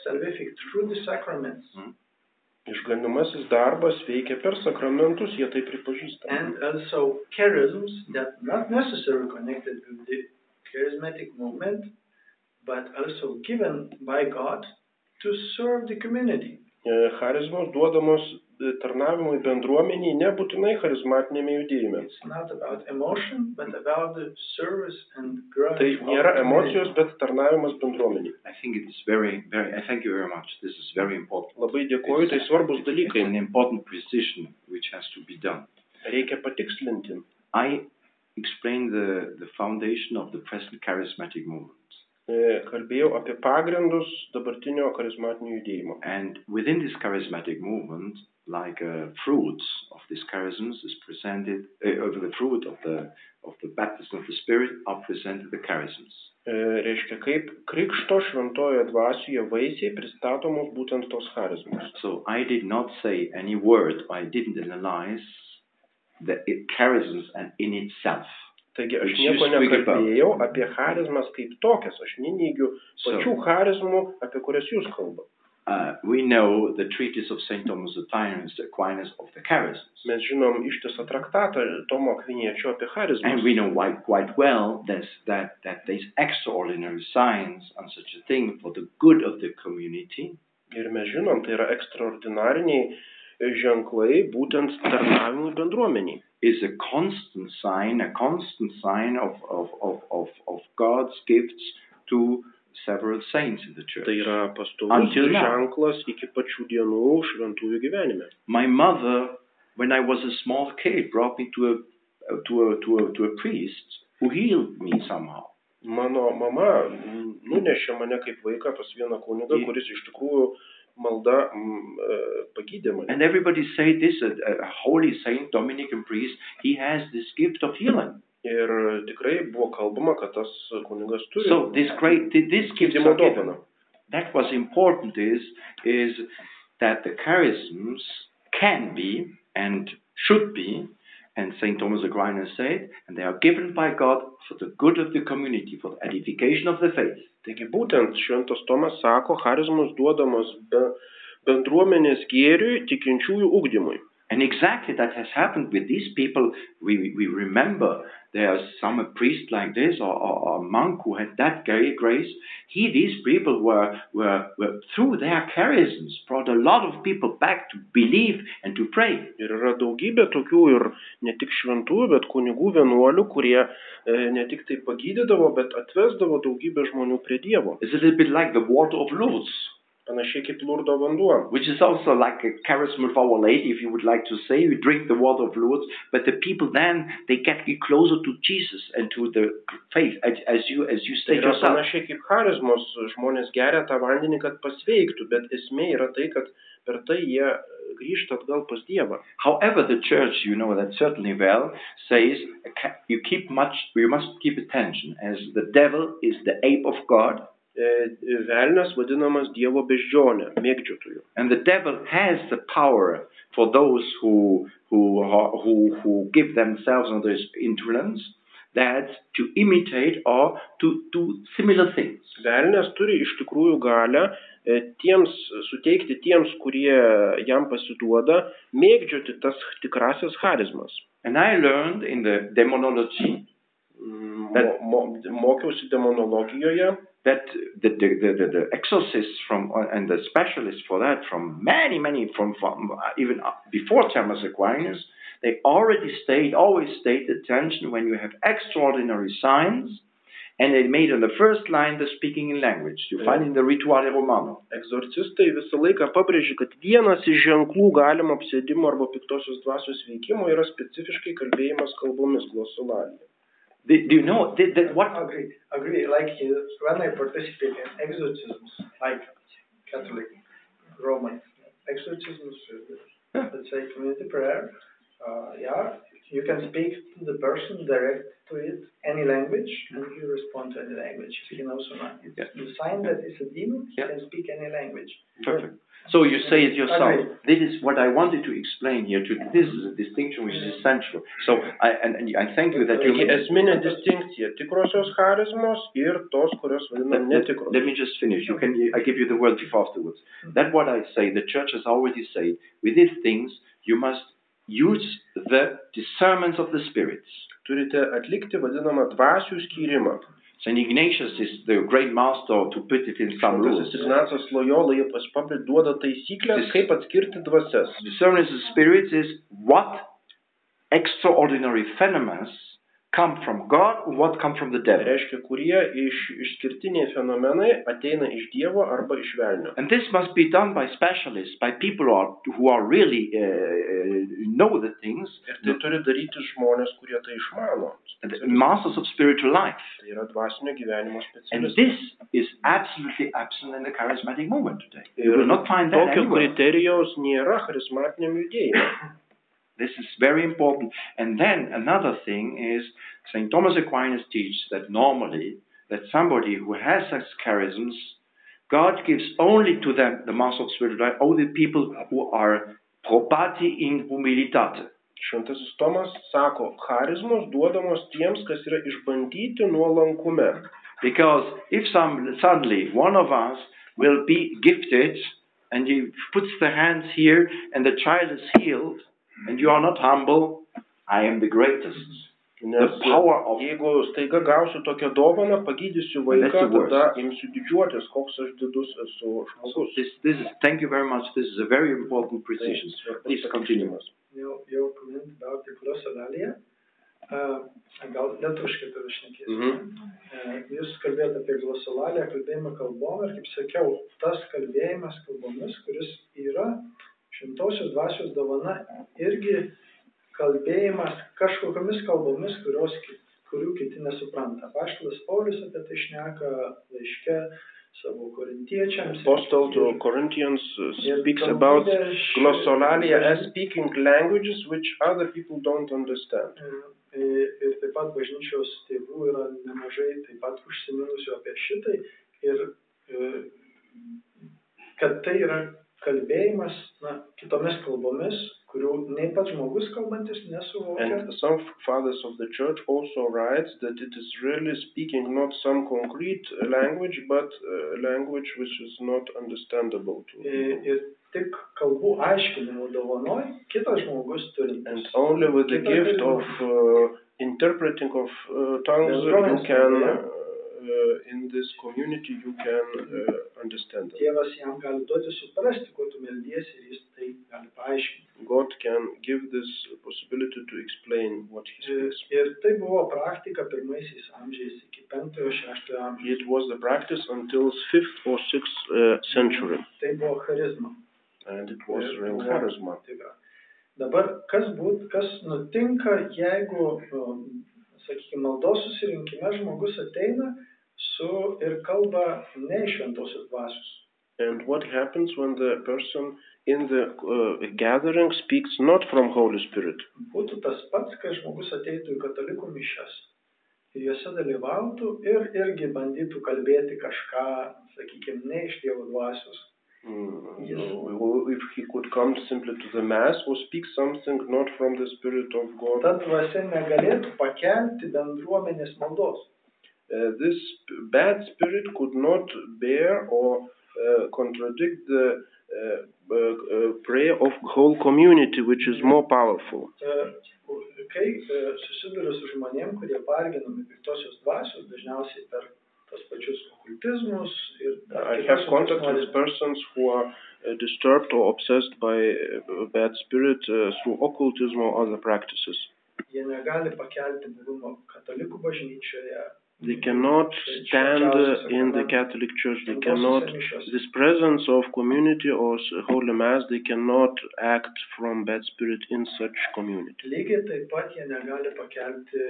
salvific through the sacraments. Išganimasis darbas veikia per sakramentus, jie tai pripažįsta. And also charisms that not necessarily connected with the charismatic movement, but also given by God to serve the community. E, Charizmos duodamos e, tarnavimui bendruomeniai, nebūtinai charizmatinėme judėjime. It's not about emotion, but about the service and growth. Tai nėra emocijos, bet tarnavimas bendruomeniai. I think it's very, very, I thank you very much. This is very important. Labai dėkoju, tai svarbus It's dalykai. an important precision which has to be done. Reikia patikslinti. I explained the, the foundation of the present charismatic movement. E, Kalbėjau apie pagrindus dabartinio charizmatinio judėjimo. And within this charismatic movement, like uh, fruits of these charisms is presented, uh, over the fruit of the, of the baptism of the Spirit are presented the charisms. E, Reiškia, kaip krikšto šventojo dvasioje vaisiai pristatomos būtent tos charizmos. So I did not say any word, I didn't analyze the it, charisms and in itself. Taigi aš nieko nekalbėjau apie charizmas kaip tokias, aš neneigiu So pačių charizmų, apie kurias jūs kalbate. uh, we know the treatise of St. Thomas Aquinas, Aquinas of the charisms. Mes žinom ištisą traktatą Tomo Akviniečio apie And charizmas. we know why, quite well this, that, that these extraordinary signs and such a thing for the good of the community Ir mes žinom, tai yra ekstraordinariniai ženklai būtent tarnavimui bendruomeniai. Is a constant sign, a constant sign of, of, of, of, of God's gifts to several saints in the church. Tai yra pastovus ženklas iki pačių dienų šventųjų gyvenime. My mother, when I was a small kid, brought me to a, to a, to a, to a priest who healed me somehow. Mano mama nunešė mane kaip vaiką pas vieną kunigą, kuris iš tikrųjų malda mm, e, mane. And everybody say this, a, a holy saint, Dominican priest, he has this gift of healing. Ir tikrai buvo kalbama, kad tas kunigas turi So this great, this gift dovaną. That was important is, is that the charisms can be and should be, and St. Thomas Aquinas said, and they are given by God for the good of the community, for the edification of the faith. Taigi būtent šventas Tomas sako, charizmus duodamas be, bendruomenės gėriui, tikinčiųjų ugdymui. And exactly that has happened with these people. We, we remember there's some a priest like this or, or, or a monk who had that great grace. He, these people were, were, were, through their charisms, brought a lot of people back to believe and to pray. Ir yra daugybė tokių ir ne tik šventųjų, bet kunigų vienuolių, kurie e, ne tik tai pagydydavo, bet atvesdavo daugybę žmonių prie Dievo. It's a little bit like the water of Lourdes. Panašiai kaip lurdo vanduo. which is also like a charism of Our Lady, if you would like to say. We drink the water of Lourdes, but the people then they get closer to Jesus and to the faith, as, you as you state yourself. panašiai kaip charizmos, žmonės geria tą vandenį, kad pasveiktų, bet esmė yra tai, kad per tai jie grįžta atgal pas Dievą. However, the church, you know that certainly well, says you keep much, you must keep attention, as the devil is the ape of God, Velnas vadinamas Dievo beždžionė, mėgdžiotojų. and the devil has the power for those who who are, who who give themselves under his influence, that to imitate or to do similar things. Velnas turi iš tikrųjų galę e, tiems, suteikti tiems, kurie jam pasiduoda, mėgdžioti tas tikrasias charizmas. And I learned in the demonology Mm, Bet- Mo, mo, mokiausi demonologijoje, that the, the, the, the, the exorcists from and the specialists for that from many many from, from uh, even up before Thomas Aquinas they already state always state attention when you have extraordinary signs and they made on the first line the speaking in language. You find in the Rituale Romano. Egzorcistai visą laiką pabrėžia, kad vienas iš ženklų galimo apsėdimo arba piktosios dvasios veikimo yra specifiškai kalbėjimas kalbomis glosolalija. Do, you know what Agree, agree, like uh, when I participate in exorcisms, like Catholic, Roman exorcisms, uh, let's say community prayer, uh, yeah, you can speak to the person direct to it, any language, and he respond to any language. He knows or not. It's Yeah. the sign that it's a demon, he Yeah. can speak any language. Perfect. So you say it yourself. This is what I wanted to explain here. To this is a distinction which is essential. So I and, and I thank you that you. Esminė distinkcija - tikrosios charizmos ir tos, kurios vadinam netikros. let me just finish. You can. I give you the word afterwards. That what I say. The church has already said. With these things, you must use the discernments of the spirits. Turite atlikti vadinamą dvasių skyrimą. Saint Ignatius is the great master to put it in some rules. Šventasis Ignacas Lojola jie paspabri duoda taisyklės, kaip atskirti dvasias. Discernment of the spirits is what extraordinary phenomena come from God or what come from the Tai devil. reiškia, kurie iš, išskirtiniai fenomenai ateina iš Dievo arba iš velnio. And this must be done by specialists, by people who are, who are really uh, uh, know the things, Ir tai turi daryti žmonės, kurie tai išmano. and masters of spiritual life. Tai yra dvasinio gyvenimo And specialistai. this is absolutely absent in the charismatic movement today. You will Ir not find that tokio anywhere. kriterijaus nėra charizmatiniam judėjimui. *laughs* This is very important. And then another thing is St. Thomas Aquinas teaches that normally that somebody who has such charisms, God gives only to them the master of spiritual life, only people who are probati in humilitate. Šventasis Tomas sako, charizmos duodamos tiems, kas yra išbandyti nuolankume. Because if some, suddenly one of us will be gifted and he puts the hands here and the child is healed and you are not humble, I am the greatest. Nes The power of jeigu staiga gausiu tokią dovaną, pagydysiu vaiką, tada imsiu didžiuotis, koks aš didus esu So žmogus. this, this is, thank you very much. This is a very important Tai precision. svarbus Please continue. comment about the glossolalia, uh, gal lietuviškai tada šnekėsiu. Mhm. E, Jūs kalbėjote apie glosolaliją, kalbėjimą kalbom ir kaip sakiau, tas kalbėjimas kalbomis, kuris yra šventosios dvasios dovana, irgi kalbėjimas kažkokiamis kalbomis, kurios, kurių kiti nesupranta. Paštalas Paulius apie tai šneka laiške savo korintiečiams. Apostle to Corinthians uh, speaks about glossolalia as speaking languages which other people don't understand. Ir ir taip pat bažnyčios tėvų yra nemažai taip pat užsiminusių apie šitai ir e, kad tai yra kalbėjimas na, kitomis kalbomis, kurių nei pats žmogus kalbantis nesuvokia. And some fathers of the church also writes that it is really speaking not some concrete language, but a language which is not understandable to Ir, people. ir tik kalbų aiškinimų dovanoj, kitas žmogus turi. And only with the Kita gift charizma. of uh, interpreting of uh, tongues you Bendruomenės can, kalboje. uh, in this community, you can uh, understand them. Dievas jam gali duoti suprasti, ko tu meldiesi ir jis tai gali paaiškinti. God can give this possibility to explain what He Ir, speaks. ir tai buvo praktika pirmaisiais amžiais iki 5-6 amžiaus. It was the practice until 5th or 6th uh, century, Tai buvo charizma. and it was Ir real charisma. Dabar kas, būt, kas nutinka, jeigu, sakykime, maldos susirinkime žmogus ateina su ir kalba ne iš šventosios dvasios. And what happens when the person in the uh, gathering speaks not from Holy Spirit? Būtų tas pats, kai žmogus ateitų į katalikų mišes ir juose dalyvautų ir irgi bandytų kalbėti kažką, sakykime, ne iš Dievo dvasios. Mm, Yes. no, if he could come simply to the mass or speak something not from the Spirit of God, Ta dvasia negalėtų pakelti bendruomenės maldos. Uh, this bad spirit could not bear or uh, contradict the uh, prayer of whole community, which is more powerful. Kai susiduriu su žmonėm, kurie varginami piktosios dvasios, dažniausiai per tos pačius okultizmus ir I have contact with persons who are uh, disturbed or obsessed by uh, bad spirit uh, through occultism or other practices. Jie negali pakelti buvimo katalikų bažnyčioje. They cannot stand in the Catholic Church. They cannot, this presence of community or Holy Mass, they cannot act from bad spirit in such community. Lygiai taip pat jie negali pakelti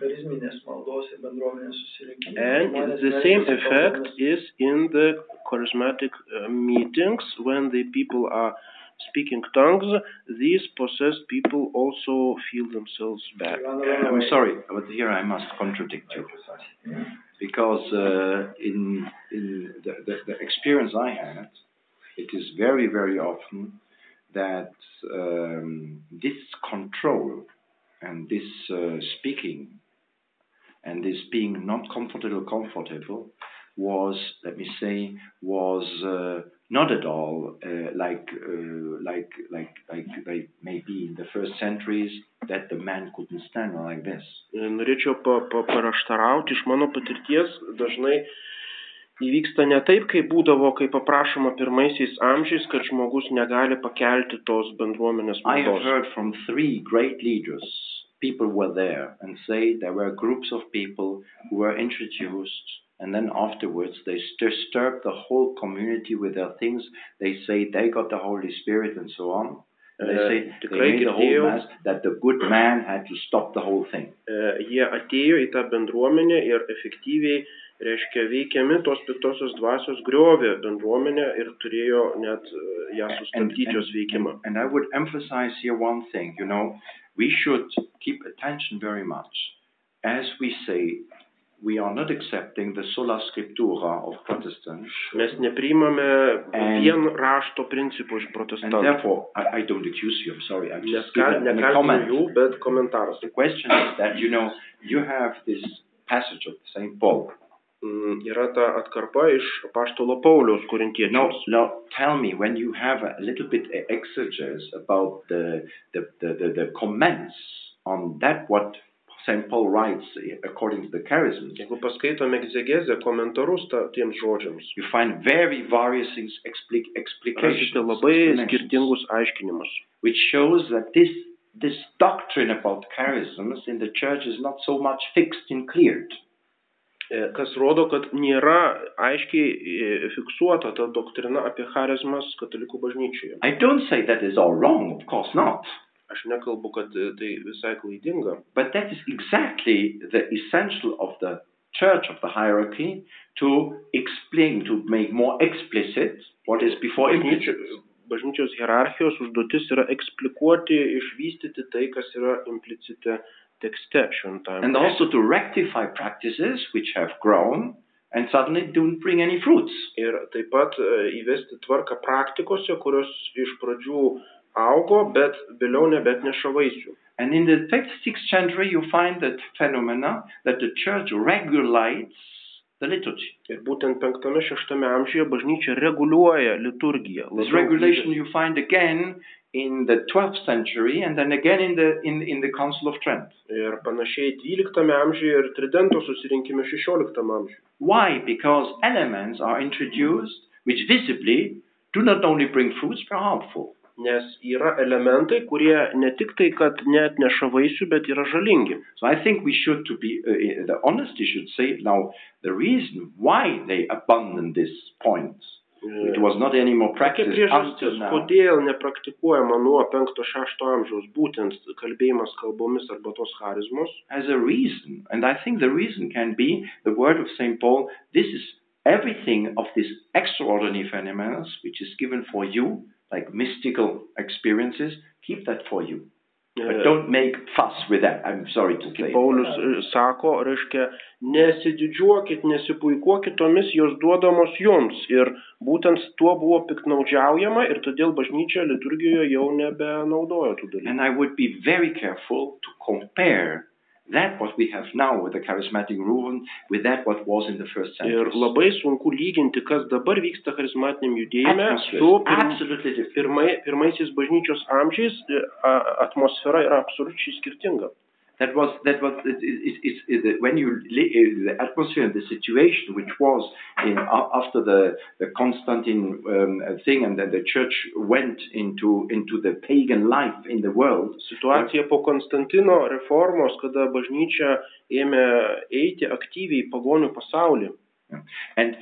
charizminės maldos ir bendruomenės susirinkimų. And the same effect is in the charismatic uh, meetings when the people are speaking tongues. These possessed people also feel themselves bad. I'm sorry, but here I must contradict you because uh, in in the, the, the experience I had, it is very very often that um, this control and this uh, speaking and this being not comfortable comfortable was let me say was uh, not at all uh, like uh, like like like like maybe in the first centuries that the man couldn't stand like this. Norėčiau pa, pa, paraštarauti. Iš mano patirties, dažnai įvyksta ne taip, kaip būdavo, kai paprašoma pirmaisiais amžiais, kad žmogus negali pakelti tos bendruomenės maldos. heard from three great leaders, people were there and say there were groups of people who were introduced and then afterwards they disturbed the whole community with their things. They say they got the Holy Spirit and so on. And they Uh, say the they made the whole mass that the good man had to stop the whole thing. E, Jie atėjo į tą bendruomenę ir efektyviai, reiškia, veikiami tos piktosios dvasios griovė bendruomenę ir turėjo net e, ją And, sustabdyti jos veikimą. and I would emphasize here one thing, you know, we should keep attention very much. As we say, we are not accepting the sola scriptura of Protestants, Mes nepriimame And- vien rašto principų iš and protestantų. therefore, I, I don't accuse you, I'm sorry, I'm just giving a comment. jų, bet komentaras. The question is that, you know, you have this passage of St. Paul. Mm, Yra ta atkarpa iš paštolo Pauliaus Now, korintiečiams. now tell me, when you have a little bit exegesis about the, the, the, the, the comments on that, what St. Paul writes according to the charisms, Jeigu paskaitome egzegezę, komentarus ta, tiems žodžiams, you find very various ex- expli- rasite explications, labai explanations, skirtingus aiškinimus. which shows that this, this doctrine about charisms in the church is not so much fixed and cleared. E, Kas rodo, kad nėra aiškiai e, fiksuota ta doktrina apie charizmas katalikų bažnyčioje. I don't say that is all wrong, of course not. Aš nekalbu, kad e, tai visai klaidinga, But that is exactly the essential of the church of the hierarchy to explain, to make more explicit what is before implicit. bažnyčios hierarchijos užduotis yra eksplikuoti, išvystyti tai, kas yra implicite tekste šventajame. And also to rectify practices which have grown and suddenly don't bring any fruits. Ir taip pat e, įvesti tvarką praktikose, kurios iš pradžių augo, bet vėliau nebetneša vaisių. And in the 6th century, you find that phenomena that the church regulates the liturgy. Ir būtent penktame, šeštame amžiuje bažnyčia reguliuoja liturgiją. This regulation you find again in the 12th century and then again in the, in, in the Council of Trent. Ir panašiai 12 amžiuje ir Tridento susirinkime 16 amžiuje. Why? Because elements are introduced which visibly do not only bring fruits but are harmful. Nes yra elementai, kurie ne tik tai, kad net neša vaisių, bet yra žalingi. So I think we should, to be uh, the honesty, should say now the reason why they abandoned this point. It was not any more Kokia practiced priežastis, kodėl nepraktikuojama nuo 5-6 amžiaus būtent kalbėjimas kalbomis arba tos charizmos? Has a reason, and I think the reason can be the word of Saint Paul. This is everything of these extraordinary phenomena which is given for you, like mystical experiences. Keep that for you, but don't make fuss with that. I'm sorry to say. Paulius e, sako, reiškia, nesididžiuokit, nesipuikuokit tomis jos duodamos jums. Ir būtent tuo buvo piknaudžiaujama ir todėl bažnyčia liturgijoje jau nebenaudojo tų dalykų. That what we have now with the charismatic movement with that what was in the first century. Ir labai sunku lyginti, kas dabar vyksta charizmatiniam judėjime su absolutely different. pirmai, pirmaisiais bažnyčios amžiais. e, Atmosfera yra absoliučiai skirtinga. That was that was it, it, it, when you uh, the atmosphere and the situation which was in after the the Constantine um, thing and then the church went into into the pagan life in the world. Situacija po Konstantino reformos, kada bažnyčia ėmė eiti aktyviai į pagonių pasaulį. And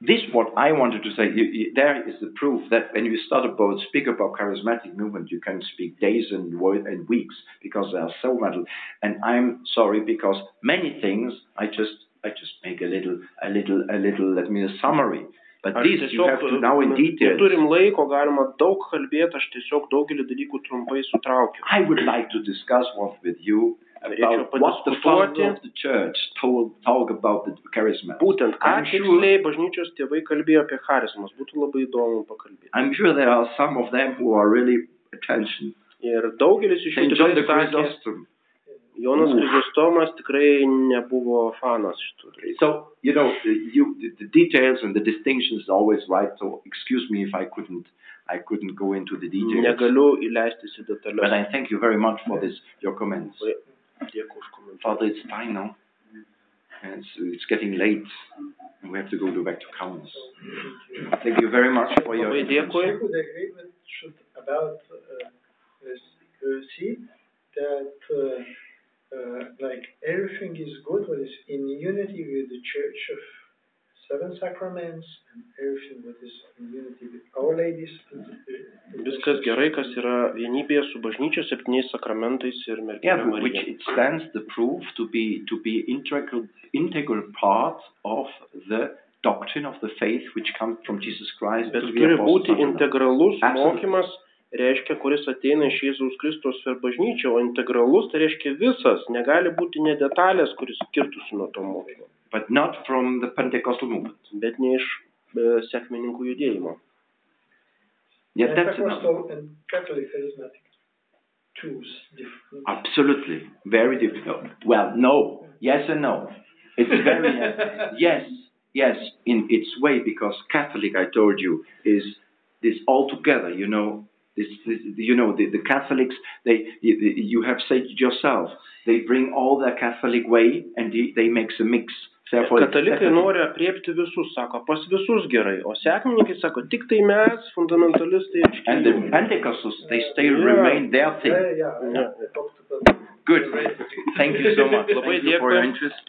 this, what I wanted to say, you, you, there is the proof that when you start about speak about charismatic movement, you can speak days and, and weeks because they are so much. And I'm sorry because many things I just I just make a little a little a little let me a summary. But Aš this you have to now in na, detail. Neturim laiko, galima daug kalbėti, aš tiesiog daugelį dalykų trumpai sutraukiu. I would like to discuss what with you Norėčiau about what the padiskutuoti. father of the church told talk about the charisma. Būtent, ką I'm sure- tiksliai bažnyčios tėvai kalbėjo apie charizmas, būtų labai įdomu pakalbėti. I'm sure there are some of them who are really attention. Ir daugelis iš jų Saint John the tikrai sakė, Chrysostom. Jonas Ooh. Krizostomas tikrai nebuvo fanas šitų dalykų. So you know, you the, the details and the distinctions is always right. So excuse me if I couldn't, I couldn't go into the details. Negaliu įleistis į But detalės. I thank you very much for this your comments. Dėkui už komentarą. Father, it's time now. And it's, it's getting late, and we have to go back to Kaunas. Thank you very much for your. Labai dėkui. I would agree with should about uh, this uh, see that uh, uh, like everything is good what is in unity with the Church of Seven Sacraments and everything what is in unity with Our Lady's. Viskas gerai, kas yra vienybėje su bažnyčia, septyniais sakramentais ir Yeah, mergelė which Marija. it stands the proof to be to be integral integral part of the doctrine of the faith which comes from Jesus Christ. Bet turi būti integralus Absolutely. mokymas, reiškia, kuris ateina iš Jėzaus Kristus per bažnyčią, o integralus tai reiškia visas, negali būti ne detalės, kuris skirtųsi nuo to mokymo, but not from the Pentecostal movement. bet ne iš e, sekmininkų judėjimo. Yeah, that's Pentecostal and Catholic charismatic choose different. absolutely very difficult. Well, no, yes and no. It's very *laughs* yes, yes, in its way because Catholic, I told you, is this altogether. You know, this, this you know, the, the Catholics. They you, you have said yourself. They bring all their Catholic way and they, they makes a mix. It's Katalikai Catholic. nori apriepti visus, sako, pas visus gerai, o sekmininkai sako, tik tai mes, fundamentalistai, and the. Pentecostals, they stay Yeah. remain their thing. Yeah, yeah, Yeah. Good. Thank you so much. Labai Thank you for your dėkui. interest.